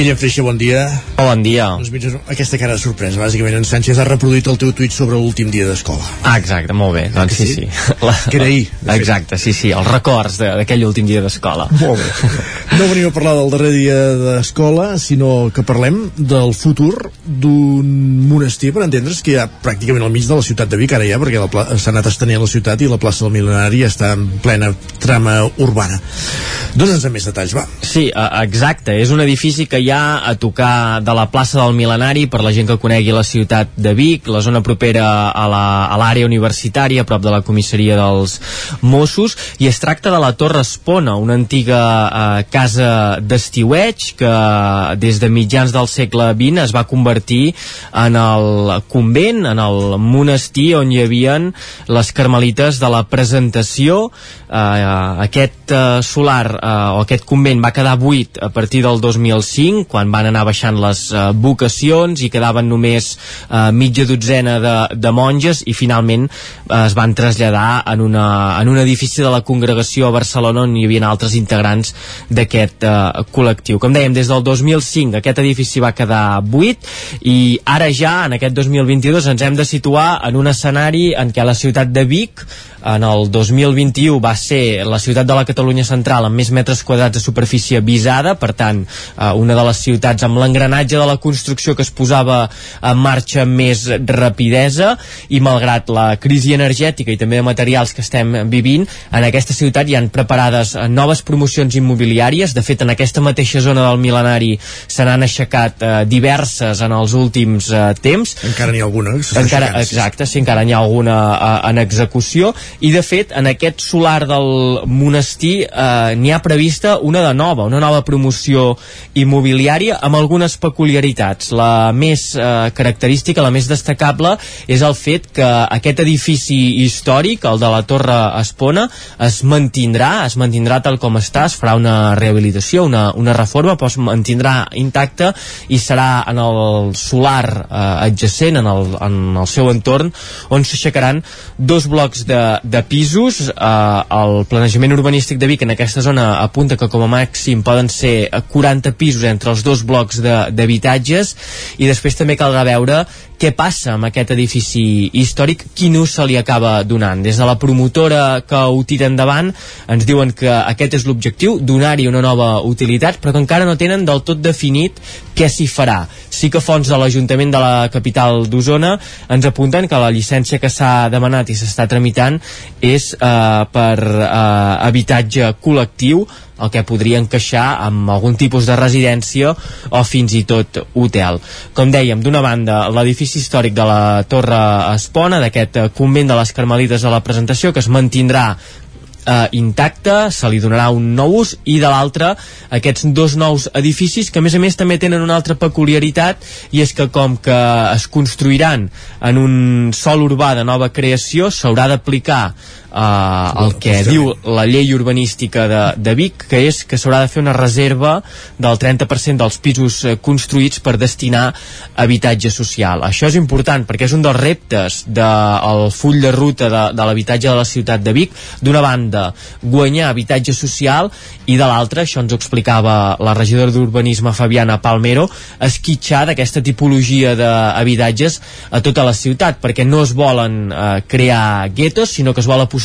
Guillem Freixa, bon dia. Bon dia. Doncs mira, aquesta cara de sorpresa. Bàsicament, en Sánchez ha reproduït el teu tuit sobre l'últim dia d'escola. Ah, exacte, molt bé. Doncs sí, sí. La... Que era ahir. Exacte, sí, sí, els records d'aquell últim dia d'escola. Molt bé. No venim a parlar del darrer dia d'escola, sinó que parlem del futur d'un monestir, per entendre's, que hi ha pràcticament al mig de la ciutat de Vic, ara ja, perquè la pla- s'ha anat estenent la ciutat i la plaça del Mil·lenari està en plena trama urbana. Dóna'ns més detalls, va. Sí, eh, exacte. És un edifici que hi ha a tocar de la plaça del Mil·lenari per la gent que conegui la ciutat de Vic, la zona propera a l'àrea universitària, a prop de la comissaria dels Mossos, i es tracta de la Torre Espona, una antiga eh, casa d'estiueig que des de mitjans del segle XX es va convertir en el convent, en el monestir on hi havien les carmelites de la presentació. Eh, aquest eh, solar eh, o aquest convent va quedar buit a partir del 2005, quan van anar baixant les eh, vocacions i quedaven només eh, mitja dotzena de, de monges i finalment eh, es van traslladar en, una, en un edifici de la congregació a Barcelona on hi havia altres integrants d'aquest eh, col·lectiu. Com dèiem, des del 2005 aquest edifici va quedar buit i ara ja, en aquest 2022, ens hem de situar en un escenari en què la ciutat de Vic en el 2021 va ser la ciutat de la Catalunya central amb més metres quadrats de superfície visada, per tant eh, una de les ciutats amb l'engranatge de la construcció que es posava en marxa amb més rapidesa i malgrat la crisi energètica i també de materials que estem vivint, en aquesta ciutat hi han preparades noves promocions immobiliàries, de fet en aquesta mateixa zona del mil·lenari se n'han aixecat eh, diverses en els últims eh, temps. Encara n'hi ha alguna Encara, exacte, sí, encara n'hi ha alguna eh, en execució. I de fet en aquest solar del monestir eh, n'hi ha prevista una de nova, una nova promoció immobiliària amb algunes peculiaritats. La més eh, característica, la més destacable és el fet que aquest edifici històric, el de la Torre Espona, es mantindrà, es mantindrà tal com està, es farà una rehabilitació, una, una reforma, però es mantindrà intacte i serà en el solar eh, adjacent, en el, en el seu entorn, on s'aixecaran dos blocs de, de pisos. Eh, el planejament urbanístic de Vic en aquesta zona apunta que com a màxim poden ser 40 pisos entre els dos blocs d'habitatges i després també caldrà veure què passa amb aquest edifici històric, quin ús se li acaba donant. Des de la promotora que ho tira endavant ens diuen que aquest és l'objectiu, donar-hi una nova utilitat, però que encara no tenen del tot definit què s'hi farà. Sí que fons de l'Ajuntament de la capital d'Osona ens apunten que la llicència que s'ha demanat i s'està tramitant és eh, per eh, habitatge col·lectiu el que podria encaixar amb algun tipus de residència o fins i tot hotel. Com dèiem, d'una banda, l'edifici històric de la Torre Espona, d'aquest eh, convent de les Carmelites a la presentació, que es mantindrà eh, intacte, se li donarà un nou ús i de l'altre aquests dos nous edificis que a més a més també tenen una altra peculiaritat i és que com que es construiran en un sol urbà de nova creació s'haurà d'aplicar eh, el que diu la llei urbanística de, de Vic que és que s'haurà de fer una reserva del 30% dels pisos eh, construïts per destinar habitatge social. Això és important perquè és un dels reptes del full de ruta de, de l'habitatge de la ciutat de Vic. D'una banda, guanyar habitatge social i de l'altra, això ens ho explicava la regidora d'Urbanisme Fabiana Palmero, esquitxar d'aquesta tipologia d'habitatges a tota la ciutat perquè no es volen eh, crear guetos sinó que es vol apostar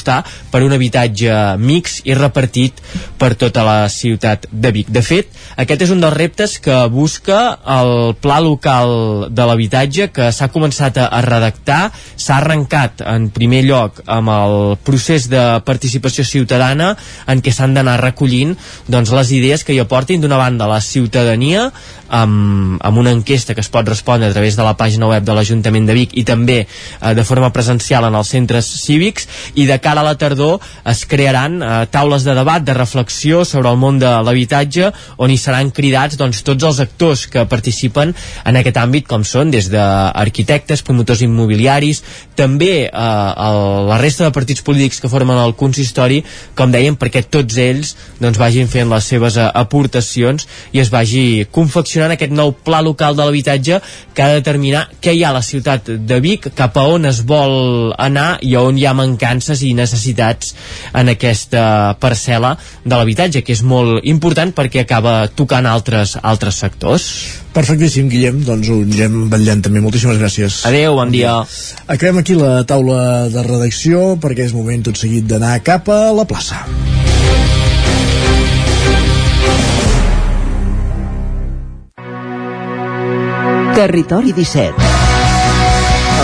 per un habitatge mix i repartit per tota la ciutat de Vic. De fet, aquest és un dels reptes que busca el pla local de l'habitatge que s'ha començat a redactar, s'ha arrencat en primer lloc amb el procés de participació ciutadana en què s'han d'anar recollint doncs, les idees que hi aportin. D'una banda la ciutadania amb, amb una enquesta que es pot respondre a través de la pàgina web de l'Ajuntament de Vic i també eh, de forma presencial en els centres cívics. I de cara a la tardor es crearan eh, taules de debat, de reflexió sobre el món de l'habitatge on hi seran cridats doncs, tots els actors que participen en aquest àmbit com són des d'arquitectes, promotors immobiliaris també eh, el, la resta de partits polítics que formen el consistori com dèiem perquè tots ells doncs, vagin fent les seves eh, aportacions i es vagi confeccionant aquest nou pla local de l'habitatge que ha de determinar què hi ha a la ciutat de Vic, cap a on es vol anar i a on hi ha mancances i necessitats en aquesta parcel·la de l'habitatge, que és molt important perquè acaba tocant altres, altres sectors. Perfectíssim, Guillem, doncs ho anirem vetllant també. Moltíssimes gràcies. Adéu, bon dia. Acabem aquí la taula de redacció perquè és moment tot seguit d'anar cap a la plaça. Territori 17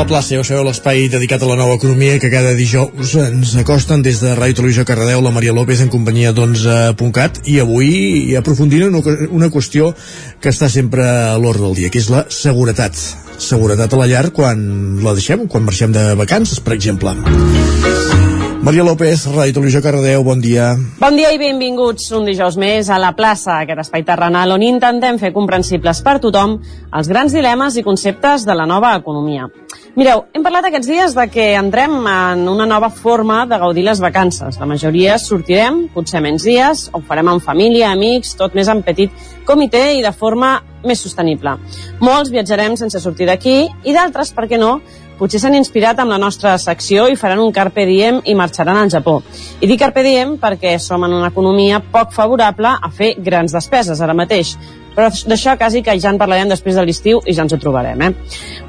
La plaça, ja ho sabeu, l'espai dedicat a la nova economia que cada dijous ens acosten des de Ràdio Televisió Cardedeu, la Maria López en companyia d'11.cat i avui aprofundint en una qüestió que està sempre a l'ordre del dia, que és la seguretat. Seguretat a la llar quan la deixem, quan marxem de vacances, per exemple. Maria López, Ràdio Televisió Cardedeu, bon dia. Bon dia i benvinguts un dijous més a la plaça, aquest espai terrenal on intentem fer comprensibles per tothom els grans dilemes i conceptes de la nova economia. Mireu, hem parlat aquests dies de que entrem en una nova forma de gaudir les vacances. La majoria sortirem, potser menys dies, ho farem amb família, amics, tot més en petit comitè i de forma més sostenible. Molts viatjarem sense sortir d'aquí i d'altres, per què no, potser s'han inspirat amb la nostra secció i faran un Carpe Diem i marxaran al Japó. I dic Carpe Diem perquè som en una economia poc favorable a fer grans despeses ara mateix. Però d'això quasi que ja en parlarem després de l'estiu i ja ens ho trobarem. Eh?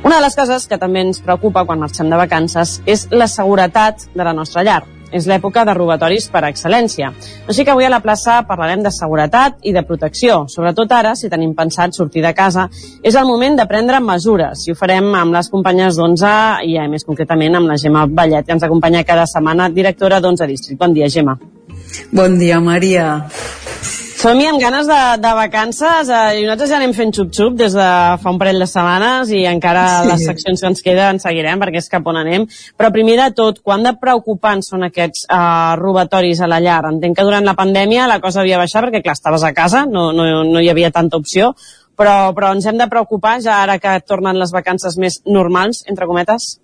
Una de les coses que també ens preocupa quan marxem de vacances és la seguretat de la nostra llar és l'època de robatoris per excel·lència. Així que avui a la plaça parlarem de seguretat i de protecció. Sobretot ara, si tenim pensat sortir de casa, és el moment de prendre mesures. I ho farem amb les companyes d'11 i eh, més concretament amb la Gemma Ballet, que ens acompanya cada setmana, directora d'11 District. Bon dia, Gemma. Bon dia, Maria. Som-hi amb ganes de, de vacances eh, i nosaltres ja anem fent xup-xup des de fa un parell de setmanes i encara sí. les seccions que ens queden seguirem perquè és cap on anem. Però primer de tot, quan de preocupants són aquests eh, robatoris a la llar? Entenc que durant la pandèmia la cosa havia baixat perquè, clar, estaves a casa, no, no, no hi havia tanta opció, però, però ens hem de preocupar ja ara que tornen les vacances més normals, entre cometes?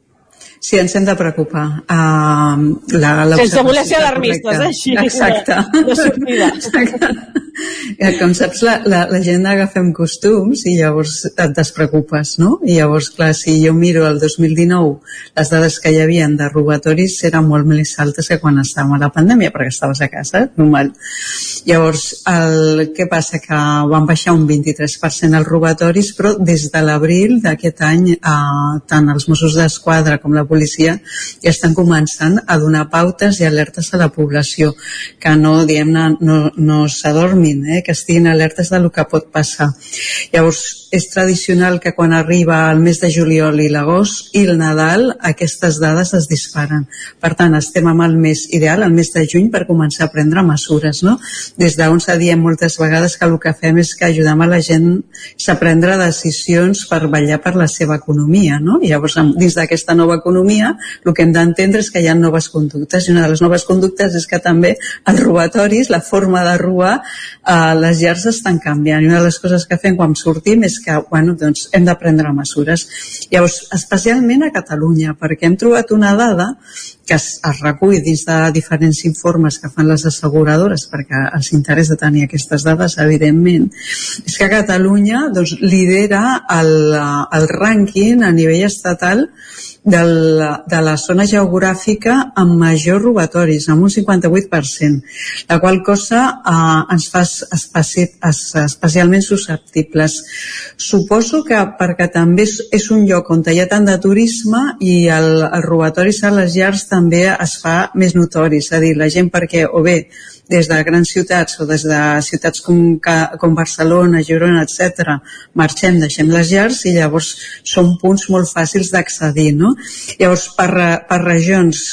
Sí, ens hem de preocupar. Uh, la, la Sense voler ser alarmistes, eh? Així, Exacte. De, de. Exacte. Com saps, la, la, la gent agafem costums i llavors et despreocupes, no? I llavors, clar, si jo miro el 2019, les dades que hi havia de robatoris eren molt més altes que quan estàvem a la pandèmia, perquè estaves a casa, normal. Llavors, el, què passa? Que van baixar un 23% els robatoris, però des de l'abril d'aquest any, eh, tant els Mossos d'Esquadra com la policia ja estan començant a donar pautes i alertes a la població, que no, diguem-ne, no, no s'adormin, eh, que estiguin alertes del que pot passar. Llavors, és tradicional que quan arriba el mes de juliol i l'agost i el Nadal, aquestes dades es disparen. Per tant, estem amb el mes ideal, el mes de juny, per començar a prendre mesures. No? Des d'on diem moltes vegades que el que fem és que ajudem a la gent a prendre decisions per vetllar per la seva economia. No? I llavors, dins d'aquesta nova economia, el que hem d'entendre és que hi ha noves conductes i una de les noves conductes és que també els robatoris, la forma de robar, eh, les llars estan canviant i una de les coses que fem quan sortim és que bueno, doncs, hem de prendre mesures. Llavors, especialment a Catalunya, perquè hem trobat una dada que es, es recull dins de diferents informes que fan les asseguradores perquè els interessa tenir aquestes dades, evidentment, és que Catalunya doncs, lidera el, el rànquing a nivell estatal del, de la zona geogràfica amb major robatoris, amb un 58%, la qual cosa eh, ens fa especi especialment susceptibles. Suposo que perquè també és, és un lloc on hi ha tant de turisme i el, el robatoris a les llars també es fa més notori, és a dir, la gent perquè o bé des de grans ciutats o des de ciutats com, com Barcelona, Girona, etc, marxem, deixem les llars i llavors són punts molt fàcils d'accedir. No? Llavors, per, per regions,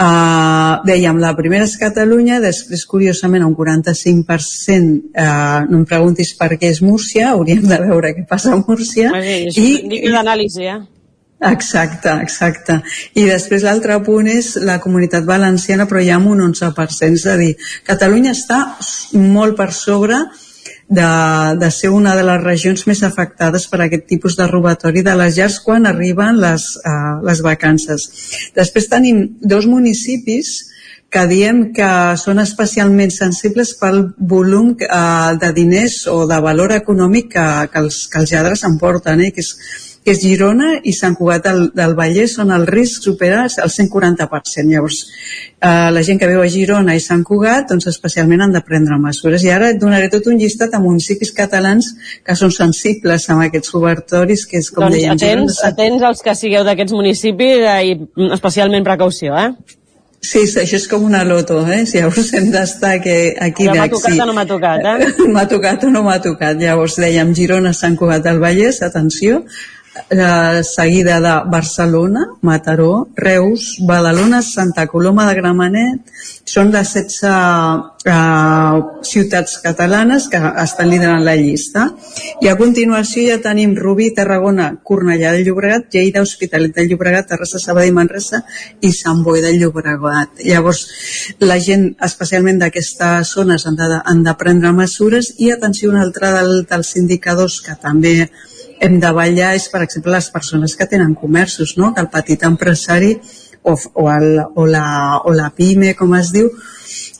Uh, dèiem, la primera és Catalunya, després, curiosament, un 45%, uh, no em preguntis per què és Múrcia, hauríem de veure què passa a Múrcia. I, i, l'anàlisi, eh? Exacte, exacte. I després l'altre punt és la comunitat valenciana, però ja amb un 11%. És a dir, Catalunya està molt per sobre de, de ser una de les regions més afectades per aquest tipus de robatori de les llars quan arriben les, uh, les vacances. Després tenim dos municipis que diem que són especialment sensibles pel volum eh, de diners o de valor econòmic que, que, els, que els lladres emporten, eh? que és és Girona i Sant Cugat del, del Vallès on el risc supera el 140%. Llavors, eh, la gent que viu a Girona i Sant Cugat, doncs especialment han de prendre mesures. I ara et donaré tot un llistat de municipis catalans que són sensibles amb aquests cobertoris, que és com doncs dèiem... atents, Girona, atents als que sigueu d'aquests municipis eh, i especialment precaució, eh? Sí, sí, això és com una loto, eh? Si llavors hem d'estar que aquí m'ha tocat si o no m'ha tocat, eh? m'ha tocat o no m'ha tocat. Llavors dèiem Girona, Sant Cugat del Vallès, atenció, eh, seguida de Barcelona, Mataró, Reus, Badalona, Santa Coloma de Gramenet, són les 16 eh, ciutats catalanes que estan liderant la llista. I a continuació ja tenim Rubí, Tarragona, Cornellà del Llobregat, Lleida, Hospitalet del Llobregat, Terrassa, Sabadell, Manresa i Sant Boi del Llobregat. Llavors, la gent, especialment d'aquestes zones, han de, han de prendre mesures i atenció, un altre del, dels indicadors que també hem de ballar és, per exemple, les persones que tenen comerços, no? que el petit empresari o, o, el, o, la, o la PIME, com es diu,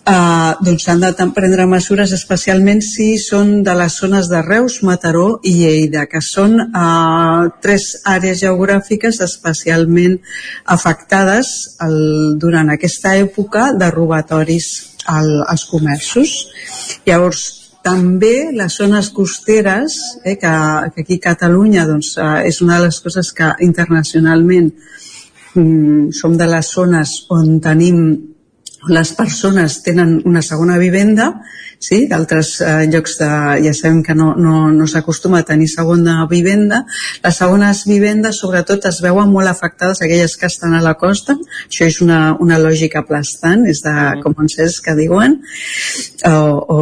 eh, doncs han de prendre mesures especialment si són de les zones de Reus, Mataró i Lleida, que són eh, tres àrees geogràfiques especialment afectades el, durant aquesta època de robatoris al, als comerços. Llavors, també les zones costeres, eh, que, que aquí a Catalunya doncs, eh, és una de les coses que internacionalment mm, som de les zones on tenim les persones tenen una segona vivenda sí? d'altres eh, llocs de, ja sabem que no, no, no s'acostuma a tenir segona vivenda les segones vivendes sobretot es veuen molt afectades aquelles que estan a la costa això és una, una lògica aplastant és de mm. common sense que diuen o, o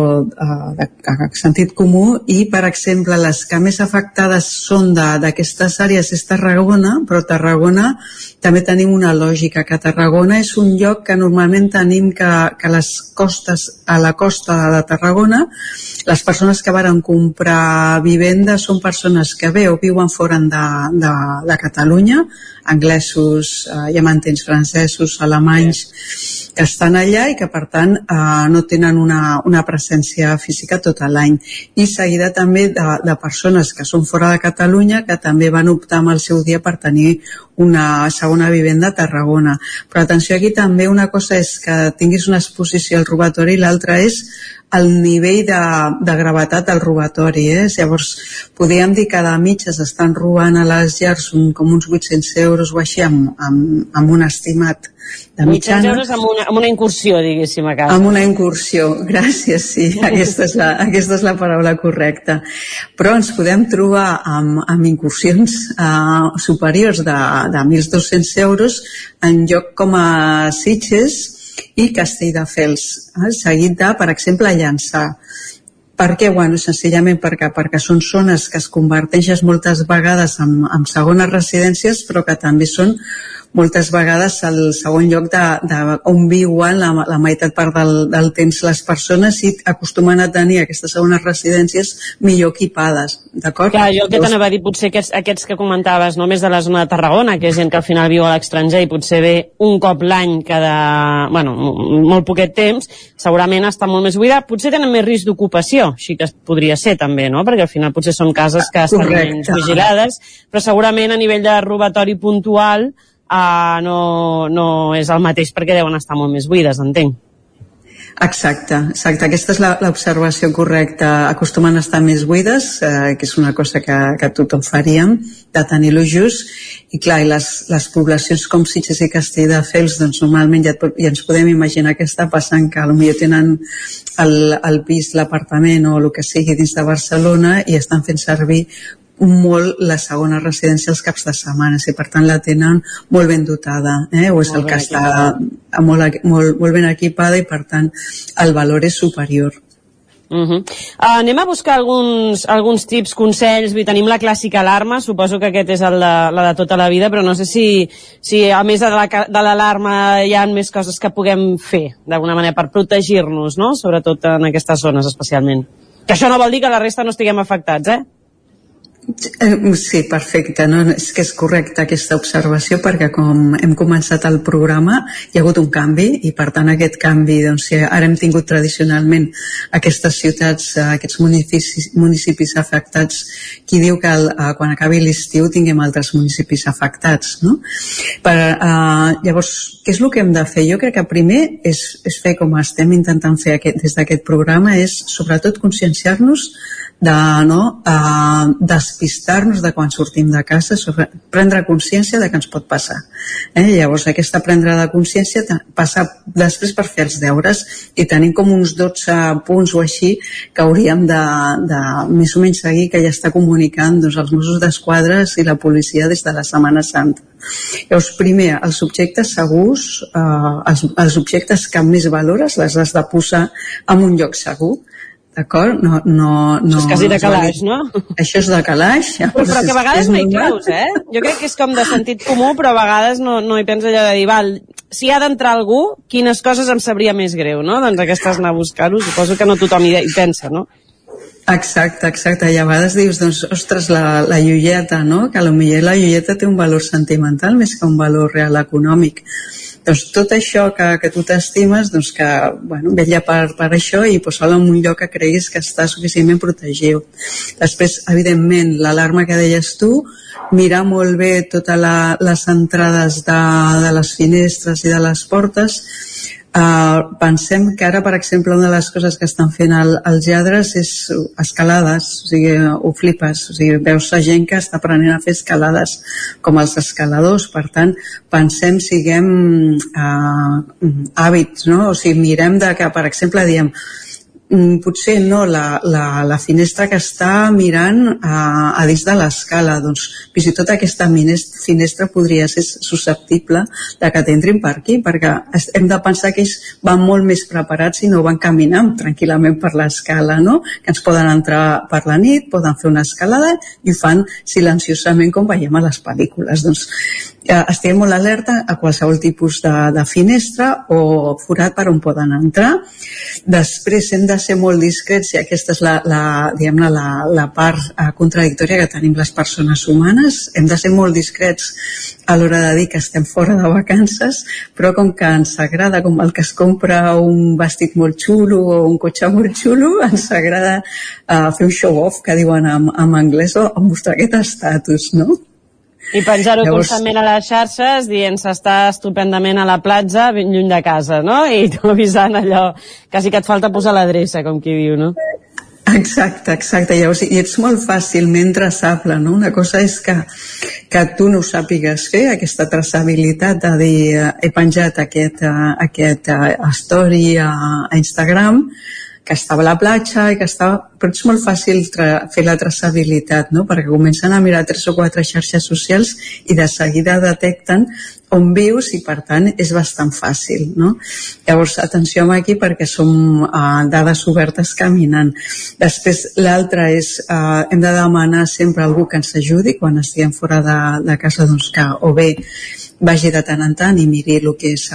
de, de sentit comú i per exemple les que més afectades són d'aquestes àrees és Tarragona però Tarragona també tenim una lògica que Tarragona és un lloc que normalment tenim que, que les costes a la costa de Tarragona, les persones que varen comprar vivenda són persones que bé o viuen fora de, de, de Catalunya, anglesos, eh, ja m'entens, francesos, alemanys, que estan allà i que per tant eh, no tenen una, una presència física tot l'any i seguida també de, de persones que són fora de Catalunya que també van optar amb el seu dia per tenir una segona vivenda a Tarragona però atenció aquí també una cosa és que tinguis una exposició al robatori i l'altra és el nivell de, de gravetat del robatori. Eh? Llavors, podríem dir que de mitges estan robant a les llars un, com uns 800 euros o així amb, amb, amb un estimat de mitjana. 800 euros amb una, amb una incursió, diguéssim, a casa. Amb una incursió, gràcies, sí, aquesta és la, aquesta és la paraula correcta. Però ens podem trobar amb, amb incursions uh, superiors de, de 1.200 euros en lloc com a Sitges i Castelldefels, eh, seguit de, per exemple, Llançà. Per què? Bueno, senzillament perquè, perquè són zones que es converteixen moltes vegades en, en segones residències, però que també són moltes vegades el segon lloc de, de on viuen la, la meitat part del, del temps les persones i acostumen a tenir aquestes segones residències millor equipades, d'acord? Clar, jo el que t'anava a dir, potser aquests, aquests que comentaves, no més de la zona de Tarragona, que és gent que al final viu a l'estranger i potser ve un cop l'any cada, bueno, molt poquet temps, segurament està molt més buida, potser tenen més risc d'ocupació, així que podria ser també, no? Perquè al final potser són cases que estan Correcte. menys vigilades, però segurament a nivell de robatori puntual uh, no, no és el mateix perquè deuen estar molt més buides, entenc. Exacte, exacte. Aquesta és l'observació correcta. Acostumen a estar més buides, eh, que és una cosa que, que tothom faríem, de tenir-lo just. I clar, i les, les poblacions com Sitges i Castelldefels, doncs normalment ja, ja ens podem imaginar què està passant, que potser tenen el, el pis, l'apartament o el que sigui dins de Barcelona i estan fent servir molt la segona residència els caps de setmana i per tant la tenen molt ben dotada eh? o és Molt el que està molt, molt, molt ben equipada i per tant el valor és superior Uh -huh. uh, anem a buscar alguns, alguns tips, consells. Vull, tenim la clàssica alarma, suposo que aquest és el de, la de tota la vida, però no sé si, si a més de l'alarma la, hi ha més coses que puguem fer, d'alguna manera, per protegir-nos, no? sobretot en aquestes zones especialment. Que això no vol dir que la resta no estiguem afectats, eh? Eh, sí, perfecte. No? És que és correcta aquesta observació perquè com hem començat el programa hi ha hagut un canvi i per tant aquest canvi, doncs si ara hem tingut tradicionalment aquestes ciutats, eh, aquests municipis, municipis afectats, qui diu que el, eh, quan acabi l'estiu tinguem altres municipis afectats, no? Per, eh, llavors, què és el que hem de fer? Jo crec que primer és, és fer com estem intentant fer aquest, des d'aquest programa, és sobretot conscienciar-nos de no, uh, despistar-nos de quan sortim de casa, sobre, prendre consciència de que ens pot passar. Eh? Llavors, aquesta prendre de consciència passa després per fer els deures i tenim com uns 12 punts o així que hauríem de, de més o menys seguir que ja està comunicant doncs, els Mossos d'Esquadra i la policia des de la Setmana Santa. Llavors, primer, els objectes segurs, eh, els, els objectes que més valores les has de posar en un lloc segur d'acord? No, no, no, això és quasi de calaix, no? Això és de calaix. Ja, però, però que a vegades no hi creus, eh? Jo crec que és com de sentit comú, però a vegades no, no hi pensa allò de dir, val, si ha d'entrar algú, quines coses em sabria més greu, no? Doncs aquestes anar a buscar-ho, suposo que no tothom hi, hi pensa, no? Exacte, exacte. I a vegades dius, doncs, ostres, la, la llulleta, no? Que potser la llulleta té un valor sentimental més que un valor real econòmic. Doncs tot això que, que tu t'estimes, doncs que, bueno, vetlla per, per això i posa-la en un lloc que creguis que està suficientment protegit. Després, evidentment, l'alarma que deies tu, mirar molt bé totes les entrades de, de les finestres i de les portes, Uh, pensem que ara, per exemple, una de les coses que estan fent el, els lladres és escalades, o sigui, ho flipes, o sigui, veus la gent que està aprenent a fer escalades com els escaladors, per tant, pensem, siguem uh, hàbits, no? O sigui, mirem de que, per exemple, diem, potser no la, la, la finestra que està mirant a, a dins de l'escala doncs fins i tot aquesta finestra podria ser susceptible de que t'entrin per aquí perquè hem de pensar que ells van molt més preparats i no van caminant tranquil·lament per l'escala no? que ens poden entrar per la nit poden fer una escalada i ho fan silenciosament com veiem a les pel·lícules doncs eh, estiguem molt alerta a qualsevol tipus de, de finestra o forat per on poden entrar després hem de ser molt discrets i aquesta és la, la, diguem la, la part eh, contradictòria que tenim les persones humanes. Hem de ser molt discrets a l'hora de dir que estem fora de vacances, però com que ens agrada, com el que es compra un vestit molt xulo o un cotxe molt xulo, ens agrada eh, fer un show-off, que diuen en, en anglès, o mostrar aquest estatus, no? I penjar-ho Llavors... constantment a les xarxes dient s'està estupendament a la platja lluny de casa, no? I tu avisant allò, quasi que et falta posar l'adreça, com qui diu, no? Exacte, exacte. Llavors, I ets molt fàcilment traçable, no? Una cosa és que, que tu no ho sàpigues fer, aquesta traçabilitat de dir eh, he penjat aquest, eh, aquest uh, story a, a Instagram, que estava a la platja i que estava... Però és molt fàcil fer la traçabilitat, no? Perquè comencen a mirar tres o quatre xarxes socials i de seguida detecten on vius i per tant és bastant fàcil, no? Llavors, atenció amb aquí perquè som uh, dades obertes caminant. Després, l'altre és, uh, hem de demanar sempre algú que ens ajudi quan estiguem fora de, de casa, doncs que o bé vagi de tant en tant i miri el que és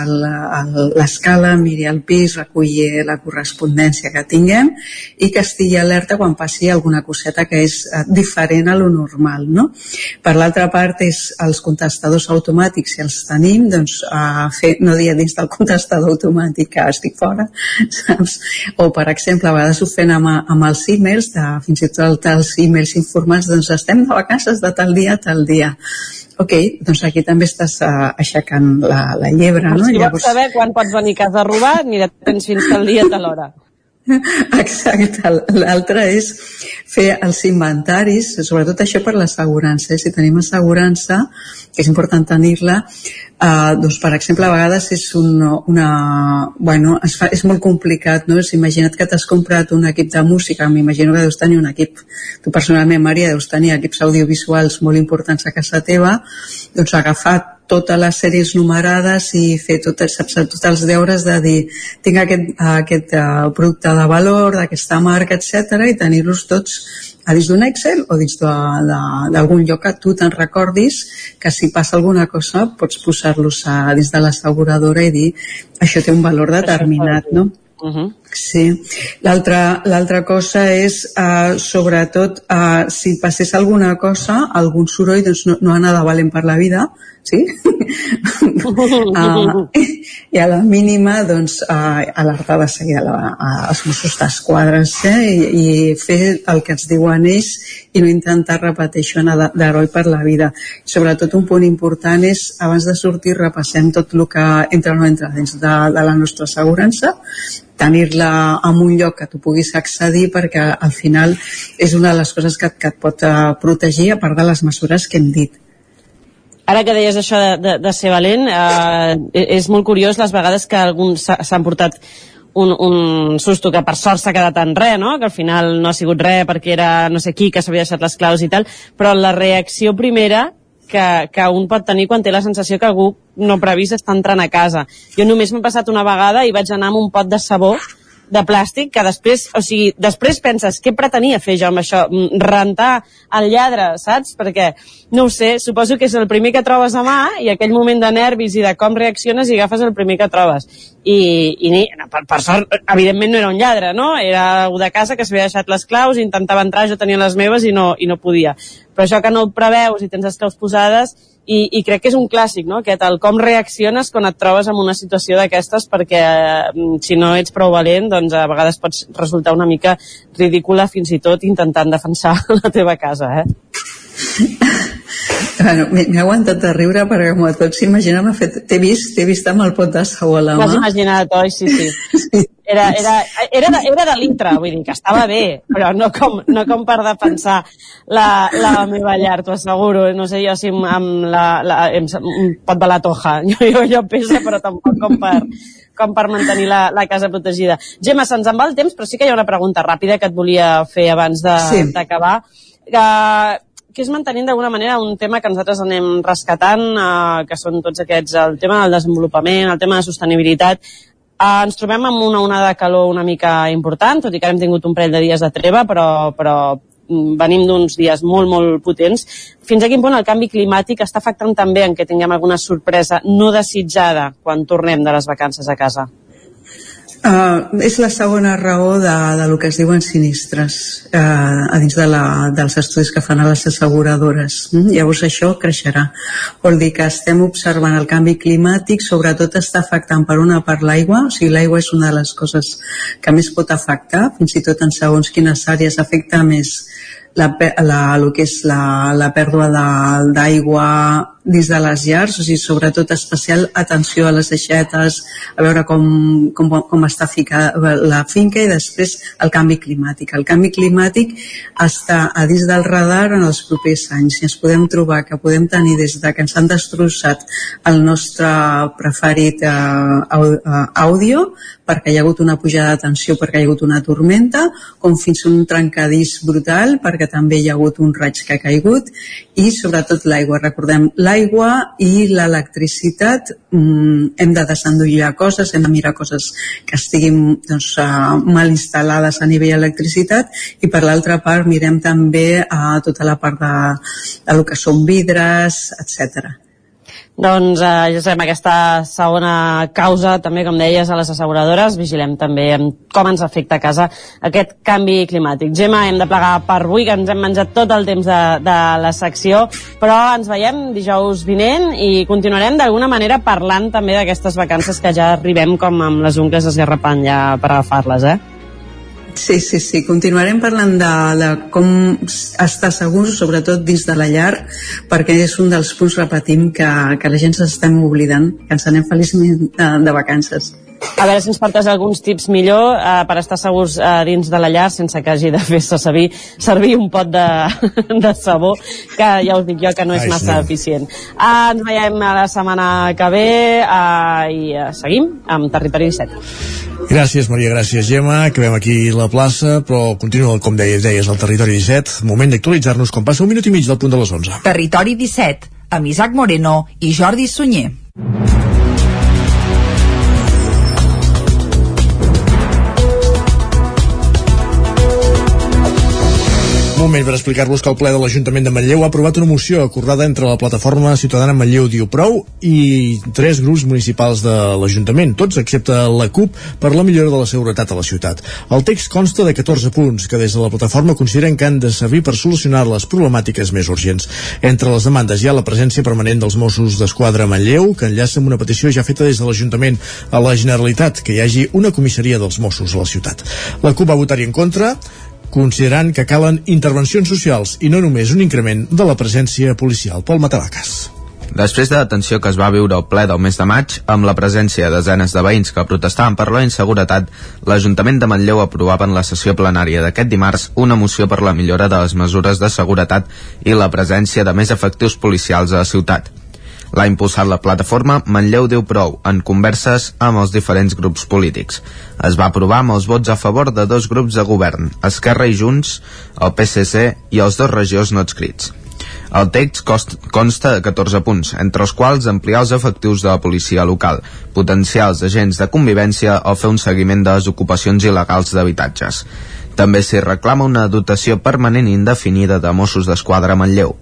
l'escala, miri el pis, reculli la correspondència que tinguem i que estigui alerta quan passi alguna coseta que és eh, diferent a lo normal. No? Per l'altra part, és els contestadors automàtics, si els tenim, doncs a fer, no dir dins del contestador automàtic que estic fora, saps? O, per exemple, a vegades ho fem amb, amb els e-mails, de, fins i tot els e-mails informats, doncs estem de vacances de tal dia a tal dia ok, doncs aquí també estàs uh, aixecant la, la llebre, no? Si Llavors... vols saber quan pots venir a casa a robar, ni de tens fins al dia de l'hora. Exacte, l'altre és fer els inventaris, sobretot això per l'assegurança. Eh? Si tenim assegurança, que és important tenir-la, Uh, doncs, per exemple, a vegades és un, una... Bueno, es fa, és molt complicat, no? Imagina't que t'has comprat un equip de música, m'imagino que deus tenir un equip, tu personalment, Maria, deus tenir equips audiovisuals molt importants a casa teva, doncs agafar totes les sèries numerades i fer tot, saps, tots els deures de dir tinc aquest, aquest uh, producte de valor, d'aquesta marca, etc i tenir-los tots a dins d'un Excel o dins d'algun lloc que tu te'n recordis que si passa alguna cosa pots posar-los dins de l'asseguradora i dir això té un valor determinat, no? Uh -huh. Sí, l'altra cosa és, uh, sobretot, uh, si passés alguna cosa, algun soroll, doncs no, no anar de valent per la vida, sí? uh, I a la mínima, doncs, uh, alertar de seguida la, uh, els Mossos d'Esquadra eh? I, i fer el que ens diuen ells i no intentar repetir això d'heroi per la vida. Sobretot un punt important és, abans de sortir, repassem tot el que entra o no entra dins de, de la nostra assegurança tenir-la en un lloc que tu puguis accedir perquè al final és una de les coses que, que et pot uh, protegir a part de les mesures que hem dit. Ara que deies això de, de, de ser valent, eh, és molt curiós les vegades que alguns s'han portat un, un susto que per sort s'ha quedat en res, no? que al final no ha sigut res perquè era no sé qui que s'havia deixat les claus i tal, però la reacció primera que, que un pot tenir quan té la sensació que algú no previst està entrant a casa. Jo només m'he passat una vegada i vaig anar amb un pot de sabó de plàstic que després, o sigui, després penses què pretenia fer jo amb això? Mm, rentar el lladre, saps? Perquè, no ho sé, suposo que és el primer que trobes a mà i aquell moment de nervis i de com reacciones i agafes el primer que trobes. I, i ni, per, per sort, evidentment no era un lladre, no? Era algú de casa que s'havia deixat les claus, intentava entrar, jo tenia les meves i no, i no podia. Però això que no ho preveus i tens les claus posades, i, i crec que és un clàssic, no? Aquest, el com reacciones quan et trobes en una situació d'aquestes perquè eh, si no ets prou valent doncs a vegades pots resultar una mica ridícula fins i tot intentant defensar la teva casa, eh? Bueno, m'he aguantat de riure perquè com et pots imaginar t'he vist, vist amb el pot de sau a la mà. M'has imaginat, oi? Sí, sí. sí. Era, era, era, de, era de l'intra, vull dir, que estava bé, però no com, no com per defensar la, la meva llar, t'ho asseguro. No sé jo si amb, amb, la, la, amb un pot de la toja, jo, jo, jo pesa, però tampoc com per, com per mantenir la, la casa protegida. Gemma, se'ns en va el temps, però sí que hi ha una pregunta ràpida que et volia fer abans d'acabar. Sí. Que, que és mantenint d'alguna manera un tema que nosaltres anem rescatant, eh, que són tots aquests, el tema del desenvolupament, el tema de sostenibilitat. Eh, ens trobem amb una onada de calor una mica important, tot i que hem tingut un parell de dies de treva, però, però mm, venim d'uns dies molt, molt potents. Fins a quin punt el canvi climàtic està afectant també en que tinguem alguna sorpresa no desitjada quan tornem de les vacances a casa? Uh, és la segona raó de, de lo que es diuen sinistres uh, a dins de la, dels estudis que fan a les asseguradores. Mm? Llavors això creixerà. Vol dir que estem observant el canvi climàtic, sobretot està afectant per una part l'aigua, o sigui, l'aigua és una de les coses que més pot afectar, fins i tot en segons quines àrees afecta més la, la, el que és la, la pèrdua d'aigua dins de les llars, o sigui, sobretot especial atenció a les deixetes, a veure com, com, com està ficada la finca i després el canvi climàtic. El canvi climàtic està a dins del radar en els propers anys i ens podem trobar que podem tenir des de que ens han destrossat el nostre preferit eh, àudio perquè hi ha hagut una pujada de tensió perquè hi ha hagut una tormenta, com fins a un trencadís brutal perquè també hi ha hagut un raig que ha caigut i sobretot l'aigua. Recordem, l'aigua i l'electricitat mm, hem de desendollar coses, hem de mirar coses que estiguin doncs, uh, mal instal·lades a nivell electricitat i per l'altra part mirem també uh, tota la part de, de lo que són vidres, etc. Doncs eh, ja sabem aquesta segona causa, també com deies, a les asseguradores, vigilem també com ens afecta a casa aquest canvi climàtic. Gemma, hem de plegar per avui, que ens hem menjat tot el temps de, de la secció, però ens veiem dijous vinent i continuarem d'alguna manera parlant també d'aquestes vacances que ja arribem com amb les ungles esgarrapant ja per agafar-les, eh? Sí, sí, sí. Continuarem parlant de, de com estar segurs, sobretot dins de la llar, perquè és un dels punts, repetim, que, que la gent s'estem oblidant, que ens anem feliçment de, de vacances. A veure si ens portes alguns tips millor eh, per estar segurs eh, dins de la llar sense que hagi de fer-se servir, servir un pot de, de sabó, que ja us dic jo que no és Ai, massa sí. eficient. Eh, ens veiem la setmana que ve eh, i eh, seguim amb Territori 17. Gràcies, Maria, gràcies, Gemma. Acabem aquí la plaça, però continua, com deies, deies, el Territori 17. Moment d'actualitzar-nos quan passa un minut i mig del punt de les 11. Territori 17, amb Isaac Moreno i Jordi Sunyer. Moment per explicar-vos que el ple de l'Ajuntament de Manlleu ha aprovat una moció acordada entre la plataforma ciutadana Manlleu Diu Prou i tres grups municipals de l'Ajuntament, tots excepte la CUP per la millora de la seguretat a la ciutat. El text consta de 14 punts que des de la plataforma consideren que han de servir per solucionar les problemàtiques més urgents. Entre les demandes hi ha la presència permanent dels Mossos d'Esquadra a Manlleu, que enllaça amb una petició ja feta des de l'Ajuntament a la Generalitat, que hi hagi una comissaria dels Mossos a la ciutat. La CUP va votar-hi en contra, considerant que calen intervencions socials i no només un increment de la presència policial. Pol Matalaques. Després de la tensió que es va viure al ple del mes de maig, amb la presència de desenes de veïns que protestaven per la inseguretat, l'Ajuntament de Manlleu aprovava en la sessió plenària d'aquest dimarts una moció per la millora de les mesures de seguretat i la presència de més efectius policials a la ciutat. L'ha impulsat la plataforma Manlleu Déu Prou en converses amb els diferents grups polítics. Es va aprovar amb els vots a favor de dos grups de govern, Esquerra i Junts, el PSC i els dos regidors no adscrits. El text cost, consta de 14 punts, entre els quals ampliar els efectius de la policia local, potenciar els agents de convivència o fer un seguiment de les ocupacions il·legals d'habitatges. També s'hi reclama una dotació permanent i indefinida de Mossos d'Esquadra a Manlleu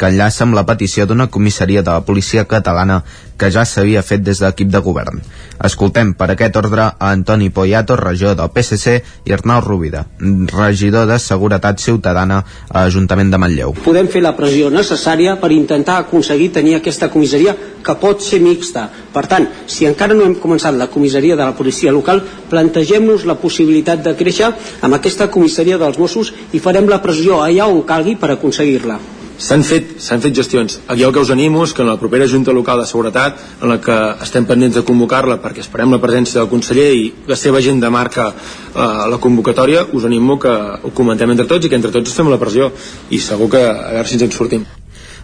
que enllaça amb la petició d'una comissaria de la policia catalana que ja s'havia fet des de l'equip de govern. Escoltem per aquest ordre a Antoni Poyato, regidor del PSC, i Arnau Rubida, regidor de Seguretat Ciutadana a l'Ajuntament de Manlleu. Podem fer la pressió necessària per intentar aconseguir tenir aquesta comissaria que pot ser mixta. Per tant, si encara no hem començat la comissaria de la policia local, plantegem-nos la possibilitat de créixer amb aquesta comissaria dels Mossos i farem la pressió allà on calgui per aconseguir-la. S'han fet, fet gestions. Aquí el que us animo és que en la propera Junta Local de Seguretat, en la que estem pendents de convocar-la perquè esperem la presència del conseller i la seva agenda marca eh, la convocatòria, us animo que ho comentem entre tots i que entre tots fem la pressió i segur que a veure si ens en sortim.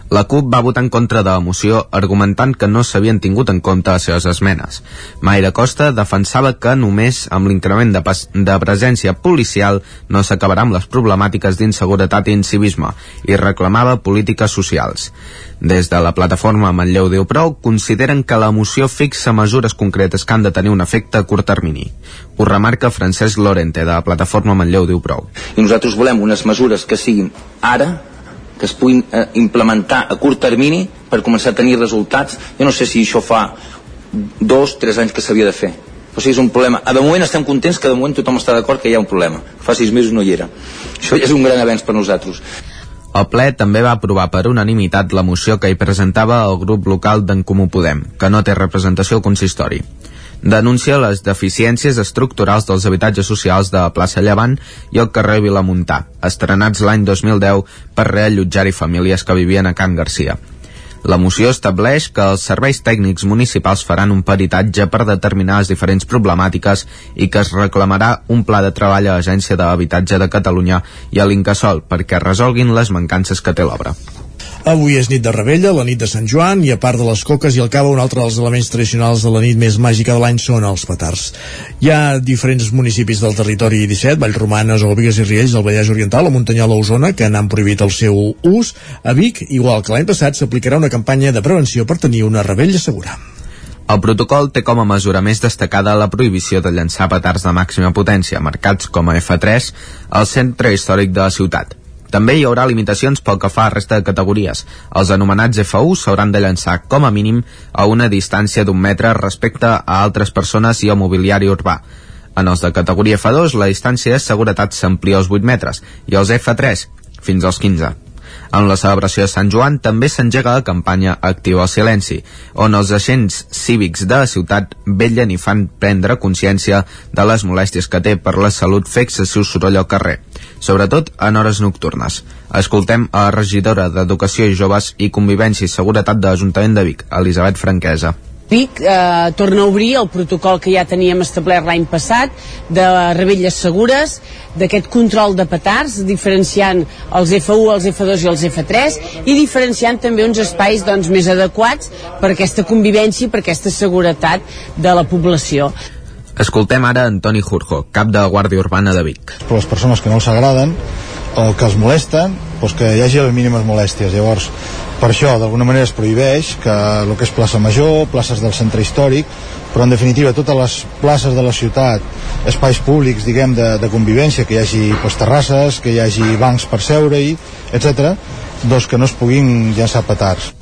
La CUP va votar en contra de la moció argumentant que no s'havien tingut en compte les seves esmenes. Mayra Costa defensava que només amb l'increment de, de presència policial no s'acabarà amb les problemàtiques d'inseguretat i incivisme i reclamava polítiques socials. Des de la plataforma Manlleu Déu Prou consideren que la moció fixa mesures concretes que han de tenir un efecte a curt termini. Ho remarca Francesc Lorente de la plataforma Manlleu Déu Prou. I nosaltres volem unes mesures que siguin ara que es puguin eh, implementar a curt termini per començar a tenir resultats jo no sé si això fa dos, tres anys que s'havia de fer o sigui, és un problema. De moment estem contents que de moment tothom està d'acord que hi ha un problema. Fa sis mesos no hi era. Això ja és un gran avenç per nosaltres. El ple també va aprovar per unanimitat la moció que hi presentava el grup local d'en Comú Podem, que no té representació al consistori denuncia les deficiències estructurals dels habitatges socials de la plaça Llevant i el carrer Vilamontà, estrenats l'any 2010 per reallotjar-hi famílies que vivien a Can Garcia. La moció estableix que els serveis tècnics municipals faran un peritatge per determinar les diferents problemàtiques i que es reclamarà un pla de treball a l'Agència de de Catalunya i a l'Incasol perquè resolguin les mancances que té l'obra. Avui és nit de Rebella, la nit de Sant Joan, i a part de les coques i el cava, un altre dels elements tradicionals de la nit més màgica de l'any són els petards. Hi ha diferents municipis del territori 17, Vallromanes, Olbigues i Riells, del Vallès Oriental, a Muntanyola, Osona, que n'han prohibit el seu ús. A Vic, igual que l'any passat, s'aplicarà una campanya de prevenció per tenir una rebella segura. El protocol té com a mesura més destacada la prohibició de llançar petards de màxima potència, marcats com a F3, al centre històric de la ciutat. També hi haurà limitacions pel que fa a resta de categories. Els anomenats FU s'hauran de llançar com a mínim a una distància d'un metre respecte a altres persones i al mobiliari urbà. En els de categoria F2 la distància de seguretat s'amplia als 8 metres i els F3 fins als 15. En la celebració de Sant Joan també s'engega la campanya Activa el Silenci, on els agents cívics de la ciutat vellen i fan prendre consciència de les molèsties que té per la salut fer excessiu soroll al carrer, sobretot en hores nocturnes. Escoltem a la regidora d'Educació i Joves i Convivència i Seguretat de l'Ajuntament de Vic, Elisabet Franquesa. Vic eh, torna a obrir el protocol que ja teníem establert l'any passat de rebelles segures, d'aquest control de petards, diferenciant els F1, els F2 i els F3 i diferenciant també uns espais doncs, més adequats per aquesta convivència i per aquesta seguretat de la població. Escoltem ara Antoni Jurjo, cap de la Guàrdia Urbana de Vic. Per les persones que no els agraden o que els molesten, doncs que hi hagi les mínimes molèsties. Llavors, per això, d'alguna manera es prohibeix que el que és plaça Major, places del centre històric, però en definitiva totes les places de la ciutat, espais públics, diguem, de, de convivència, que hi hagi pues, terrasses, que hi hagi bancs per seure-hi, etc., doncs que no es puguin llançar petards.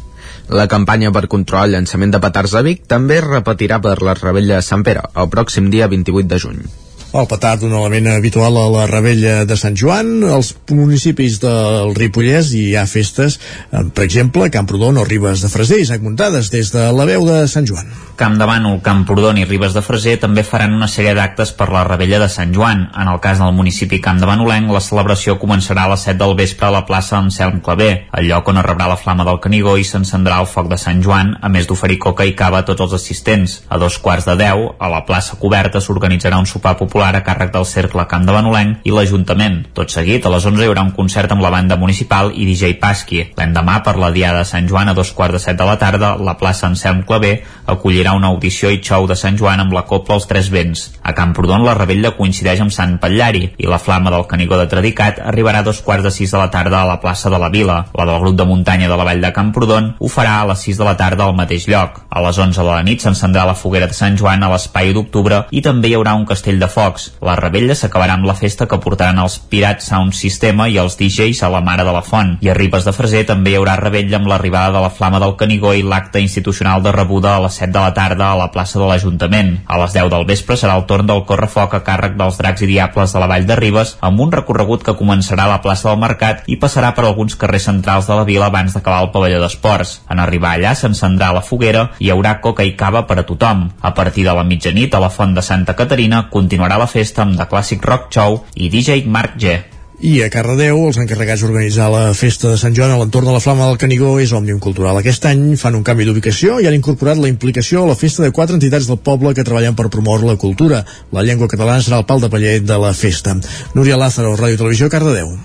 La campanya per controlar el llançament de petards a Vic també es repetirà per la Rebella de Sant Pere, el pròxim dia 28 de juny. El petard, un element habitual a la rebella de Sant Joan. Als municipis del Ripollès hi ha festes, eh, per exemple, Camprodon o Ribes de Freser, Isaac Muntades, des de la veu de Sant Joan. Camp de Bànol, Camprodon i Ribes de Freser també faran una sèrie d'actes per la rebella de Sant Joan. En el cas del municipi Camp de Bànolenc, la celebració començarà a les 7 del vespre a la plaça Anselm Clavé, el lloc on es rebrà la flama del Canigó i s'encendrà el foc de Sant Joan, a més d'oferir coca i cava a tots els assistents. A dos quarts de 10, a la plaça coberta s'organitzarà un sopar popular a càrrec del Cercle Camp de Banolenc i l'Ajuntament. Tot seguit, a les 11 hi haurà un concert amb la banda municipal i DJ Pasqui. L'endemà, per la Diada de Sant Joan, a dos quarts de set de la tarda, la plaça Anselm Clavé acollirà una audició i xou de Sant Joan amb la Copla als Tres Vents. A Camprodon la rebella coincideix amb Sant Patllari i la flama del Canigó de Tradicat arribarà a dos quarts de sis de la tarda a la plaça de la Vila. La del grup de muntanya de la Vall de Camprodon ho farà a les 6 de la tarda al mateix lloc. A les 11 de la nit s'encendrà la foguera de Sant Joan a l'espai d'octubre i també hi haurà un castell de focs. La rebella s'acabarà amb la festa que portaran els Pirats Sound Systema i els DJs a la Mare de la Font. I a Ribes de Freser també hi haurà rebella amb l'arribada de la Flama del Canigó i l'acte institucional de rebuda a les 7 de la tarda a la plaça de l'Ajuntament. A les 10 del vespre serà el torn del correfoc a càrrec dels dracs i diables de la Vall de Ribes amb un recorregut que començarà a la plaça del Mercat i passarà per alguns carrers centrals de la vila abans d'acabar el pavelló d'esports. En arribar allà s'encendrà la foguera i hi haurà coca i cava per a tothom. A partir de la mitjanit a la Font de Santa Caterina continuarà la festa amb The Classic Rock Show i DJ Marc G. I a Cardedeu, els encarregats d'organitzar la festa de Sant Joan a l'entorn de la Flama del Canigó és Òmnium Cultural. Aquest any fan un canvi d'ubicació i han incorporat la implicació a la festa de quatre entitats del poble que treballen per promoure la cultura. La llengua catalana serà el pal de paller de la festa. Núria Lázaro, Ràdio Televisió, Cardedeu.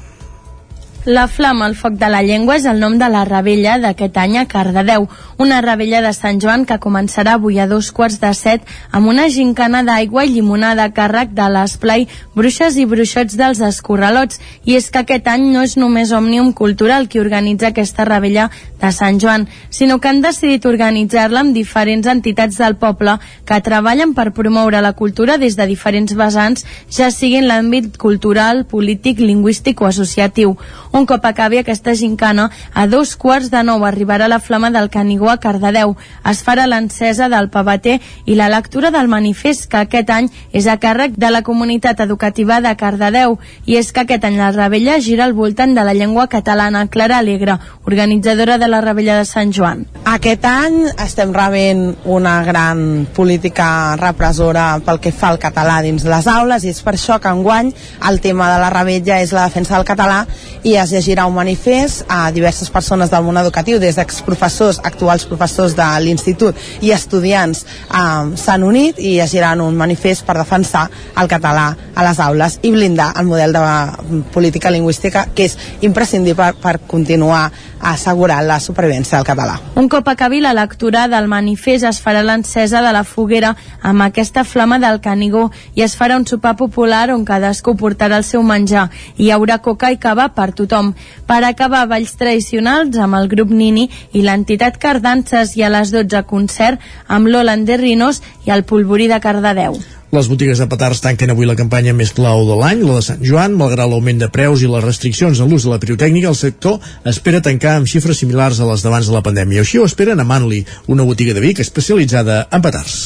La Flama, el foc de la llengua, és el nom de la rebella d'aquest any a Cardedeu, una rebella de Sant Joan que començarà avui a dos quarts de set amb una gincana d'aigua i llimonada a càrrec de l'esplai Bruixes i Bruixots dels Escorralots. I és que aquest any no és només Òmnium Cultural qui organitza aquesta rebella de Sant Joan, sinó que han decidit organitzar-la amb diferents entitats del poble que treballen per promoure la cultura des de diferents vessants, ja sigui en l'àmbit cultural, polític, lingüístic o associatiu. Un cop acabi aquesta gincana, a dos quarts de nou arribarà la flama del Canigó a Cardedeu. Es farà l'encesa del pavater i la lectura del manifest que aquest any és a càrrec de la comunitat educativa de Cardedeu. I és que aquest any la rebella gira al voltant de la llengua catalana. Clara Alegre, organitzadora de la rebella de Sant Joan. Aquest any estem rebent una gran política repressora pel que fa al català dins les aules i és per això que enguany el tema de la rebella és la defensa del català i es llegirà un manifest a diverses persones del món educatiu, des d'exprofessors, actuals professors de l'institut i estudiants eh, s'han unit i llegiran un manifest per defensar el català a les aules i blindar el model de política lingüística que és imprescindible per, per continuar assegurant la supervivència del català. Un cop acabi la lectura del manifest es farà l'encesa de la foguera amb aquesta flama del Canigó i es farà un sopar popular on cadascú portarà el seu menjar. Hi haurà coca i cava per tothom. Per acabar balls tradicionals amb el grup Nini i l'entitat Cardances i a les 12 concert amb l'Hollander Rinos i el Polvorí de Cardedeu. Les botigues de petards tanquen avui la campanya més clau de l'any, la de Sant Joan. Malgrat l'augment de preus i les restriccions en l'ús de la pirotècnica, el sector espera tancar amb xifres similars a les d'abans de la pandèmia. Així ho esperen a Manli, una botiga de Vic especialitzada en petards.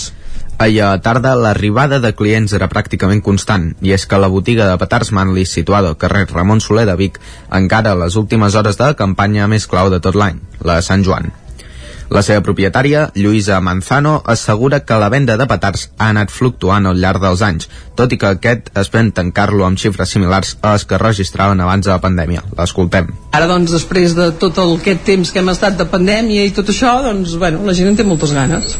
Ahir a tarda l'arribada de clients era pràcticament constant i és que la botiga de petards Manli situada al carrer Ramon Soler de Vic encara a les últimes hores de la campanya més clau de tot l'any, la de Sant Joan. La seva propietària, Lluïsa Manzano, assegura que la venda de petards ha anat fluctuant al llarg dels anys, tot i que aquest esperen tancar-lo amb xifres similars a les que registraven abans de la pandèmia. L'escoltem. Ara, doncs, després de tot el, aquest temps que hem estat de pandèmia i tot això, doncs, bueno, la gent en té moltes ganes.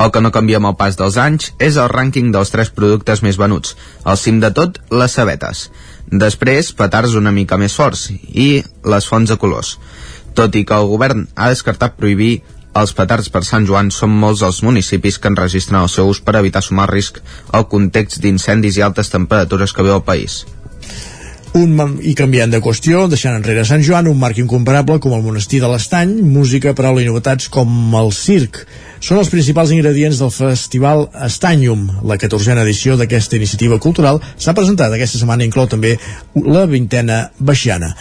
El que no canvia amb el pas dels anys és el rànquing dels tres productes més venuts. Al cim de tot, les cebetes. Després, petards una mica més forts i les fonts de colors. Tot i que el govern ha descartat prohibir els petards per Sant Joan són molts els municipis que enregistren el seu ús per evitar sumar risc al context d'incendis i altes temperatures que veu el país. Un, I canviant de qüestió, deixant enrere Sant Joan, un marc incomparable com el monestir de l'Estany, música, paraula i novetats com el circ. Són els principals ingredients del festival Estanyum. La 14a edició d'aquesta iniciativa cultural s'ha presentat aquesta setmana inclou també la vintena baixana.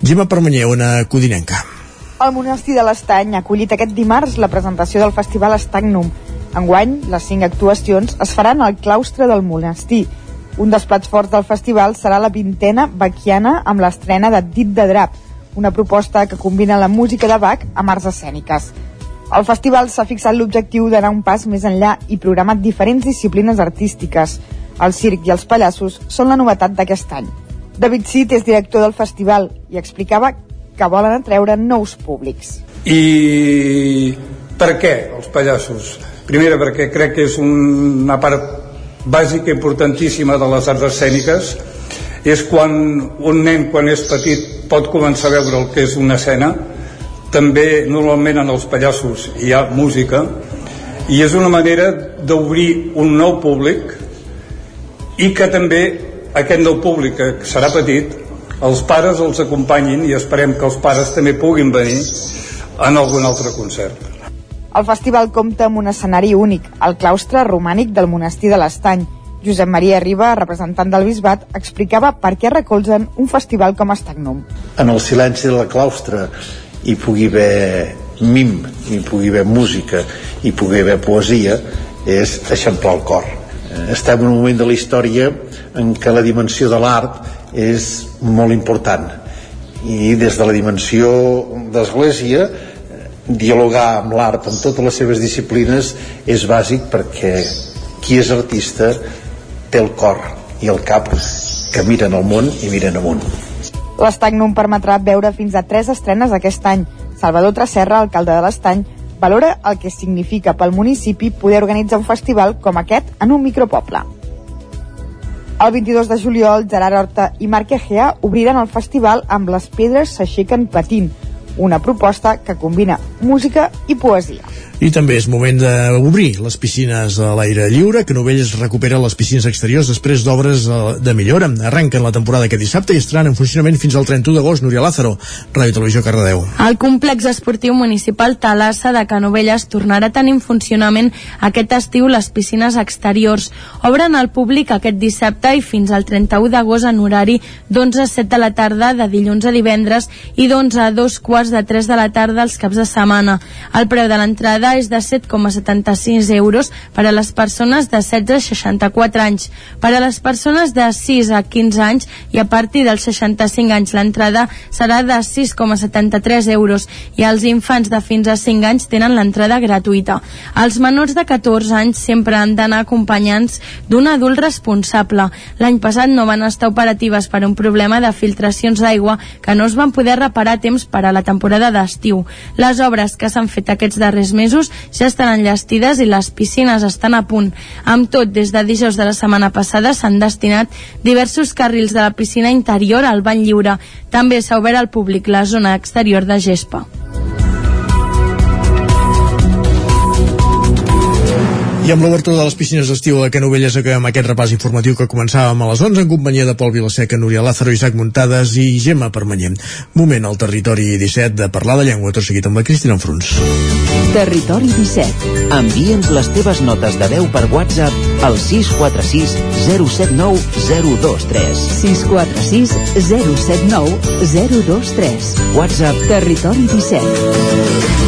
Gemma Permanyer, una codinenca. El monestir de l'Estany ha acollit aquest dimarts la presentació del festival Estagnum. Enguany, les cinc actuacions es faran al claustre del monestir, un dels plats forts del festival serà la vintena baquiana amb l'estrena de Dit de Drap, una proposta que combina la música de Bach amb arts escèniques. El festival s'ha fixat l'objectiu d'anar un pas més enllà i programat diferents disciplines artístiques. El circ i els pallassos són la novetat d'aquest any. David Cid és director del festival i explicava que volen atreure nous públics. I per què els pallassos? Primera, perquè crec que és una part bàsica importantíssima de les arts escèniques és quan un nen quan és petit pot començar a veure el que és una escena també normalment en els pallassos hi ha música i és una manera d'obrir un nou públic i que també aquest nou públic que serà petit els pares els acompanyin i esperem que els pares també puguin venir en algun altre concert el festival compta amb un escenari únic, el claustre romànic del monestir de l'Estany. Josep Maria Riba, representant del Bisbat, explicava per què recolzen un festival com Estagnum. En el silenci de la claustre hi pugui haver mim, hi pugui haver música, hi pugui haver poesia, és eixamplar el cor. Estem en un moment de la història en què la dimensió de l'art és molt important i des de la dimensió d'Església dialogar amb l'art en totes les seves disciplines és bàsic perquè qui és artista té el cor i el cap que miren al món i miren amunt. L'Estagnum permetrà veure fins a tres estrenes aquest any. Salvador Tresserra, alcalde de l'Estany, valora el que significa pel municipi poder organitzar un festival com aquest en un micropoble. El 22 de juliol, Gerard Horta i Marc Egea obriran el festival amb Les pedres s'aixequen patint, una proposta que combina música i poesia. I també és moment d'obrir les piscines a l'aire lliure, que Novelles recupera les piscines exteriors després d'obres eh, de millora. Arrenquen la temporada aquest dissabte i estaran en funcionament fins al 31 d'agost. Núria Lázaro, Ràdio Televisió Cardedeu. El complex esportiu municipal Talassa de Canovelles tornarà a tenir en funcionament aquest estiu les piscines exteriors. Obren al públic aquest dissabte i fins al 31 d'agost en horari d'11 a 7 de la tarda de dilluns a divendres i d'11 a 2 quarts de 3 de la tarda els caps de setmana. El preu de l'entrada entrada és de 7,76 euros per a les persones de 16 a 64 anys. Per a les persones de 6 a 15 anys i a partir dels 65 anys l'entrada serà de 6,73 euros i els infants de fins a 5 anys tenen l'entrada gratuïta. Els menors de 14 anys sempre han d'anar acompanyants d'un adult responsable. L'any passat no van estar operatives per un problema de filtracions d'aigua que no es van poder reparar a temps per a la temporada d'estiu. Les obres que s'han fet aquests darrers mesos mesos ja estan enllestides i les piscines estan a punt. Amb tot, des de dijous de la setmana passada s'han destinat diversos carrils de la piscina interior al bany lliure. També s'ha obert al públic la zona exterior de gespa. I amb l'obertura de les piscines d'estiu de Canovelles acabem aquest repàs informatiu que començàvem a les 11 en companyia de Pol Vilaseca, Núria Lázaro, Isaac Muntades i Gemma Permanyem. Moment al territori 17 de parlar de llengua, tot seguit amb la Cristina Enfruns. Territori 17. Envia'ns les teves notes de veu per WhatsApp al 646 079 023. 646 079 023. WhatsApp Territori 17.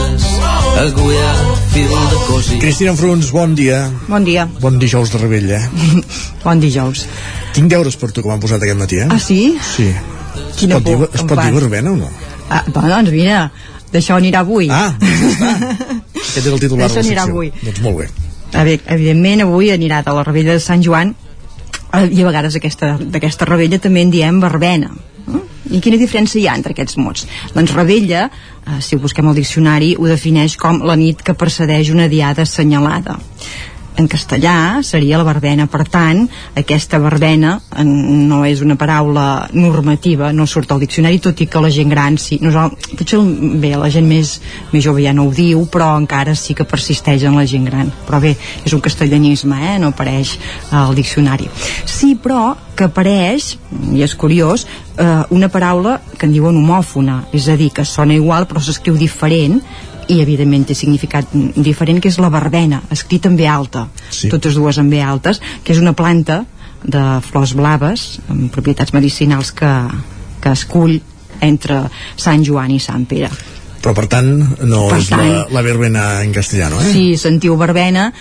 agulla, fil de cosi. Cristina Enfruns, bon dia. Bon dia. Bon dijous de rebell, eh? bon dijous. Tinc deures per tu que m'han posat aquest matí, eh? Ah, sí? Sí. Quina es pot, dir, por, es em pot dir verbena o no? Ah, bueno, doncs mira, d'això anirà avui. Ah, Aquest era el titular de Això la anirà secció. avui. Doncs molt bé. A veure, evidentment, avui anirà de la Rebella de Sant Joan eh, i a vegades aquesta- d'aquesta rebella també en diem verbena? I quina diferència hi ha entre aquests mots? Doncs rebella, eh, si ho busquem al diccionari, ho defineix com la nit que precedeix una diada assenyalada en castellà seria la verbena. Per tant, aquesta verbena en- no és una paraula normativa no surt al diccionari, tot i que la gent gran sí, nosaltres, potser bé, la gent més, més jove ja no ho diu però encara sí que persisteix en la gent gran. Però bé, és un castellanisme eh? no apareix al diccionari. Sí però que apareix i és curiós, eh, una paraula que en diuen homòfona, és a dir que sona igual però s'escriu diferent i evidentment té significat diferent que és la verbena, escrita en B alta Sí. totes dues en B altes que és una planta de flors blaves amb propietats medicinals que, que es cull entre Sant Joan i Sant Pere Però per tant, no Per és la, tant- la verbena en castellano, eh? si sentiu verbena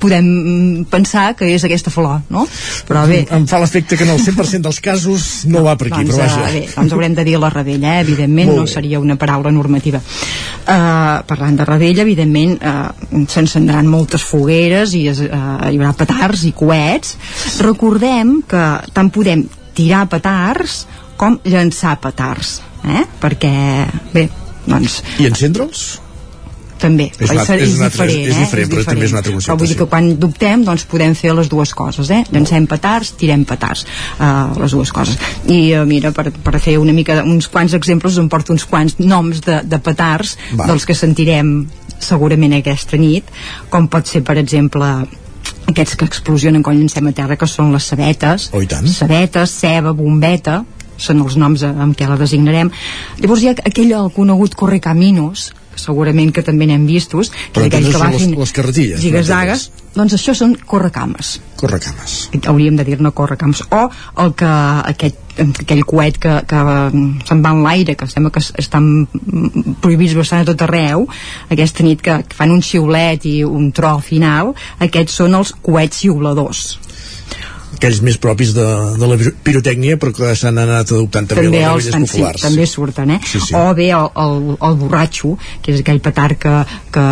podem pensar que és aquesta flor no? però bé Em fa l'efecte que en el 100% dels casos no va per aquí, doncs, però vaja. eh, bé, doncs haurem de dir la rebella, eh? evidentment Molt no bé. seria una paraula normativa. Uh, parlant de rebella, evidentment uh, s'encendran moltes fogueres i es, uh, hi haurà petards i coets. Recordem que tant podem tirar petards com llançar petards, eh? perquè, bé, doncs I encendre'ls? També, És un altre- és, és un altre- diferent, és eh? diferent, però també és un altre concepte, Però vull dir que quan dubtem, doncs podem fer les dues coses, eh? Llancem petards, tirem petards, uh, les dues coses. I uh, mira, per, per fer una mica, uns quants exemples, em porto uns quants noms de, de petards Va. dels que sentirem segurament aquesta nit, com pot ser, per exemple, aquests que explosionen quan llancem a terra, que són les sabetes, Oh, sabetes, ceba, bombeta, són els noms amb què la designarem. Llavors hi ha aquell el conegut correcaminos, segurament que també n'hem vistos, que Però aquell que va són les- fent les carretilles, doncs això són correcames. Correcames. hauríem de dir-ne correcams o el que aquest, aquell coet que, que mm, se'n va en l'aire que sembla que es- estan prohibits bastant a tot arreu aquesta nit que, que fan un xiulet i un tro final aquests són els coets xiuladors Aquells més propis de, de la pirotècnia, però que s'han anat adoptant també, també les els fan, sí, populars. també surten eh? Sí, sí. o bé el, el, el borratxo que és aquell petard que, que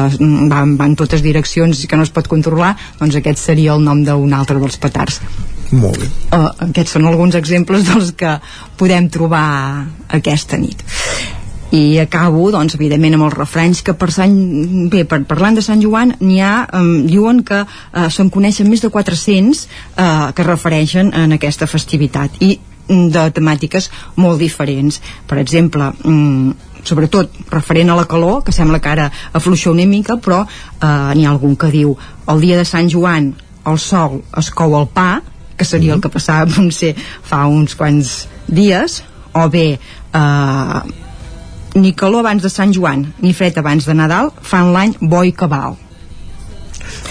va, va en totes direccions i que no es pot controlar doncs aquest seria el nom d'un altre dels petards Molt bé. uh, aquests són alguns exemples dels que podem trobar aquesta nit i acabo, doncs, evidentment amb els refrenys que per Sant... Bé, per, parlant de Sant Joan n'hi ha, um, diuen que uh, se'n coneixen més de 400 uh, que es refereixen en aquesta festivitat i mm, de temàtiques molt diferents. Per exemple mm, sobretot referent a la calor que sembla que ara afluixa una mica però eh, n'hi ha algun que diu el dia de Sant Joan el sol es cou el pa que seria el que passava potser fa uns quants dies o bé eh, ni calor abans de Sant Joan ni fred abans de Nadal fan l'any bo i cabal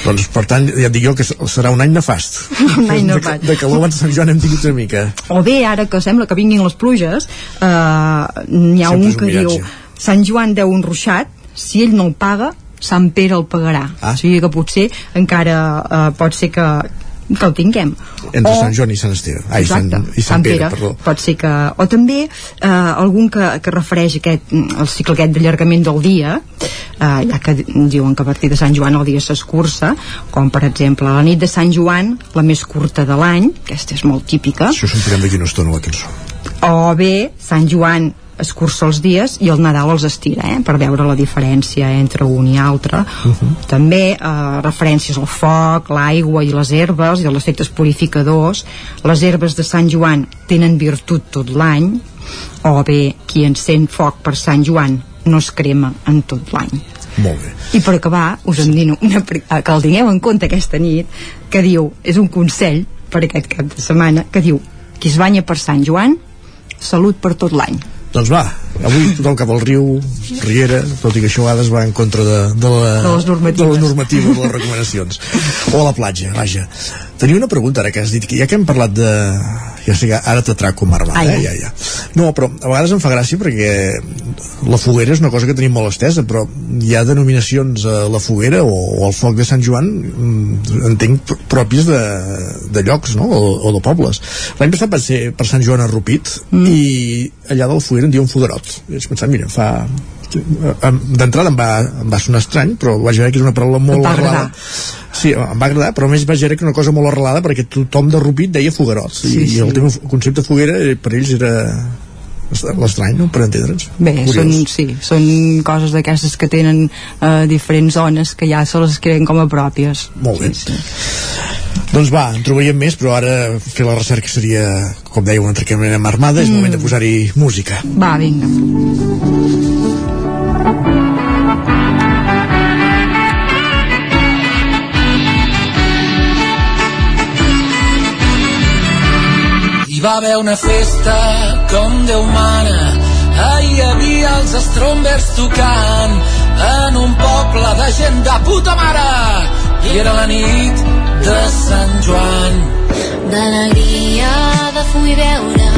Doncs, per tant, ja et dic jo que serà un any nefast. Un any De, nefast. de calor abans de Sant Joan hem tingut una mica. o bé ara que sembla que vinguin les pluges eh, n'hi ha Sempre un és un que diu. Sant Joan deu un ruixat si ell no el paga Sant Pere el pagarà Ah. o sigui que potser encara eh, pot ser que, que el tinguem Entre O- Sant Joan i Sant Esteve. Ai, Sant, Exacte, i Sant Pere, perdó. pot ser que... O també eh, algun que, que refereix aquest, el cicle aquest d'allargament del dia, eh, ja que diuen que a partir de Sant Joan el dia s'escurça, com per exemple la nit de Sant Joan, la més curta de l'any, aquesta és molt típica, Això sentirem d'aquí una estona la cançó. o bé Sant Joan escurça els dies i el Nadal els estira, eh? per veure la diferència entre un i altre. També eh, referències al foc, l'aigua i les herbes i els efectes purificadors. Les herbes de Sant Joan tenen virtut tot l'any, o bé qui encén foc per Sant Joan no es crema en tot l'any. Molt bé. I per acabar, us en dic una, eh, que el tingueu en compte aquesta nit, que diu, és un consell per aquest cap de setmana, que diu, qui es banya per Sant Joan, salut per tot l'any. Doncs va, avui tothom cap al riu, Riera, tot i que això a vegades va en contra de, de, la, De les normatives. de les normatives, de les recomanacions. O a la platja, vaja. Tenia una pregunta ara que has dit, que ja que hem parlat de... Ja sé que ara t'atraco Ai, eh? Ja, ja. No, però a vegades em fa gràcia perquè la foguera és una cosa que tenim molt estesa, però hi ha denominacions a la foguera o, o al foc de Sant Joan, mm, entenc, pr- pròpies de, de llocs, no?, o, o de pobles. L'any passat va ser per Sant Joan a Rupit mm. i allà del foguera en diuen foderot. I vaig pensar, mira, fa, d'entrada em, va, em va sonar estrany però vaig veure que és una paraula molt arrelada Sí, em va agradar, però a més vaig veure que una cosa molt arrelada perquè tothom de Rupit deia foguerots Sí, i, sí. i el tema concepte foguera eh, per ells era l'estrany, no? per entendre'ns Bé, Curiós. són, sí, són coses d'aquestes que tenen eh, diferents zones que ja se les creen com a pròpies. Molt bé. Sí, Doncs va, en trobaríem més, però ara fer la recerca seria, com deia, una tracament amb armada, és Mm. moment de posar-hi música. Va, vinga. Va haver una festa com Déu mana Ahir hi havia els Strombers tocant en un poble de gent de puta mare i era la nit de Sant Joan D'alegria, de fum i beure,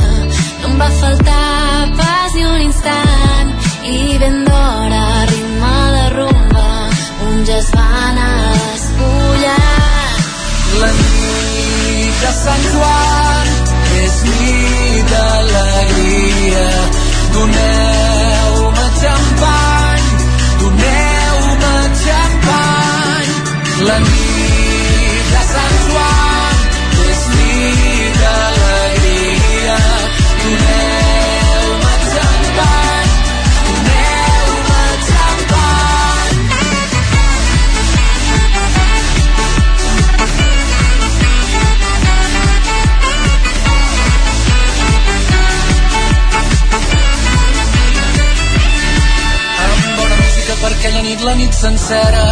no em va faltar pas ni un instant. I ben d'hora, ritme de rumba, un ja es va anar a despullar. La nit de Sant Joan és nit d'alegria. Doneu-me xampany, doneu-me xampany. La nit per aquella nit, la nit sencera.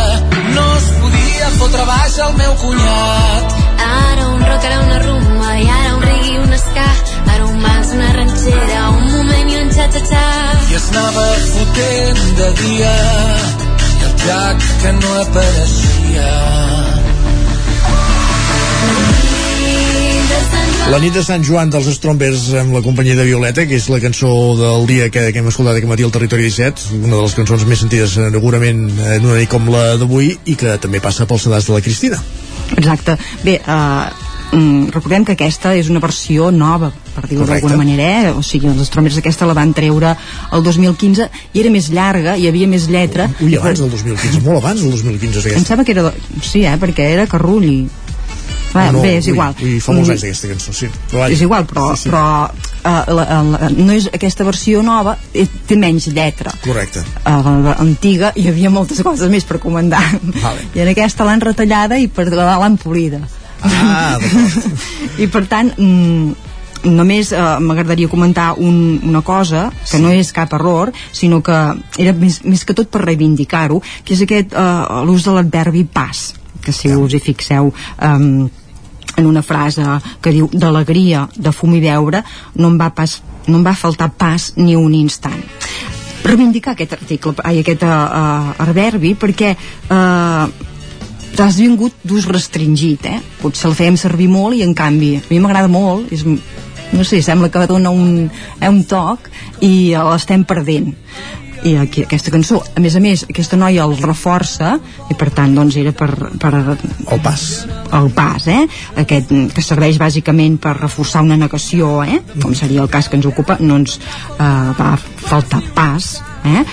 No es podia fotre baix el meu cunyat. Ara un rock, ara una rumba, i ara un reggae, un ska, ara un vals, una ranxera, un moment i un xa-xa-xa. I es anava fotent de dia, i el Jack que no apareixia. La nit de Sant Joan dels Strombers amb la companyia de Violeta, que és la cançó del dia que, que hem escoltat aquest matí al Territori 17, una de les cançons més sentides eh, segurament en una nit com la d'avui i que també passa pels sedars de la Cristina. Exacte. Bé, eh, mm, recordem que aquesta és una versió nova, per dir-ho d'alguna manera, eh? o sigui, els Stromers aquesta la van treure el 2015 i era més llarga, hi havia més lletra. Ui, abans del 2015, molt abans del 2015 és Em aquesta. sembla que era... Sí, eh? perquè era Carrulli. Va, no, bé, és ui, igual. Ui, fa molts anys aquesta cançó, sí. És igual, però, Sí, sí. però uh, la, la, no és aquesta versió nova eh, té menys lletra Correcte. a la antiga hi havia moltes coses més per comandar Vale. i en aquesta l'han retallada i per la l'han polida Ah, i per tant mm, només eh, m'agradaria comentar un, una cosa que no és cap error sinó que era més, més que tot per reivindicar-ho que és aquest eh, l'ús de l'adverbi pas que si us hi fixeu um, en una frase que diu d'alegria, de fum i beure no em va, pas, no em va faltar pas ni un instant reivindicar aquest article, ai, aquest uh, adverbi perquè uh, t'has vingut d'ús restringit eh? potser el fèiem servir molt i en canvi a mi m'agrada molt és, no sé, sembla que dona un, eh, un toc i l'estem perdent i aquí, aquesta cançó, a més a més aquesta noia el reforça i per tant doncs era per, per el pas el pas, eh? aquest que serveix bàsicament per reforçar una negació eh? com seria el cas que ens ocupa no ens eh, va faltar pas eh?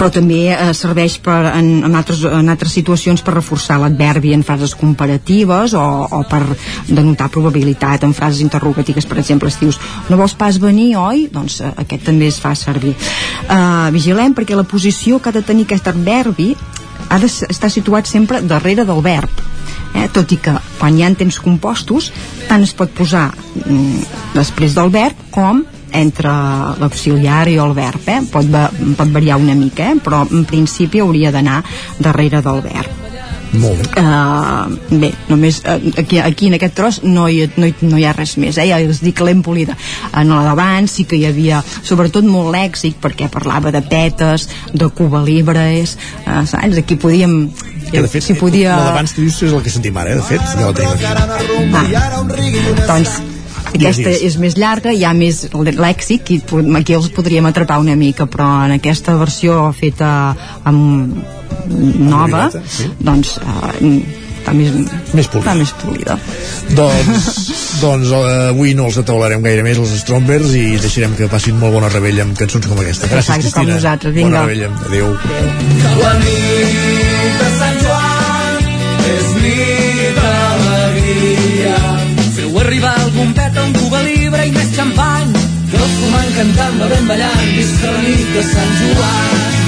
Però també eh, serveix per, en, en, altres, en altres situacions per reforçar l'adverbi en frases comparatives o, o per denotar probabilitat en frases interrogatives per exemple si dius no vols pas venir oi? doncs eh, aquest també es fa servir eh, vigilem perquè la posició que ha de tenir aquest adverbi ha d'estar situat sempre darrere del verb eh? tot i que quan hi ha temps compostos tant es pot posar mm, després del verb com entre l'auxiliar i el verb eh? pot, va, pot variar una mica eh? però en principi hauria d'anar darrere del verb molt bé. Uh, bé, només uh, aquí, aquí en aquest tros no hi, no, hi, no hi ha res més, eh? ja us dic l'hem polida. En la d'abans sí que hi havia sobretot molt lèxic perquè parlava de petes, de cubalibres, uh, saps? Aquí podíem... Que de fet, si podia... la d'abans que dius és el que sentim ara, eh? de fet, ja la tenim aquí. Ah, doncs aquesta és més llarga, hi ha més lèxic i aquí els podríem atrapar una mica però en aquesta versió feta amb nova sí. doncs eh, està més, més polida. Està més polida. Doncs, doncs uh, avui no els ataularem gaire més els Strombers i deixarem que passin molt bona rebella amb cançons com aquesta. Gràcies, Exacte, Cristina. com nosaltres, vinga. Bona rebella. Adéu. La cantant, bevent, ballant, visca la nit de Sant Joan.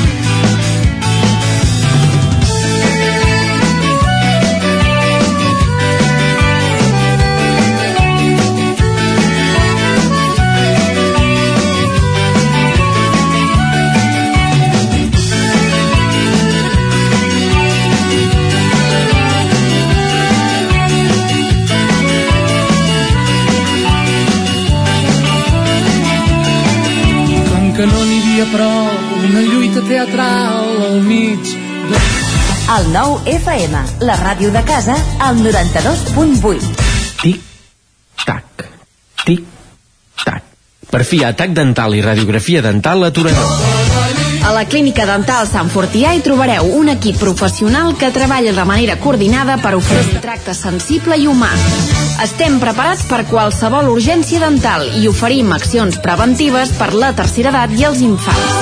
El nou FM, la ràdio de casa, al 92.8. Tac, tic, tac. Per fi, atac dental i radiografia dental a Torelló. A la Clínica Dental Sant Fortià hi trobareu un equip professional que treballa de manera coordinada per oferir un tracte sensible i humà. Estem preparats per qualsevol urgència dental i oferim accions preventives per la tercera edat i els infants.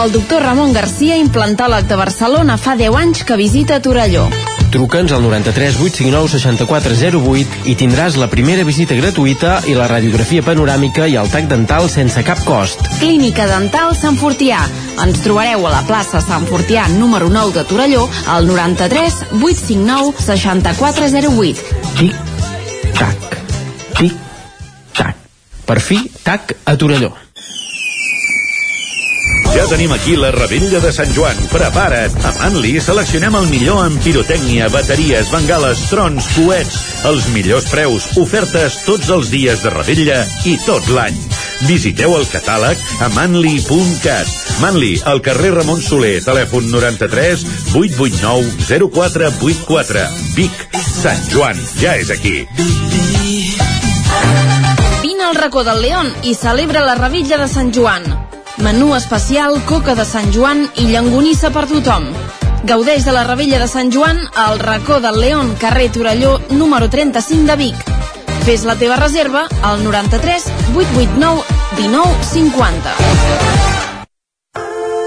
El doctor Ramon Garcia, implantòleg de Barcelona, fa 10 anys que visita Torelló. Truca'ns al 93 859 6408 i tindràs la primera visita gratuïta i la radiografia panoràmica i el tac dental sense cap cost. Clínica Dental Sant Fortià. Ens trobareu a la plaça Sant Fortià número 9 de Torelló al 93 859 6408. Tic, tac, tic, tac. Per fi, tac a Torelló. Ja tenim aquí la rebella de Sant Joan. Prepara't! A Manli seleccionem el millor en pirotècnia, bateries, bengales, trons, coets, els millors preus, ofertes tots els dies de rebella i tot l'any. Visiteu el catàleg a manli.cat. Manli, al carrer Ramon Soler, telèfon 93 889 0484. Vic, Sant Joan, ja és aquí. Vine al racó del León i celebra la rebella de Sant Joan. Menú especial, coca de Sant Joan i llangonissa per tothom. Gaudeix de la rebella de Sant Joan al racó del León, carrer Torelló, número 35 de Vic. Fes la teva reserva al 93 889 19 50.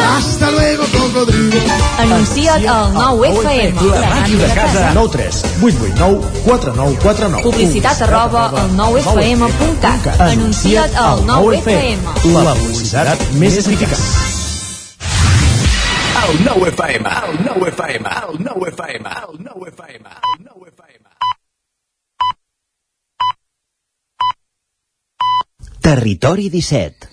Hasta luego, cocodrilo. Anuncia't al 9 FM. La ràdio de casa. 9 3 8 8 9 4 9 4 9 Publicitat arroba al 9fm.cat. Anuncia't al 9FM. La publicitat més eficaç. El 9 FM, el 9 FM, el 9 FM, el 9 FM, el 9 FM. Territori 17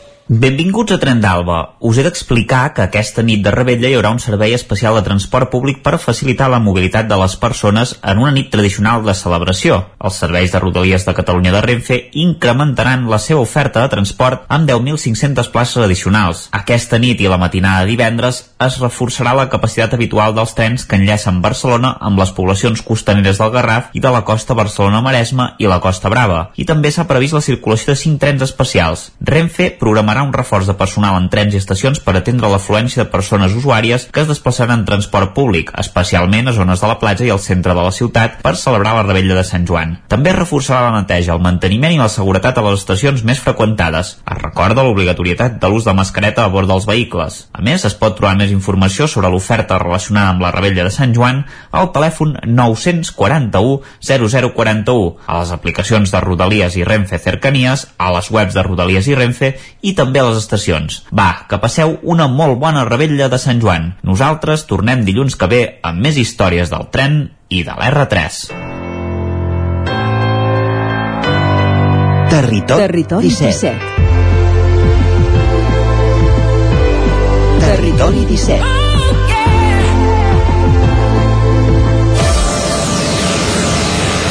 Benvinguts a Tren d'Alba. Us he d'explicar que aquesta nit de Rebella hi haurà un servei especial de transport públic per facilitar la mobilitat de les persones en una nit tradicional de celebració. Els serveis de Rodalies de Catalunya de Renfe incrementaran la seva oferta de transport amb 10.500 places addicionals. Aquesta nit i la matinada de divendres es reforçarà la capacitat habitual dels trens que enllacen Barcelona amb les poblacions costaneres del Garraf i de la costa Barcelona-Maresme i la Costa Brava. I també s'ha previst la circulació de 5 trens especials. Renfe programarà comprendrà un reforç de personal en trens i estacions per atendre l'afluència de persones usuàries que es desplaçaran en transport públic, especialment a zones de la platja i al centre de la ciutat per celebrar la rebella de Sant Joan. També reforçarà la neteja, el manteniment i la seguretat a les estacions més freqüentades. Es recorda l'obligatorietat de l'ús de mascareta a bord dels vehicles. A més, es pot trobar més informació sobre l'oferta relacionada amb la rebella de Sant Joan al telèfon 941 0041, a les aplicacions de Rodalies i Renfe Cercanies, a les webs de Rodalies i Renfe i també a les estacions. Va, que passeu una molt bona rebella de Sant Joan. Nosaltres tornem dilluns que ve amb més històries del tren i de l'R3. Territori, Territori 17. 17. Territori 17.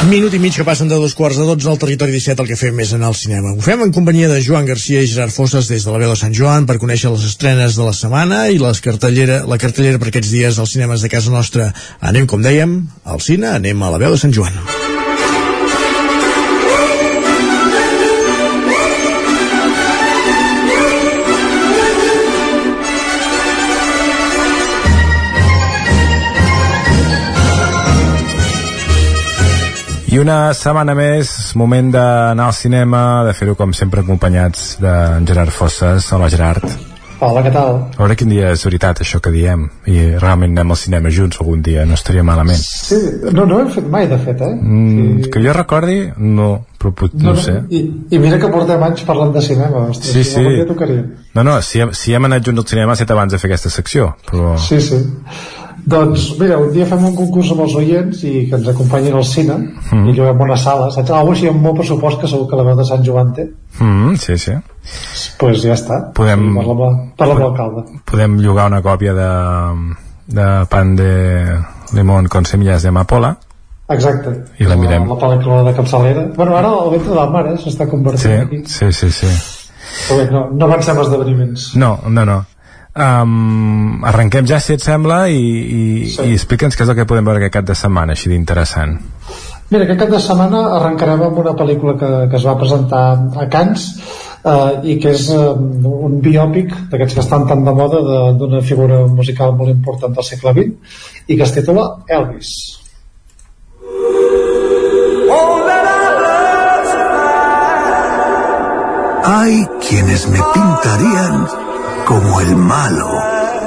Minut i mig que passen de dos quarts de dotze al territori 17 el que fem és anar al cinema. Ho fem en companyia de Joan Garcia i Gerard Fosses des de la veu de Sant Joan per conèixer les estrenes de la setmana i les cartellera, la cartellera per aquests dies als cinemes de casa nostra. Anem, com dèiem, al cine, anem a la veu de Sant Joan. I una setmana més, moment d'anar al cinema, de fer-ho com sempre acompanyats d'en Gerard Fosses. Hola Gerard. Hola, què tal? A veure quin dia és veritat això que diem i realment anem al cinema junts algun dia, no estaria malament. Sí, no, no ho hem fet mai, de fet, eh? Mm, que jo recordi, no, però pot, no, no, sé. I, I mira que portem anys parlant de cinema, ostres, Sí, sí. dia tocaria. No, no, si, hem- si hem anat junts al cinema ha estat abans de fer aquesta secció, però... Sí, sí. Doncs, mira, un dia fem un concurs amb els oients i que ens acompanyin al cine Mhm. i lloguem una sala, saps? Algo així amb molt pressupost que segur que la veu de Sant Joan té. Mm, sí, sí. Doncs pues ja està. Podem, Parla amb, parla amb l'alcalde. podem llogar una còpia de, de pan de limón con semillas de amapola Exacte. I la mirem. La, la pel·lícula de capçalera. Bueno, ara el ventre del mar, eh, s'està convertint sí, aquí. sí, sí, sí. Però bé, no, no avancem esdeveniments. No, no, no. Um, arrenquem ja, si et sembla, i, i, sí. i explica'ns què és el que podem veure aquest cap de setmana, així d'interessant. Mira, aquest cap de setmana arrencarem amb una pel·lícula que, que es va presentar a Cannes eh, i que és eh, un biòpic d'aquests que estan tan de moda de- d'una figura musical molt important del segle XX i que es titula Elvis. Hay quienes me pintarían como el malo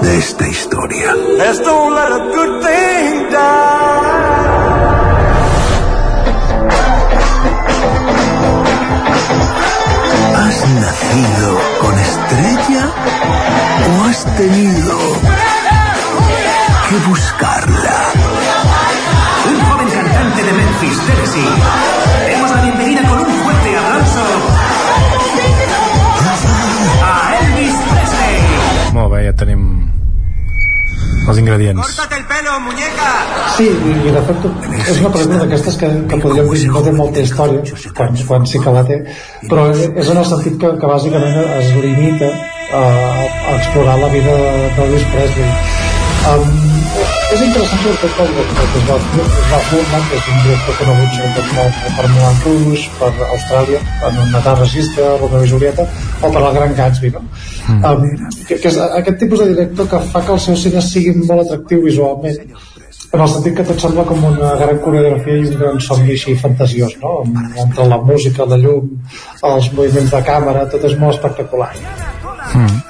de esta historia. Let's don't let a good thing ¿Has nacido con estrella o has tenido que buscarla? Un joven cantante de Memphis, Tennessee. Demos la bienvenida con un Molt bé, ja tenim els ingredients. el pelo, muñeca! Sí, i, de fet és una pel·lícula d'aquestes que, que podríem dir no té molta història, quan, quan sí que la té, però és en el sentit que, que bàsicament es limita a, a explorar la vida d'Elvis Presley. Um, és interessant sobretot pel director que es va, es va formar, que és un director conegut sobretot per, per Moulin Rouge, per Austràlia, un Natal Registre, Romeo i Julieta, o per el Gran Gatsby, no? Um, que, que és aquest tipus de director que fa que el seu cine sigui molt atractiu visualment en el sentit que tot sembla com una gran coreografia i un gran somni així fantasiós no? entre la música, la llum els moviments de càmera, tot és molt espectacular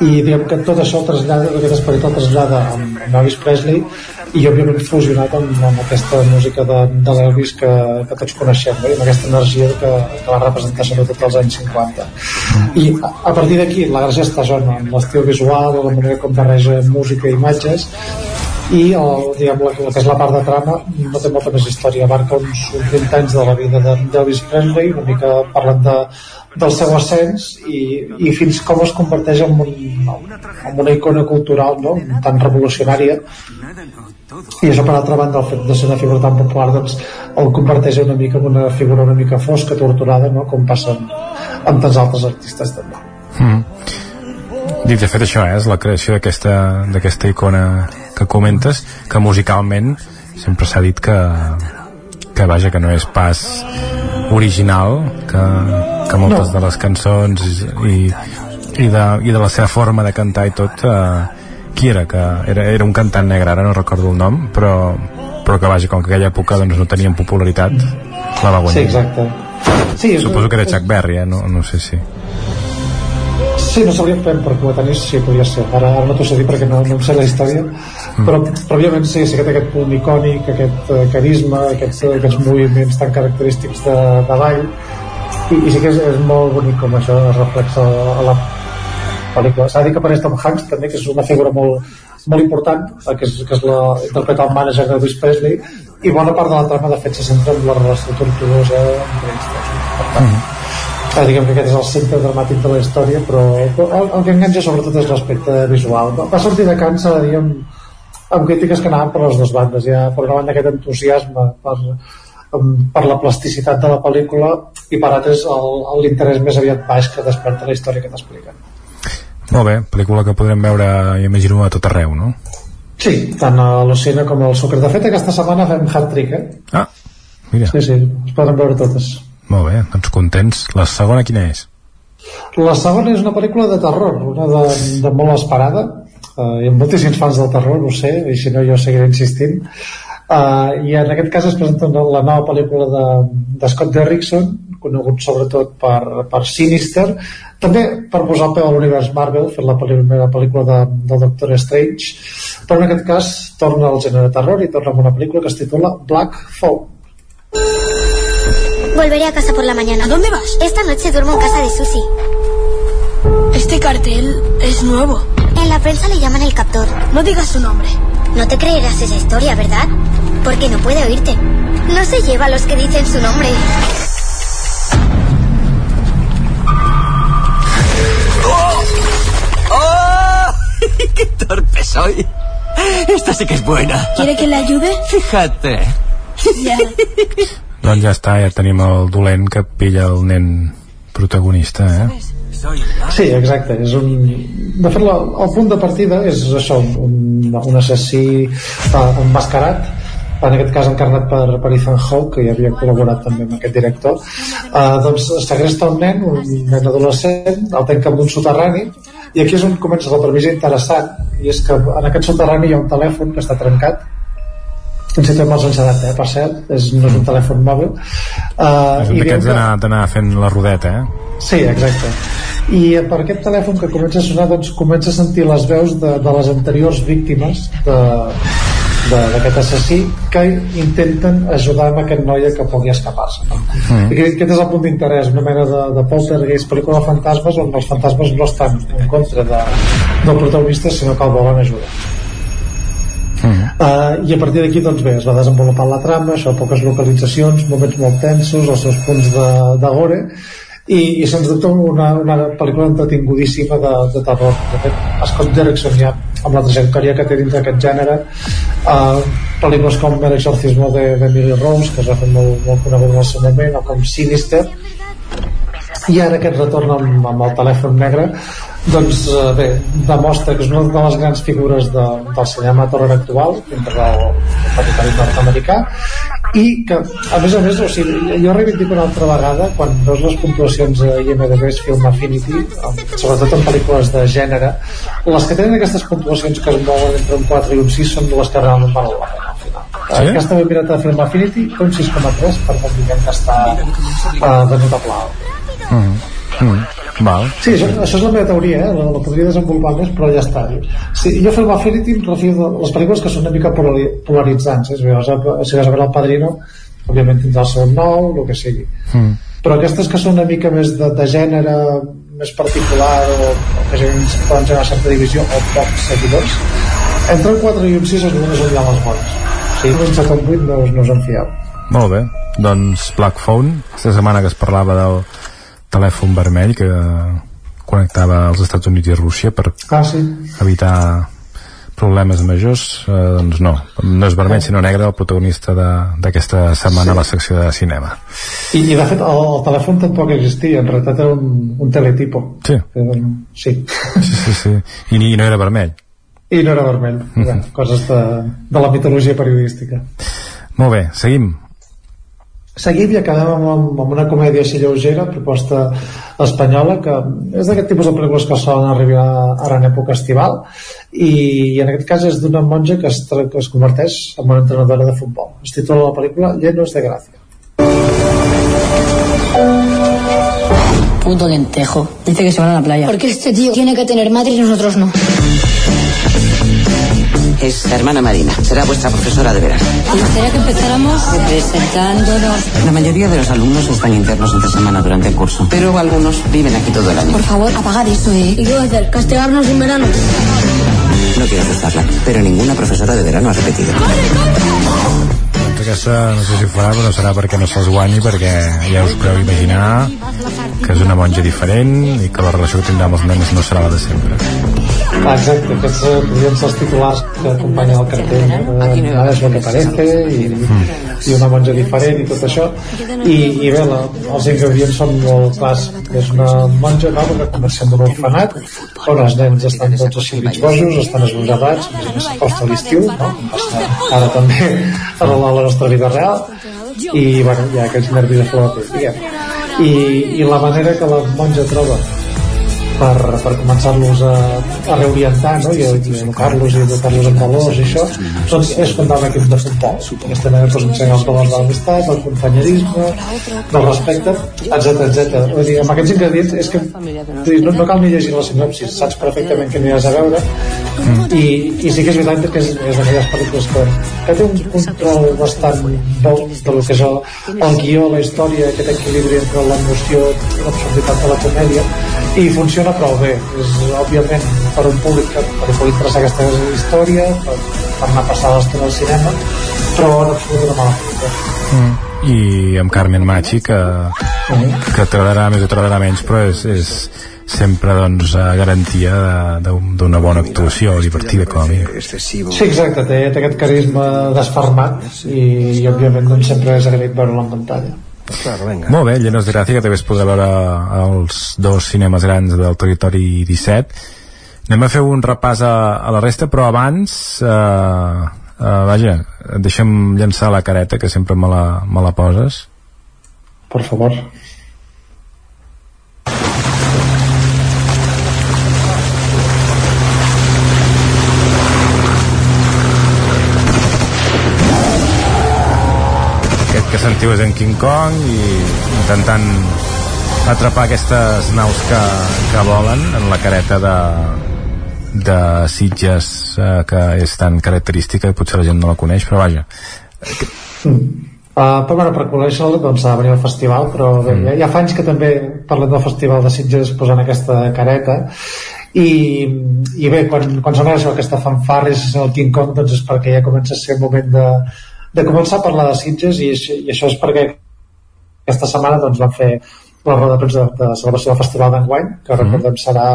i diguem que tot això el trasllada, aquest esperit el trasllada amb, amb Elvis Presley i òbviament fusionat amb, amb aquesta música de, de l'Elvis que, que tots coneixem no? i amb aquesta energia que, que va representar sobretot als anys 50 i a, a partir d'aquí la gràcia està en l'estil visual la manera com barreja música i imatges i el, diguem, la, la que és la part de trama no té molta més història abarca uns, uns 20 anys de la vida de- d'Elvis Presley una mica parlant de, del seu ascens i, i fins com es converteix en, un, en una icona cultural no? tan revolucionària i això per altra banda el fet de ser una figura tan popular doncs el converteix una mica en una figura una mica fosca, torturada no? com passa amb, amb tants altres artistes també Mm. Dic, de fet això eh, és la creació d'aquesta d'aquesta icona que comentes que musicalment sempre s'ha dit que que vaja que no és pas original que, que moltes No. de les cançons i, i de, i de la seva forma de cantar i tot eh, qui era? que era, era un cantant negre ara no recordo el nom però, però que vaja, com que aquella època doncs, no tenien popularitat la va guanyar Sí, exacte. Sí, suposo que era Chuck Berry eh? no, no sé si Sí, no sabria ben per ho tenis, sí, podria ser. Ara, ara no t'ho sé dir perquè no, no em sé la història, però, però òbviament sí, sí que té aquest punt icònic, aquest eh, carisma, aquests, aquests moviments tan característics de, de ball, i, i sí que és, és molt bonic com això es reflexa a la pel·lícula. S'ha de dir que apareix Tom Hanks també, que és una figura molt, molt important, eh, que és, que és la, interpreta el mànager d'Elvis Presley, i bona part de la trama de fet se centra en la relació tortuosa entre ells dos. Per tant, eh, diguem que aquest és el centre dramàtic de la història però el, el que enganxa sobretot és l'aspecte visual va, sortir de Cannes s'ha de dir amb, crítiques que anaven per les dues bandes ha per una banda aquest entusiasme per, amb- per la plasticitat de la pel·lícula i per altres l'interès més aviat baix que desperta la història que t'explica molt bé, pel·lícula que podrem veure imagino a tot arreu no? sí, tant a l'Ocena com al Sucre de fet aquesta setmana fem hat-trick eh? ah, mira sí, sí, es poden veure totes molt bé, doncs contents la segona quina és? La segona és una pel·lícula de terror, una de, de molt esperada. Uh, hi ha moltíssims fans del terror, ho sé, i si no jo seguiré insistint. Uh, I en aquest cas es presenta una- la nova pel·lícula de, de Scott Derrickson, conegut sobretot per, per Sinister, també per posar el peu a l'univers Marvel, fent la primera pel·lícula de, del Doctor Strange, però en aquest cas torna al gènere terror i torna amb una pel·lícula que es titula Black Phone. Volveré a casa por la mañana. ¿A dónde vas? Esta noche duermo en casa de Susi. Este cartel es nuevo. En la prensa le llaman el captor. No digas su nombre. No te creerás esa historia, ¿verdad? Porque no puede oírte. No se lleva a los que dicen su nombre. ¡Oh! ¡Qué torpe soy! Esta sí que es buena. ¿Quiere que le ayude? Fíjate. Ya. doncs ja està, ja tenim el dolent que pilla el nen protagonista eh? Sí, exacte. És un... De fet, la, el punt de partida és això, un, un assassí uh, enmascarat, en aquest cas encarnat per, per Ethan Hawke, que ja havia col·laborat també amb aquest director, uh, doncs segresta un nen, un nen adolescent, el tanca en un soterrani, i aquí és on comença la premissa interessant, i és que en aquest soterrani hi ha un telèfon que està trencat, en situ amb els encedat, eh, per cert, és, no és un telèfon mòbil. Uh, és un d'aquests d'anar fent la rodeta eh? Sí, exacte. I per aquest telèfon que comença a sonar, doncs comença a sentir les veus de, de les anteriors víctimes de d'aquest assassí que intenten ajudar amb aquest noi a que pugui escapar-se no? Mm. I aquest, aquest és el punt d'interès una mena de, de poltergeist, pel·lícula de fantasmes on els fantasmes no estan en contra de, del protagonista sinó que el volen ajudar Uh, I a partir d'aquí doncs bé, es va desenvolupant la trama, això, poques localitzacions, moments molt tensos, els seus punts de, de gore, i, i sens dubte una, una pel·lícula entretingudíssima de, de terror. De fet, Scott Derrickson ja, amb la trajectòria que té dins d'aquest gènere, uh, pel·lícules com El exorcismo de, de Emily Rose, que es va fer molt, molt conegut en el seu moment, o com Sinister, i ara aquest retorn amb, amb el telèfon negre doncs eh, bé, demostra que és una de les grans figures de, del cinema terror actual entre el, el territori nord-americà i que a més a més o sigui, jo reivindico una altra vegada quan veus les puntuacions a IMDb Film Affinity sobretot en pel·lícules de gènere les que tenen aquestes puntuacions que es mouen entre un 4 i un 6 són les que realment valen la pena Sí? aquesta m'he mirat a Film Affinity un 6,3 per tant diguem que està uh, de notable alt Mm. Mm. Val. Sí, això, això és la meva teoria, eh? la, la podria desenvolupar més, però ja està. Sí, jo Film Affinity em refio de les pel·lícules que són una mica polari- polaritzants. Eh? Si vas a, si vas a veure El Padrino, òbviament tindrà el seu nou, el que sigui. Mm. Però aquestes que són una mica més de, de gènere, més particular, o, o que poden generar certa divisió, o pocs seguidors, entre un 4 i un 6 és només on hi ha les bones. O sigui, un 7 o un 8 no, no us en fieu. Molt bé, doncs Black Phone, aquesta setmana que es parlava del telèfon vermell que connectava als Estats Units i Rússia per Ah, sí. evitar problemes majors, eh, doncs no, no és vermell sinó negre el protagonista d'aquesta setmana a la secció de cinema. I, i de fet el, el telèfon tampoc existia, en realitat era un, un teletipo. Sí. Eh, Sí. Sí, sí, sí. I, i no era vermell. I no era vermell. Mhm. Bé, coses de, de la mitologia periodística. Molt bé, seguim. Seguim i acabem amb, amb, una comèdia així lleugera, proposta espanyola, que és d'aquest tipus de pel·lícules que solen arribar ara en època estival, i, i en aquest cas és d'una monja que es, que es converteix en una entrenadora de futbol. Es titula la pel·lícula Llenos de Gracia. Puto lentejo. Dice que se van a la playa. Porque este tío tiene que tener madre y nosotros no. Es la hermana Marina. Será vuestra profesora de verano. Me gustaría que empezáramos presentándonos. La mayoría de los alumnos están internos entre semana durante el curso, pero algunos viven aquí todo el año. Por favor, apagad eso, ¿eh? ¿Y qué va a hacer? ¿Castigarnos en verano? No quiero asustarla, pero ninguna profesora de verano ha repetido. Doncs aquesta no sé si ho farà, però serà perquè no se'ls guanyi, perquè ja us podeu imaginar que és una monja diferent i que la relació que tindrà amb els nens no serà la de sempre. Ah, exacte, aquests podrien ser els titulars que acompanyen el cartell no? nada es lo que parece i, i una monja diferent i tot això i, i bé, la, els ingredients són molt clars és una monja nova que comença en un orfenat on els nens estan tots així mig bojos estan esbojarrats, a més a més s'acosta l'estiu no? com passa ara també a la, a la nostra vida real i bueno, hi ha aquells nervis a flor de pell diguem. I, i la manera que la monja troba per, per començar-los a, a reorientar no? i a, educar-los i educar-los en valors i això doncs és comptar un equip de futbol d'aquesta manera doncs, ensenya els valors de l'amistat del companyerisme, del respecte etc etc. Vull dir, amb aquests ingredients és que no, no cal ni llegir la sinopsis saps perfectament què has a veure i, i sí que és veritat que és, és d'aquelles pel·lícules que, que té un control bastant bo del que és el, el guió, la història aquest equilibri entre l'emoció l'absurditat de la comèdia i funciona prou bé és òbviament per un públic que per un públic interessar aquesta història per, per anar a passar l'estona al cinema però en absolut una mala pel·lícula Mm. I amb Carmen Machi, que, que t'agradarà més o t'agradarà menys, però és, és sempre doncs, a garantia d'una bona actuació divertida com a mínim. Sí, exacte, té, té aquest carisma desfermat i, i òbviament doncs, sempre és agraït veure-la en pantalla Claro, venga. Molt bé, Llenos de Gràcia, que també es podrà veure als dos cinemes grans del territori 17. Anem a fer un repàs a, a la resta, però abans, eh, eh, vaja, deixa'm llançar la careta, que sempre me la, me la poses. per favor que sentiu és en King Kong i intentant atrapar aquestes naus que, que volen en la careta de, de Sitges eh, que és tan característica i potser la gent no la coneix, però vaja. Uh, però bueno, per conèixer-la doncs ha de venir al festival però bé, Mm. ja, ja fa anys que també parlem del festival de Sitges posant aquesta careta i, i bé, quan, quan sona aquesta fanfarra és el King Kong doncs és perquè ja comença a ser el moment de, de començar a parlar de Sitges i, i això és perquè aquesta setmana doncs, van fer la roda de premsa de, de celebració del Festival d'enguany, que recordem serà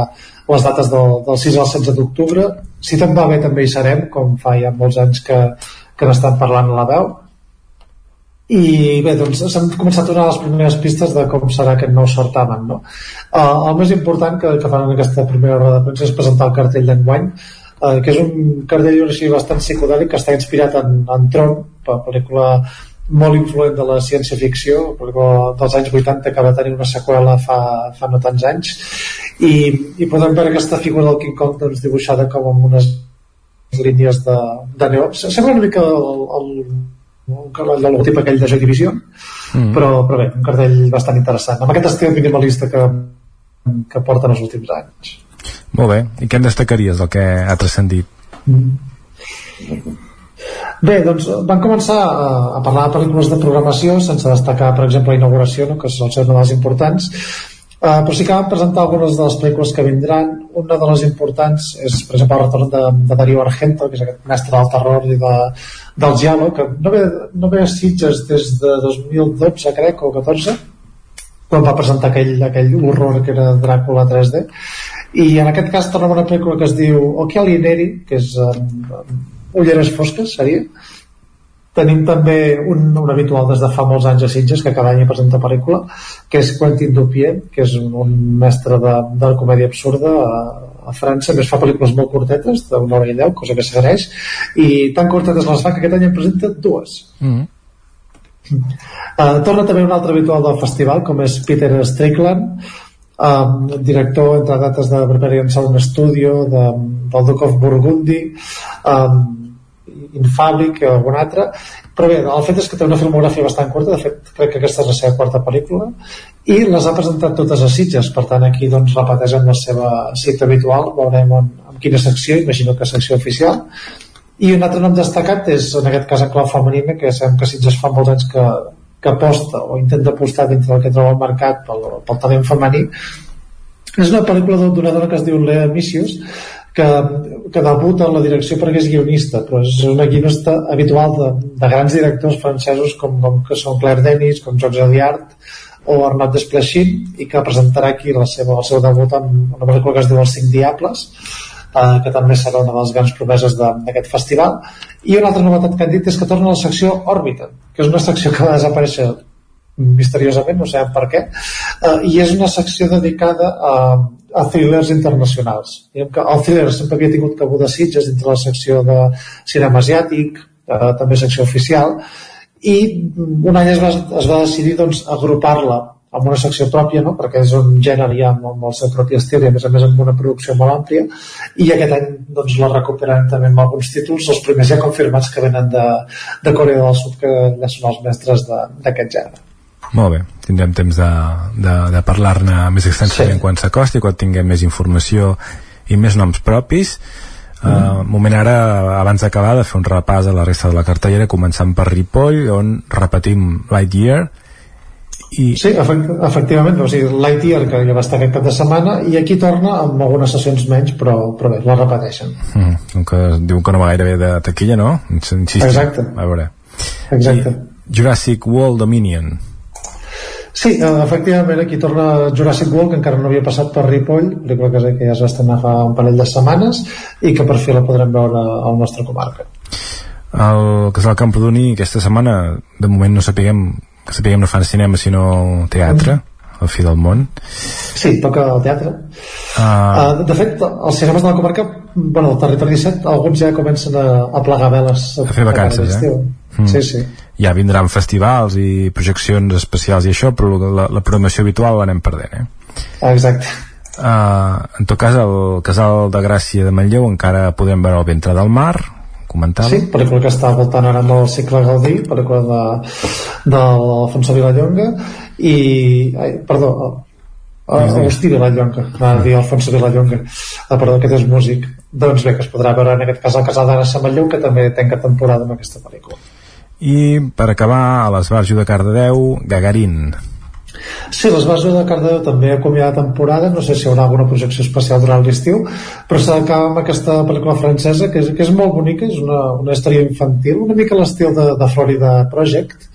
les dates del, del 6 al 16 d'octubre. Si tot va bé també hi serem, com fa ja molts anys que, que n'estan parlant a la veu. I bé, doncs s'han començat a donar les primeres pistes de com serà aquest nou certamen, no? Uh, el més important que, que fan en aquesta primera roda de premsa és presentar el cartell d'enguany, uh, que és un cartell així bastant psicodèlic que està inspirat en, en Tron, la pel·lícula molt influent de la ciència-ficció, dels anys 80 que va tenir una seqüela fa, fa no tants anys, i, i podem veure aquesta figura del King Kong doncs, dibuixada com amb unes línies de, de neó. Sembla una mica el, el, el, el logotip aquell de Joy Division, Mm. però, però bé, un cartell bastant interessant, amb aquest estil minimalista que, que porten els últims anys. Molt bé, i què en destacaries del que ha transcendit? Bé, doncs van començar a, a parlar de pel·lícules de programació sense destacar, per exemple, la inauguració, no? que ser una de les importants, Uh, però sí que van presentar algunes de les pel·lícules que vindran. Una de les importants és, per exemple, el retorn de, de Darío Argento, que és aquest mestre del terror i de, del Giallo, que no ve, no ve a Sitges des de 2012, crec, o 14, quan va presentar aquell, aquell horror que era Dràcula 3D. I en aquest cas tornem una pel·lícula que es diu Occhiali Neri, que és um, ulleres fosques, seria, tenim també un, un habitual des de fa molts anys a Sitges que cada any presenta pel·lícula que és Quentin Dupieux que és un, un mestre de, de la comèdia absurda a, a França més fa pel·lícules molt curtetes d'una hora i deu, cosa que s'agraeix i tan curtetes les fa que aquest any en presenta dues Mm. Uh, torna també un altre habitual del festival, com és Peter Strickland, um, director, entre dates de Barbarian Sound Studio, de, del Duke of Burgundy, um, Infabric algun altre, però bé, el fet és que té una filmografia bastant curta, de fet crec que aquesta és la seva quarta pel·lícula, i les ha presentat totes a Sitges, per tant aquí doncs repeteix amb la seva cita habitual, veurem en, en quina secció, imagino que secció oficial, i un altre nom destacat és, en aquest cas, a clau femenina, que sabem que Sitges fa molts anys que, que aposta o intenta apostar dintre del que troba al mercat pel, pel talent femení. És una pel·lícula d'una dona que es diu Lea Misius, que, que debuta en la direcció perquè és guionista, però és una guionista habitual de, de grans directors francesos com, com que són Claire Denis, com Georges Eliard o Arnaud Desplechin i que presentarà aquí la seva, el seu debut amb una pel·lícula que es diu Els cinc diables eh, que també serà una de les grans promeses d'aquest festival. I una altra novetat que han dit és que torna a la secció Òrbita que és una secció que va desaparèixer misteriosament, no sabem per què eh, i és una secció dedicada a, a thrillers internacionals. Que el thriller sempre havia tingut cabuda Sitges dintre la secció de cinema asiàtic eh, també secció oficial i un any es va, es va decidir doncs, agrupar-la amb una secció pròpia, no? perquè és un gènere ja amb, amb el seu propi estil i a més a més amb una producció molt àmplia. I aquest any doncs, la recuperarem també amb alguns títols, els primers ja confirmats que venen de, de Corea del Sud que ja són els mestres d'aquest gènere. Molt bé, tindrem temps de, de, de parlar-ne més extensament sí. quan s'acosti, quan tinguem més informació i més noms propis. Uh, moment ara, abans d'acabar de fer un repàs a la resta de la cartellera començant per Ripoll, on repetim Lightyear i... Sí, efectivament, o sigui, Lightyear que ja va estar aquest cap de setmana i aquí torna amb algunes sessions menys però, però bé, la repeteixen mm, que diuen que no va gaire bé de taquilla, no? Insistim. Exacte a veure Exacte. I Jurassic World Dominion Sí, eh, efectivament aquí torna Jurassic World que encara no havia passat per Ripoll pel·lícula que, que ja es va estrenar fa un parell de setmanes i que per fi la podrem veure al nostre comarca el Casal Camprodoni aquesta setmana de moment no sapiguem que sapiguem no fan cinema sinó teatre al fi del món Sí, toca el teatre uh... Uh, De fet, els cinemes de la comarca bueno, el territori 17, alguns ja comencen a, a plegar veles a, a fer vacances, eh? Mm. Sí, sí ja vindran festivals i projeccions especials i això, però la, la programació habitual l'anem perdent, eh? Exacte. Uh, en tot cas, el Casal de Gràcia de Manlleu encara podem veure el ventre del mar, comentava. Sí, pel·lícula que està voltant ara amb el cicle Gaudí, pel·lícula de, de l'Alfonso Vilallonga i... Ai, perdó, Agustí Vilallonga, anava a dir Alfonso Vilallonga, ah, perdó, aquest és músic. Doncs bé, que es podrà veure en aquest cas al Casal de Gràcia Manlleu, que també tenca temporada amb aquesta pel·lícula. I per acabar, a l'Esbarjo de Cardedeu, Gagarin, Sí, l'Esbarjo de Cardedeu també ha acomiadat temporada, no sé si hi haurà alguna projecció especial durant l'estiu, però s'ha d'acabar amb aquesta pel·lícula francesa que és, que és molt bonica, és una, una història infantil, una mica l'estil de, de Florida Project,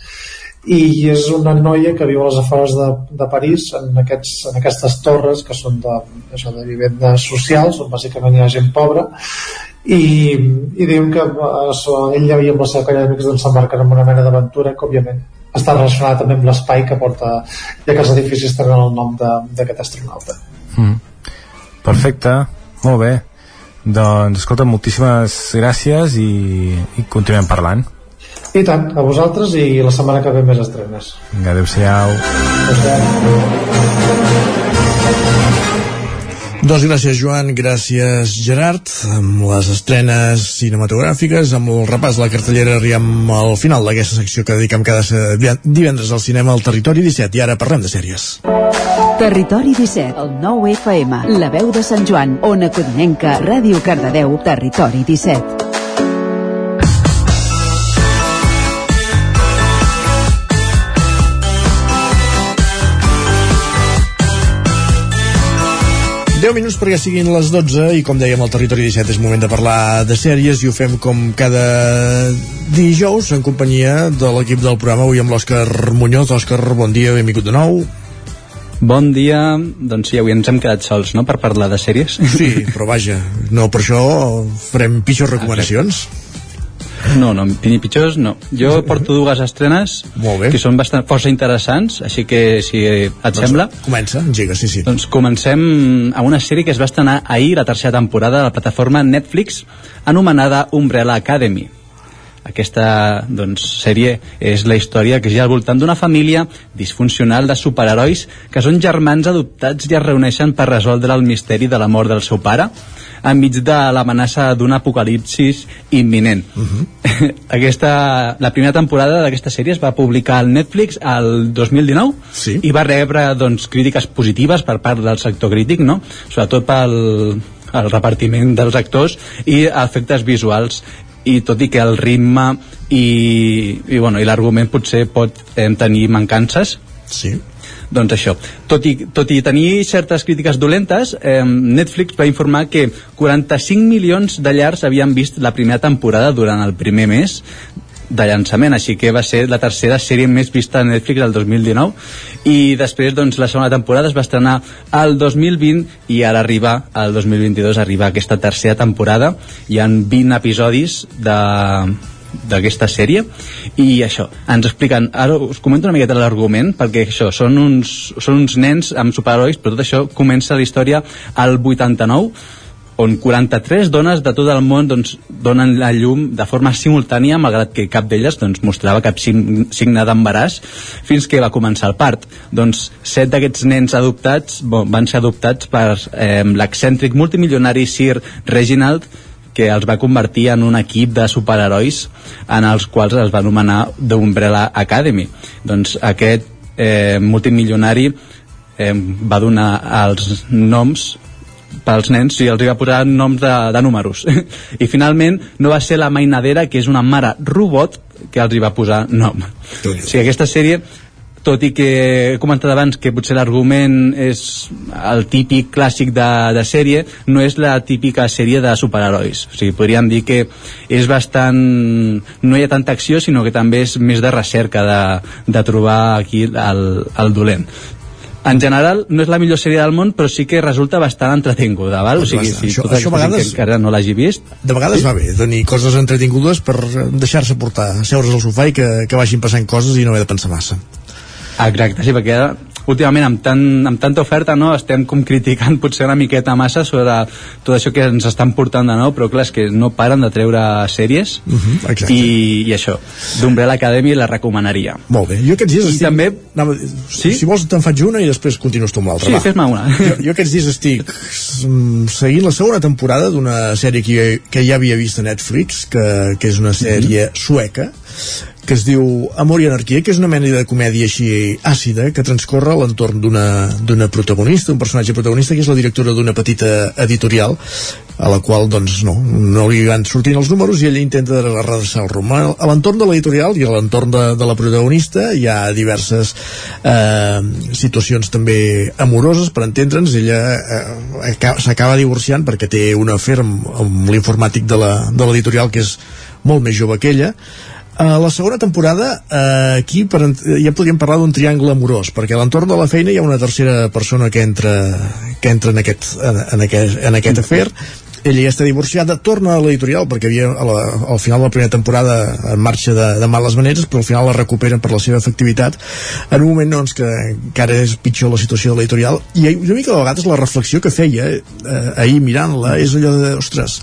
i és una noia que viu a les afores de, de París en, aquests, en aquestes torres que són de, això, de vivendes socials on bàsicament hi ha gent pobra i, i diuen que eh, ell i amb la seva colla d'amics doncs, s'embarquen en una mena d'aventura que òbviament està relacionada també amb l'espai que porta ja que els edificis tenen el nom d'aquest astronauta. Mm. Perfecte, molt bé. Doncs escolta, moltíssimes gràcies i, i continuem parlant. I tant, a vosaltres i la setmana que ve més estrenes. Adeu-siau adeu doncs gràcies Joan, gràcies Gerard. Amb les estrenes cinematogràfiques amb el repàs de la cartellera arribem al final d'aquesta secció que dediquem cada divendres al cinema al Territori 17 i ara parlem de sèries. Territori 17, el 9 FM la veu de Sant Joan, Ona Codinenca Ràdio Cardedeu, Territori 17 10 minuts perquè siguin les 12 i com dèiem al Territori 17 és moment de parlar de sèries i ho fem com cada dijous en companyia de l'equip del programa avui amb l'Òscar Muñoz Òscar, bon dia, benvingut de nou Bon dia, doncs sí, avui ens hem quedat sols, no?, per parlar de sèries. Sí, però vaja, no per això farem pitjors recomanacions. No, no, ni pitjors no. Jo porto dues estrenes que són bastant força interessants, així que si et doncs sembla... Comença, engega, sí, sí. Doncs comencem amb una sèrie que es va estrenar ahir, la tercera temporada de la plataforma Netflix, anomenada Umbrella Academy. aquesta doncs, sèrie és la història que gira al voltant d'una família disfuncional de superherois que són germans adoptats i es reuneixen per resoldre el misteri de la mort del seu pare enmig de l'amenaça d'un apocalipsis imminent. Uh -huh. aquesta, la primera temporada d'aquesta sèrie es va publicar al Netflix al 2019 sí. i va rebre doncs, crítiques positives per part del sector crític, no? sobretot pel el repartiment dels actors i efectes visuals i tot i que el ritme i, i, bueno, i l'argument potser pot eh, tenir mancances sí doncs això, tot i, tot i tenir certes crítiques dolentes, eh, Netflix va informar que 45 milions de llars havien vist la primera temporada durant el primer mes de llançament, així que va ser la tercera sèrie més vista a Netflix el 2019 i després doncs, la segona temporada es va estrenar al 2020 i ara arriba al 2022 arriba aquesta tercera temporada. Hi han 20 episodis de d'aquesta sèrie. I això, ens expliquen ara us comento una miqueta l'argument perquè això, són uns, són uns nens amb superherois però tot això comença la història al 89 on 43 dones de tot el món doncs, donen la llum de forma simultània malgrat que cap d'elles doncs, mostrava cap signe d'embaràs fins que va començar el part. Doncs set d'aquests nens adoptats bon, van ser adoptats per eh, l'excèntric multimilionari Sir Reginald que els va convertir en un equip de superherois en els quals es va anomenar The Umbrella Academy. Doncs aquest eh, multimilionari eh, va donar els noms pels nens i els hi va posar noms de, de números. I finalment no va ser la mainadera que és una mare robot que els hi va posar nom. O sigui, aquesta sèrie tot i que he comentat abans que potser l'argument és el típic clàssic de, de sèrie, no és la típica sèrie de superherois. O sigui, podríem dir que és bastant... no hi ha tanta acció, sinó que també és més de recerca de, de trobar aquí el, el dolent en general no és la millor sèrie del món però sí que resulta bastant entretinguda val? o sigui, si això, tota això vegades- que encara no l'hagi vist de vegades va bé tenir coses entretingudes per deixar-se portar, seure's al sofà i que, que vagin passant coses i no haver de pensar massa Exacte, sí, perquè últimament amb, tant, amb tanta oferta no, estem com criticant potser una miqueta massa sobre tot això que ens estan portant de nou, però clar, és que no paren de treure sèries uh -huh, exacte. i, i això, d'Umbrella Academy la recomanaria. Molt bé, jo aquests dies I estic... també... Anava, sí? Si vols te'n faig una i després continues tu amb l'altra. Sí, fes-me una. Jo, jo aquests dies estic mm, seguint la segona temporada d'una sèrie que, que ja havia vist a Netflix, que, que és una sèrie sueca, que es diu Amor i Anarquia, que és una mena de comèdia així àcida que transcorre a l'entorn d'una protagonista, un personatge protagonista que és la directora d'una petita editorial a la qual doncs no, no li van sortint els números i ella intenta redreçar el rumb. A l'entorn de l'editorial i a l'entorn de, de la protagonista hi ha diverses eh, situacions també amoroses, per entendre'ns, ella eh, aca- s'acaba divorciant perquè té un afer amb, amb l'informàtic de l'editorial que és molt més jove que ella a la segona temporada eh, aquí per, ja podríem parlar d'un triangle amorós perquè a l'entorn de la feina hi ha una tercera persona que entra, que entra en, aquest, en, en aquest, en aquest afer. Ella ja està divorciada, torna a l'editorial perquè havia, a la, al final de la primera temporada en marxa de, de males maneres però al final la recuperen per la seva efectivitat. En un moment doncs, que encara és pitjor la situació de l'editorial. I una mica de vegades la reflexió que feia eh, ahir mirant-la és allò de, ostres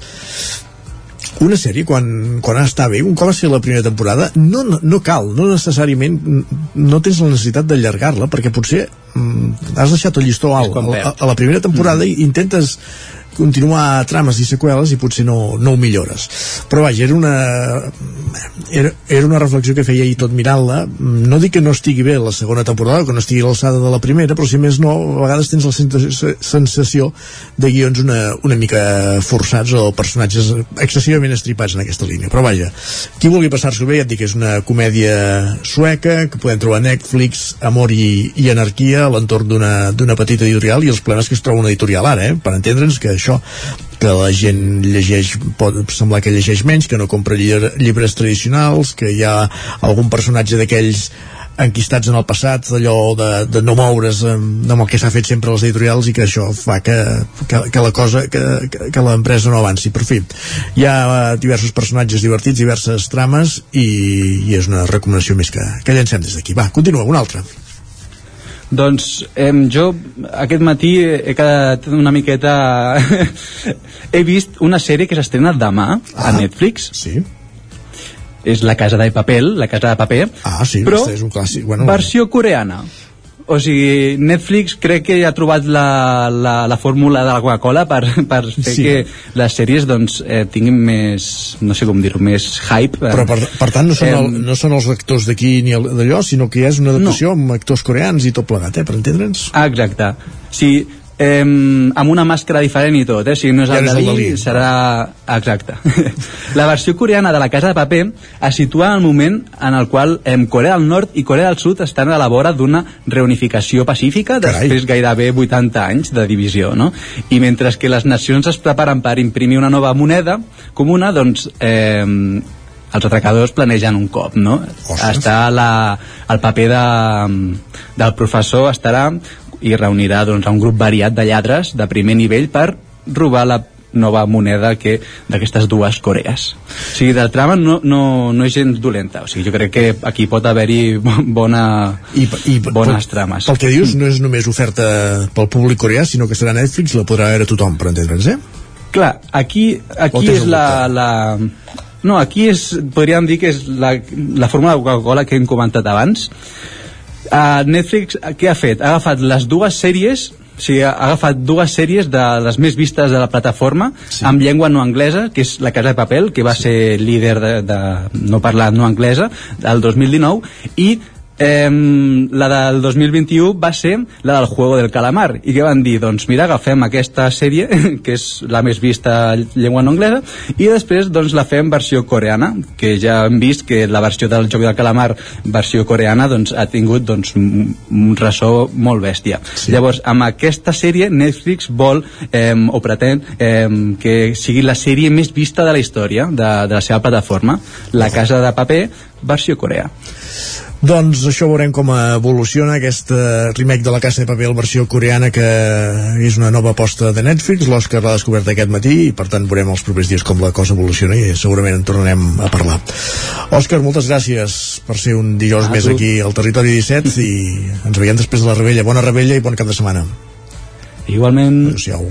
una sèrie quan, quan està bé, un cop va ser la primera temporada no, no, no cal, no necessàriament no tens la necessitat d'allargar-la perquè potser mm, has deixat el llistó alt a, a, a la primera temporada i intentes continuar trames i seqüeles i potser no, no ho millores. Però vaja, era una era, era una reflexió que feia ahir tot mirant-la. No dic que no estigui bé la segona temporada que no estigui a l'alçada de la primera però si més no, a vegades tens la sen- sensació de guions una, una mica forçats o personatges excessivament estripats en aquesta línia. Però vaja, qui vulgui passar-s'ho bé ja et dic que és una comèdia sueca que podem trobar a Netflix, Amor i, i Anarquia a l'entorn d'una petita editorial i els problemes que es troba una editorial ara, eh? per entendre'ns que això que la gent llegeix pot semblar que llegeix menys, que no compra llibre, llibres tradicionals, que hi ha algun personatge d'aquells enquistats en el passat, allò de, de no moure's amb, amb el que s'ha fet sempre a les editorials i que això fa que, que, que la cosa, que, que, que l'empresa no avanci. Per fi, hi ha eh, diversos personatges divertits, diverses trames i, i és una recomanació més que, que llancem des d'aquí. Va, continua, una altra. Doncs em, jo aquest matí he quedat una miqueta... he vist una sèrie que s'estrena demà a Netflix. Sí. és La casa de papel, La casa de paper, Ah, sí, però és un clàssic. Bueno, versió coreana. O sigui, Netflix crec que ha trobat la, la, la fórmula de la Coca-Cola per, per fer Sí. que les sèries doncs, eh, tinguin més, no sé com dir-ho, més hype. eh. Però per, per tant no són, el, Em, no són els actors d'aquí ni el- d'allò, sinó que ja és una adaptació no. amb actors coreans i tot plegat, eh, per entendre'ns? Ah, exacte. Sí, eh, amb una màscara diferent i tot, eh? Si no és Ja el el Dalí, Dalí. serà... Exacte. la versió coreana de la Casa de Paper es situa en el moment en el qual eh, Corea del Nord i Corea del Sud estan a la vora d'una reunificació pacífica Carai. després gairebé 80 anys de divisió, no? I mentre que les nacions es preparen per imprimir una nova moneda comuna, doncs... Eh, els atracadors planegen un cop, no? Ostres. Està la, el paper de, del professor estarà i reunirà doncs, a un grup variat de lladres de primer nivell per robar la nova moneda que d'aquestes dues Corees. O sigui, de trama no, no, no és gens dolenta. O sigui, jo crec que aquí pot haver-hi bona, I, i bones trames. Pel que dius, no és només oferta pel públic coreà, sinó que serà Netflix, la podrà veure tothom, per entendre'ns, eh? Clar, aquí, aquí és la, la... No, aquí és, podríem dir que és la, la fórmula de Coca-Cola que hem comentat abans. Uh, Netflix, eh, què ha fet? Ha agafat les dues sèries o sigui, ha agafat dues sèries de les més vistes de la plataforma sí. amb llengua no anglesa, que és La Casa de Papel, que va sí. ser líder de, de no parlar no anglesa del 2019, i eh, la del 2021 va ser la del Juego del Calamar i què van dir? Doncs mira, agafem aquesta sèrie que és la més vista en llengua no anglesa i després doncs la fem versió coreana que ja hem vist que la versió del Joc del Calamar versió coreana doncs ha tingut doncs un, ressò molt bèstia sí. llavors amb aquesta sèrie Netflix vol eh, o pretén eh, que sigui la sèrie més vista de la història de, de la seva plataforma La Casa de Paper versió Corea Doncs això veurem com evoluciona aquest eh, remake de la Casa de Paper versió coreana que és una nova aposta de Netflix. l'Òscar l'ha descobert aquest matí i per tant veurem els propers dies com la cosa evoluciona i segurament en tornarem a parlar. Òscar, moltes gràcies per ser un dijous més tu. aquí al Territori 17 i ens veiem després de la rebella. Bona rebella i bon cap de setmana. Igualment. Adéu-siau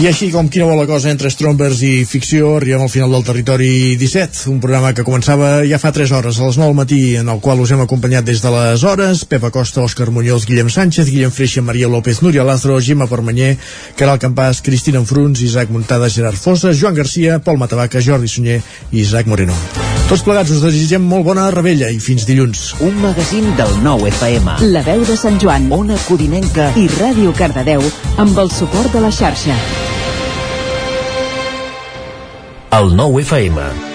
I així com quina la cosa entre Strombers i ficció, arribem al final del Territori 17, un programa que començava ja fa 3 hores, a les 9 del matí, en el qual us hem acompanyat des de les hores, Pepa Costa, Òscar Muñoz, Guillem Sánchez, Guillem Freixa, Maria López, Núria Lázaro, Gemma Permanyer, Caral Campàs, Cristina Enfruns, Isaac Montada, Gerard Fossa, Joan Garcia, Pol Matavaca, Jordi Sunyer i Isaac Moreno. Tots plegats us desitgem molt bona rebella i fins dilluns. Un magazín del nou FM. La veu de Sant Joan, Ona Codinenca i Ràdio Cardedeu amb el suport de la xarxa. El nou FM.